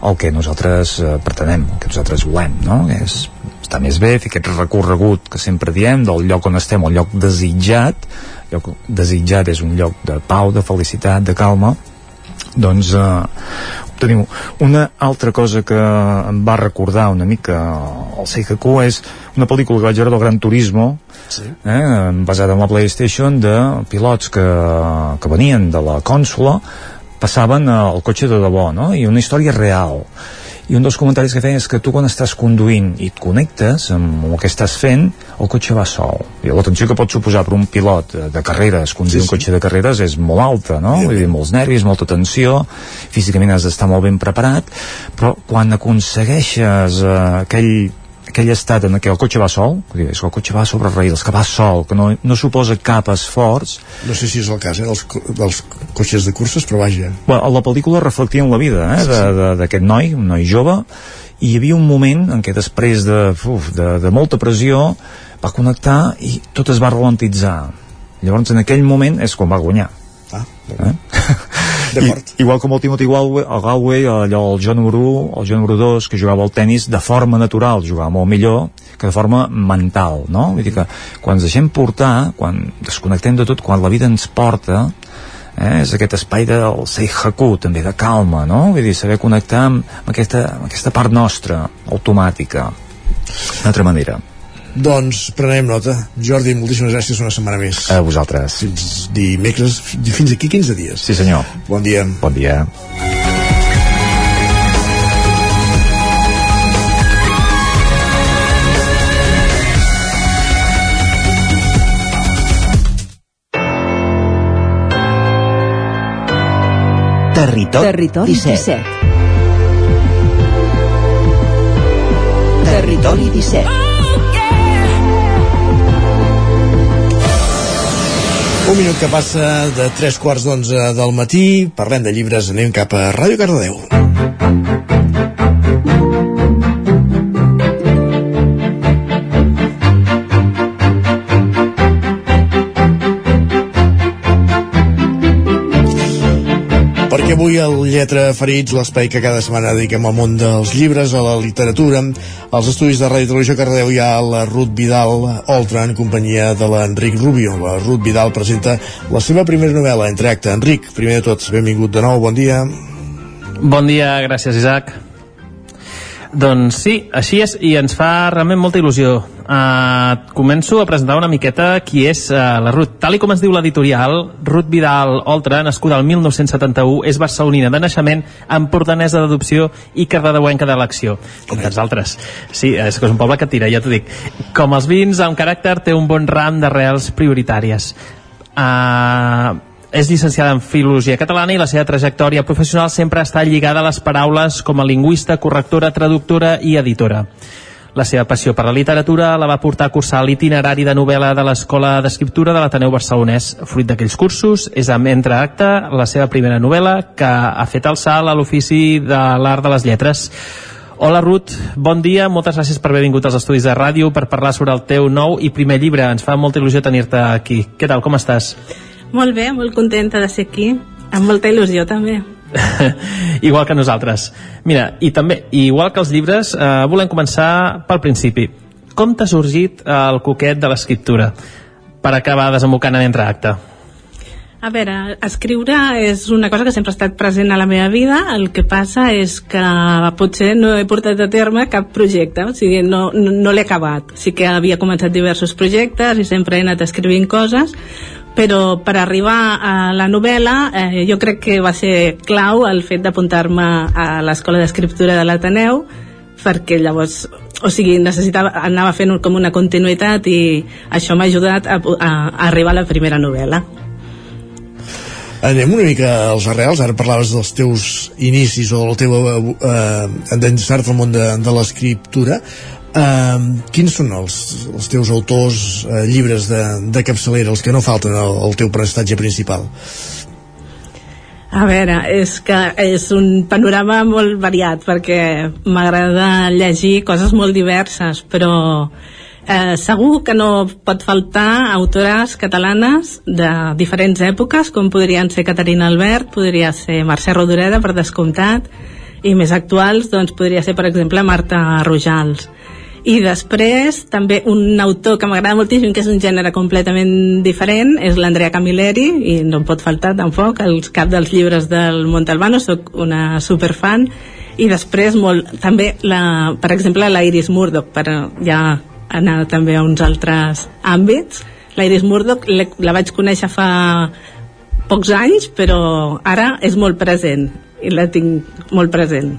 Speaker 41: el que nosaltres eh, pretenem, el que nosaltres volem, no? És estar més bé, fer aquest recorregut que sempre diem del lloc on estem al lloc desitjat, el lloc desitjat és un lloc de pau, de felicitat, de calma, doncs eh, teniu una altra cosa que em va recordar una mica el Seikaku és una pel·lícula que vaig veure del Gran Turismo sí. eh, basada en la Playstation de pilots que, que venien de la cònsola passaven al cotxe de debò no? i una història real i un dels comentaris que feien és que tu quan estàs conduint i et connectes amb el que estàs fent, el cotxe va sol. I la tensió que pot suposar per un pilot de carreres, conduir sí, sí. un cotxe de carreres és molt alta, no? Sí. Vull dir, molts nervis, molta tensió, físicament has d'estar molt ben preparat, però quan aconsegueixes eh, aquell aquell estat en què el cotxe va sol, és que el cotxe va sobre rails, que va sol, que no, no suposa cap esforç...
Speaker 1: No sé si és el cas, eh, dels, dels cotxes de curses, però vaja.
Speaker 41: Bueno, la pel·lícula reflectia en la vida eh, d'aquest noi, un noi jove, i hi havia un moment en què després de, uf, de, de molta pressió va connectar i tot es va ralentitzar. Llavors en aquell moment és quan va guanyar
Speaker 1: ah,
Speaker 41: eh? I, igual com el Timothy Galway, el Galway allò, el John 1, el John número 2 que jugava al tennis de forma natural jugava molt millor que de forma mental no? vull dir que quan ens deixem portar quan desconnectem de tot, quan la vida ens porta eh? és aquest espai del Seihaku també de calma, no? vull dir, saber connectar amb, aquesta, amb aquesta part nostra automàtica d'una altra manera
Speaker 1: doncs prenem nota. Jordi, moltíssimes gràcies una setmana més.
Speaker 41: A vosaltres.
Speaker 1: Fins dimecres, fins aquí 15 dies.
Speaker 41: Sí, senyor.
Speaker 1: Bon dia.
Speaker 41: Bon dia.
Speaker 40: Territori,
Speaker 18: Territori
Speaker 40: 17.
Speaker 18: 17.
Speaker 40: Territori 17.
Speaker 1: Un minut que passa de 3 quarts d'onze del matí. Parlem de llibres, anem cap a Ràdio Cardedeu. Avui el Lletra Ferits, l'espai que cada setmana dediquem al món dels llibres, a la literatura, als estudis de Ràdio Televisió Cardedeu hi ha la Ruth Vidal Oltra en companyia de l'Enric Rubio. La Ruth Vidal presenta la seva primera novel·la, Entre acte. Enric, primer de tot, benvingut de nou, bon dia.
Speaker 17: Bon dia, gràcies Isaac. Doncs sí, així és, i ens fa realment molta il·lusió. Uh, començo a presentar una miqueta qui és uh, la Ruth. Tal i com es diu l'editorial, Ruth Vidal Oltra, nascuda el 1971, és barcelonina de naixement, empordanesa d'adopció i cardedeuenca d'elecció, com tants altres. Sí, és que és un poble que tira, ja t'ho dic. Com els vins, amb caràcter, té un bon ram d'arrels prioritàries. Uh, és llicenciada en Filologia Catalana i la seva trajectòria professional sempre està lligada a les paraules com a lingüista, correctora, traductora i editora. La seva passió per la literatura la va portar a cursar l'itinerari de novel·la de l'Escola d'Escriptura de l'Ateneu Barcelonès. Fruit d'aquells cursos, és amb Entre Acte, la seva primera novel·la, que ha fet salt a l'ofici de l'art de les lletres. Hola Ruth, bon dia, moltes gràcies per haver vingut als estudis de ràdio per parlar sobre el teu nou i primer llibre. Ens fa molta il·lusió tenir-te aquí. Què tal, com estàs?
Speaker 31: Molt bé, molt contenta de ser aquí, amb molta il·lusió també.
Speaker 17: igual que nosaltres. Mira, i també, igual que els llibres, eh, volem començar pel principi. Com t'ha sorgit el coquet de l'escriptura per acabar desembocant en entre acte?
Speaker 31: A veure, escriure és una cosa que sempre ha estat present a la meva vida, el que passa és que potser no he portat a terme cap projecte, o sigui, no, no, no l'he acabat. Sí que havia començat diversos projectes i sempre he anat escrivint coses, però per arribar a la novel·la eh, jo crec que va ser clau el fet d'apuntar-me a l'escola d'escriptura de l'Ateneu perquè llavors o sigui, necessitava, anava fent com una continuïtat i això m'ha ajudat a, a, a arribar a la primera novel·la.
Speaker 1: Anem una mica als arrels, ara parlaves dels teus inicis o del teu eh, endinsar-te al món de, de l'escriptura Uh, quins són els, els teus autors, uh, llibres de, de capçalera, els que no falten al, al teu prestatge principal?
Speaker 31: A veure, és que és un panorama molt variat perquè m'agrada llegir coses molt diverses, però eh, segur que no pot faltar autores catalanes de diferents èpoques, com podrien ser Caterina Albert, podria ser Mercè Rodoreda, per descomptat, i més actuals, doncs podria ser, per exemple, Marta Rojals i després també un autor que m'agrada moltíssim que és un gènere completament diferent és l'Andrea Camilleri i no em pot faltar tampoc el cap dels llibres del Montalbano sóc una superfan. I després molt, també la, per exemple la Iris Murdoch per ja anar també a uns altres àmbits. La Iris Murdoch la vaig conèixer fa pocs anys però ara és molt present i la tinc molt present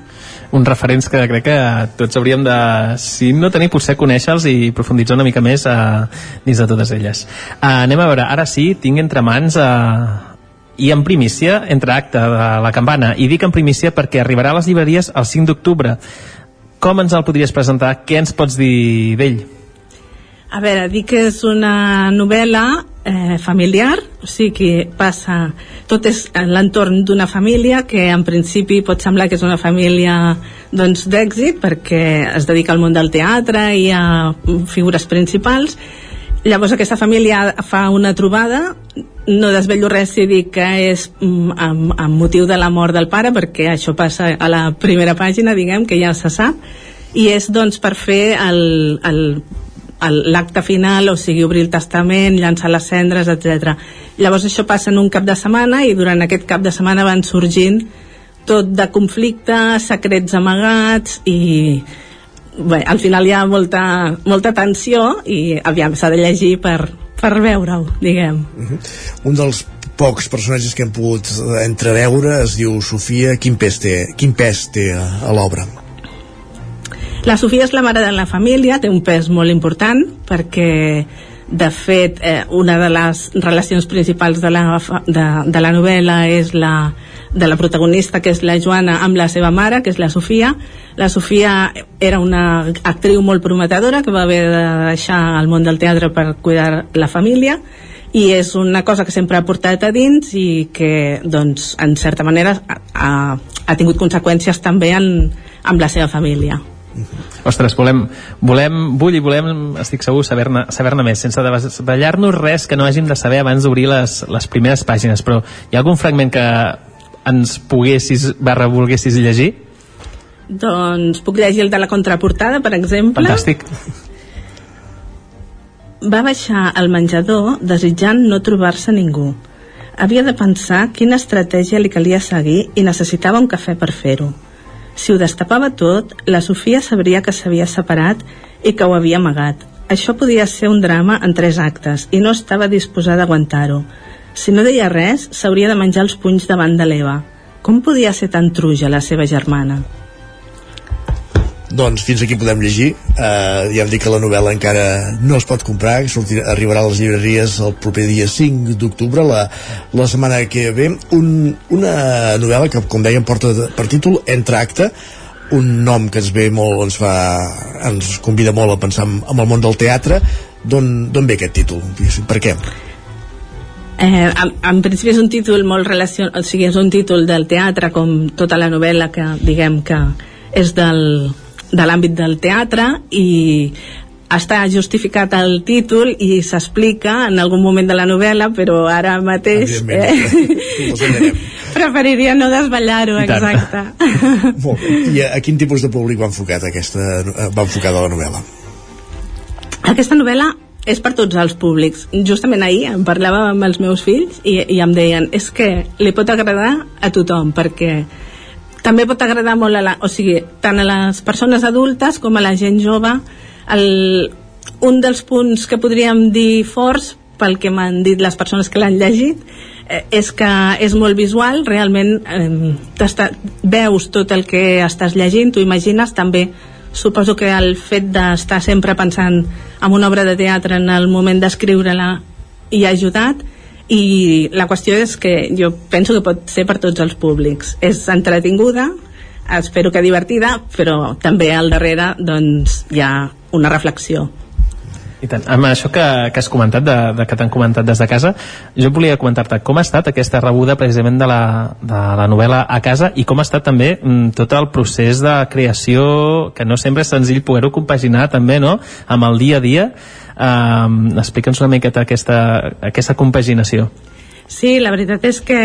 Speaker 17: uns referents que crec que tots hauríem de, si no tenir, potser conèixer-los i profunditzar una mica més uh, dins de totes elles. Uh, anem a veure, ara sí, tinc entre mans uh, i en primícia, entre acte de la campana, i dic en primícia perquè arribarà a les llibreries el 5 d'octubre. Com ens el podries presentar? Què ens pots dir d'ell?
Speaker 31: A veure, dic que és una novel·la eh, familiar, o sigui que passa, tot és en l'entorn d'una família que en principi pot semblar que és una família doncs, d'èxit perquè es dedica al món del teatre i a figures principals. Llavors aquesta família fa una trobada no desvello res si dic que és mm, amb, amb motiu de la mort del pare perquè això passa a la primera pàgina diguem que ja se sap i és doncs per fer el, el l'acte final, o sigui, obrir el testament, llançar les cendres, etc. Llavors això passa en un cap de setmana i durant aquest cap de setmana van sorgint tot de conflictes, secrets amagats i bé, al final hi ha molta, molta tensió i aviam, s'ha de llegir per, per veure-ho, diguem.
Speaker 1: Uh -huh. Un dels pocs personatges que hem pogut entreveure es diu Sofia, quin pes té, quin pes té a l'obra?
Speaker 31: La Sofia és la mare de la família, té un pes molt important perquè de fet eh, una de les relacions principals de la, de, de la novel·la és la de la protagonista que és la Joana amb la seva mare que és la Sofia. La Sofia era una actriu molt prometedora que va haver de deixar el món del teatre per cuidar la família i és una cosa que sempre ha portat a dins i que doncs en certa manera ha, ha tingut conseqüències també en, amb la seva família
Speaker 17: Ostres, volem, volem, vull i volem, estic segur, saber-ne saber, -ne, més, sense desvetllar-nos res que no hàgim de saber abans d'obrir les, les primeres pàgines, però hi ha algun fragment que ens poguessis, barra, volguessis llegir?
Speaker 31: Doncs puc llegir el de la contraportada, per exemple.
Speaker 17: Fantàstic.
Speaker 31: Va baixar al menjador desitjant no trobar-se ningú. Havia de pensar quina estratègia li calia seguir i necessitava un cafè per fer-ho. Si ho destapava tot, la Sofia sabria que s'havia separat i que ho havia amagat. Això podia ser un drama en tres actes i no estava disposada a aguantar-ho. Si no deia res, s'hauria de menjar els punys davant de l'Eva. Com podia ser tan truja la seva germana?
Speaker 1: Doncs fins aquí podem llegir. Uh, ja hem dit que la novel·la encara no es pot comprar, sortirà, arribarà a les llibreries el proper dia 5 d'octubre, la, la setmana que ve. Un, una novel·la que, com dèiem, porta per títol Entre acte, un nom que ens ve molt, ens, fa, ens convida molt a pensar en, en el món del teatre. D'on ve aquest títol? Per què?
Speaker 31: Eh, en, en principi és un títol molt relacionat, o sigui, és un títol del teatre com tota la novel·la que diguem que és del, de l'àmbit del teatre i està justificat el títol i s'explica en algun moment de la novel·la però ara mateix eh, preferiria no desvetllar-ho exacte
Speaker 1: Molt bé. i a, a quin tipus de públic va enfocat aquesta, va enfocada la novel·la?
Speaker 31: aquesta novel·la és per tots els públics. Justament ahir em parlava amb els meus fills i, i em deien és que li pot agradar a tothom perquè també pot agradar molt a la, o sigui, tant a les persones adultes com a la gent jove el, un dels punts que podríem dir forts pel que m'han dit les persones que l'han llegit eh, és que és molt visual realment eh, veus tot el que estàs llegint, tu imagines. També suposo que el fet d'estar sempre pensant en una obra de teatre en el moment d'escriure-la hi ha ajudat i la qüestió és que jo penso que pot ser per tots els públics és entretinguda espero que divertida però també al darrere doncs hi ha una reflexió
Speaker 17: i tant. Amb això que, que has comentat, de, de que t'han comentat des de casa, jo volia comentar-te com ha estat aquesta rebuda precisament de la, de la novel·la a casa i com ha estat també mm, tot el procés de creació, que no sempre és senzill poder-ho compaginar també, no?, amb el dia a dia. Um, Explica'ns una miqueta aquesta, aquesta compaginació.
Speaker 31: Sí, la veritat és que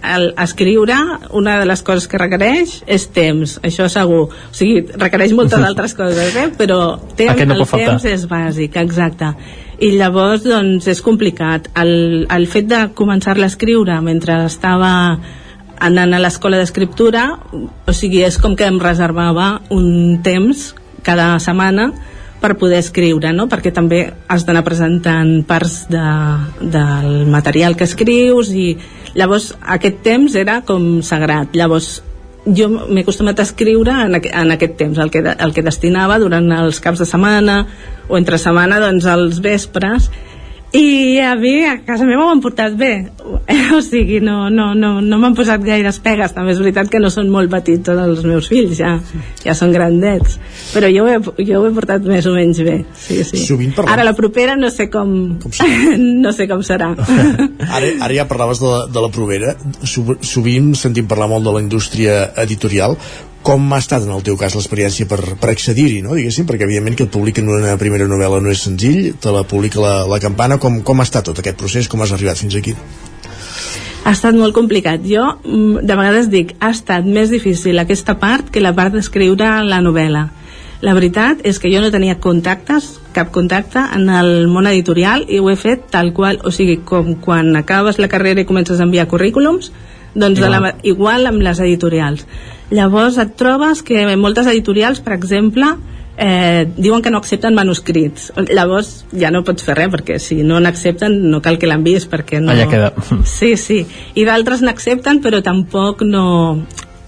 Speaker 31: el escriure una de les coses que requereix és temps, això segur. O sigui, requereix moltes altres coses, eh? però temps,
Speaker 17: no
Speaker 31: el temps és bàsic, exacte. I llavors, doncs, és complicat. El, el fet de començar-la a escriure mentre estava anant a l'escola d'escriptura, o sigui, és com que em reservava un temps cada setmana per poder escriure, no? perquè també has d'anar presentant parts de, del material que escrius i llavors aquest temps era com sagrat llavors jo m'he acostumat a escriure en, aqu en aquest temps, el que, el que destinava durant els caps de setmana o entre setmana doncs als vespres i a mi a casa meva ho han portat bé. O sigui, no, no, no, no m'han posat gaires pegues també és veritat que no són molt petits tots els meus fills ja, ja són grandets. Però jo ho, he, jo ho he portat més o menys bé sí, sí. ara la propera no sé com, com no sé com serà.
Speaker 1: Ara, ara ja parlaves de la, de la propera. Sovint sentim parlar molt de la indústria editorial com ha estat en el teu cas l'experiència per, per accedir-hi, no? diguéssim, perquè evidentment que et publiquen una primera novel·la no és senzill, te la publica la, la campana, com, com ha estat tot aquest procés, com has arribat fins aquí?
Speaker 31: ha estat molt complicat. Jo mm, de vegades dic, ha estat més difícil aquesta part que la part d'escriure la novel·la. La veritat és que jo no tenia contactes, cap contacte en el món editorial i ho he fet tal qual, o sigui, com quan acabes la carrera i comences a enviar currículums, doncs igual, de la, igual amb les editorials. Llavors et trobes que moltes editorials, per exemple, eh, diuen que no accepten manuscrits. Llavors ja no pots fer res perquè si no n'accepten no cal que l'envies perquè no...
Speaker 17: allà queda.
Speaker 31: Sí, sí, i d'altres n'accepten però tampoc no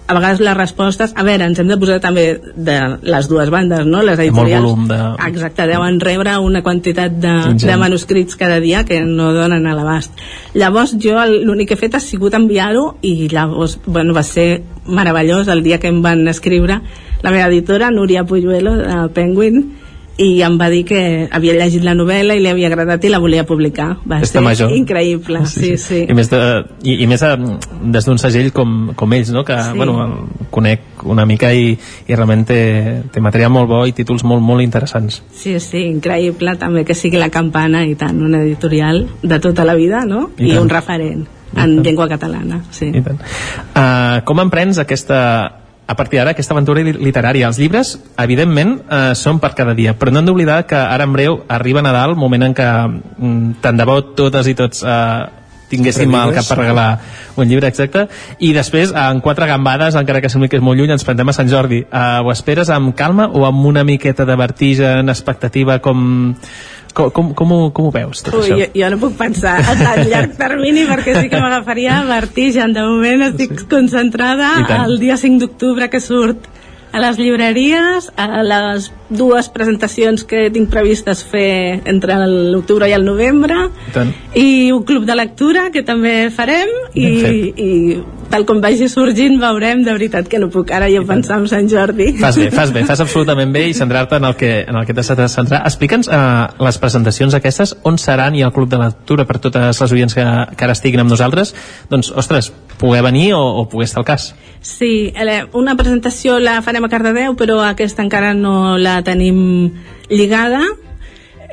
Speaker 31: a vegades les respostes, a veure, ens hem de posar també de les dues bandes, no? Les editorials,
Speaker 17: volum de...
Speaker 31: exacte, deuen rebre una quantitat de, de manuscrits cada dia que no donen a l'abast. Llavors jo l'únic que he fet ha sigut enviar-ho i llavors, bueno, va ser meravellós el dia que em van escriure la meva editora, Núria Puyuelo, de Penguin, i em va dir que havia llegit la novel·la i li havia agradat i la volia publicar va
Speaker 17: Està
Speaker 31: ser
Speaker 17: major.
Speaker 31: increïble sí, sí, sí.
Speaker 17: I més, de, i, i més de, des d'un segell com, com ells, no? que
Speaker 31: Sí.
Speaker 17: bueno, conec una mica i, i realment té, té material molt bo i títols molt, molt interessants.
Speaker 31: Sí, sí, increïble també que sigui la campana i tant, una editorial de tota la vida, no?
Speaker 17: I
Speaker 31: I,
Speaker 17: tant.
Speaker 31: un referent en llengua catalana, sí.
Speaker 17: I tant. Uh, com emprens aquesta a partir d'ara aquesta aventura li- literària. Els llibres evidentment eh, són per cada dia però no hem d'oblidar que ara en breu arriba Nadal moment en què mm, tant de bo totes i tots eh, tinguéssim al cap per regalar un llibre exacte. I després en quatre gambades encara que sembli que és molt lluny ens prentem a Sant Jordi. Eh, ho esperes amb calma o amb una miqueta de vertigen, expectativa com, com, com, com, ho, com ho veus tot
Speaker 31: Ui,
Speaker 17: això?
Speaker 31: jo, jo no puc pensar a tan llarg termini perquè sí que m'agafaria vertigen. De moment estic concentrada
Speaker 17: I tant.
Speaker 31: el dia 5 d'octubre que surt a les llibreries, a les dues presentacions que tinc previstes fer entre l'octubre i el novembre,
Speaker 17: I tant.
Speaker 31: i un club de lectura que també farem i, i tal com vagi sorgint veurem. De veritat que no puc. Ara jo pensar en Sant Jordi.
Speaker 17: Fas bé, fas bé, fas absolutament bé. I centrar-te en el que, en el que t'has de centrar. Explica'ns uh, les presentacions aquestes, on seran i el club de lectura per totes les oients que, que ara estiguin amb nosaltres, doncs, ostres, poder venir o, o poder estar al cas.
Speaker 31: Sí, eh, una presentació la farem a Cardedeu, però aquesta encara no la tenim lligada,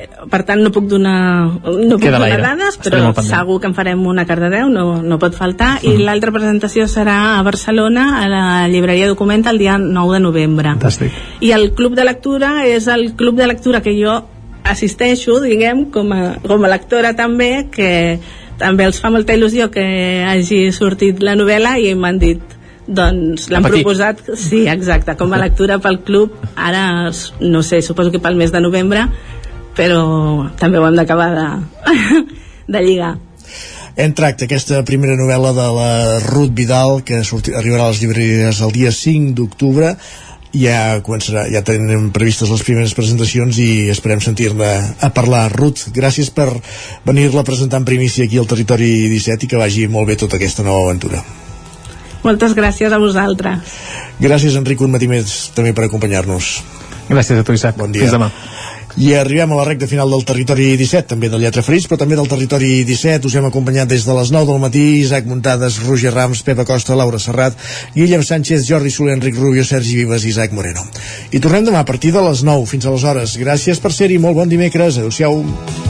Speaker 31: Eh, per tant no puc donar, no puc donar dades, però segur que en farem una a Cardedeu, no, no pot faltar, i l'altra presentació serà a Barcelona, a la llibreria Documenta, el dia 9 de novembre.
Speaker 17: Fantàstic.
Speaker 31: I el club de lectura és el club de lectura que jo assisteixo, diguem, com a, com a lectora també, que també els fa molta il·lusió que hagi sortit la novel·la i m'han dit doncs l'han proposat. Sí, exacte, com a lectura pel club ara, no sé, suposo que pel mes de novembre però també ho hem d'acabar de, de lligar.
Speaker 1: En tracte aquesta primera novel·la de la Ruth Vidal que sorti, arribarà a les llibreries el dia 5 d'octubre ja començarà, ja tenim previstes les primeres presentacions i esperem sentir-ne a parlar. Ruth, gràcies per venir-la a presentar en primícia aquí al Territori 17 i que vagi molt bé tota aquesta nova aventura.
Speaker 31: moltes gràcies a vosaltres
Speaker 1: Gràcies, Enric, un matí més també per acompanyar-nos.
Speaker 17: Gràcies a tu, Isaac.
Speaker 1: Bon dia.
Speaker 17: Fins demà.
Speaker 1: I arribem a la recta final del Territori 17, també del Lletra Ferits, però també del Territori 17. Us hem acompanyat des de les 9 del matí, Isaac Muntades, Roger Rams, Pepa Costa, Laura Serrat, Guillem Sánchez, Jordi Soler, Enric Rubio, Sergi Vives i Isaac Moreno. I tornem demà a partir de les 9. Fins aleshores. Gràcies per ser-hi, molt bon dimecres. Adéu-siau.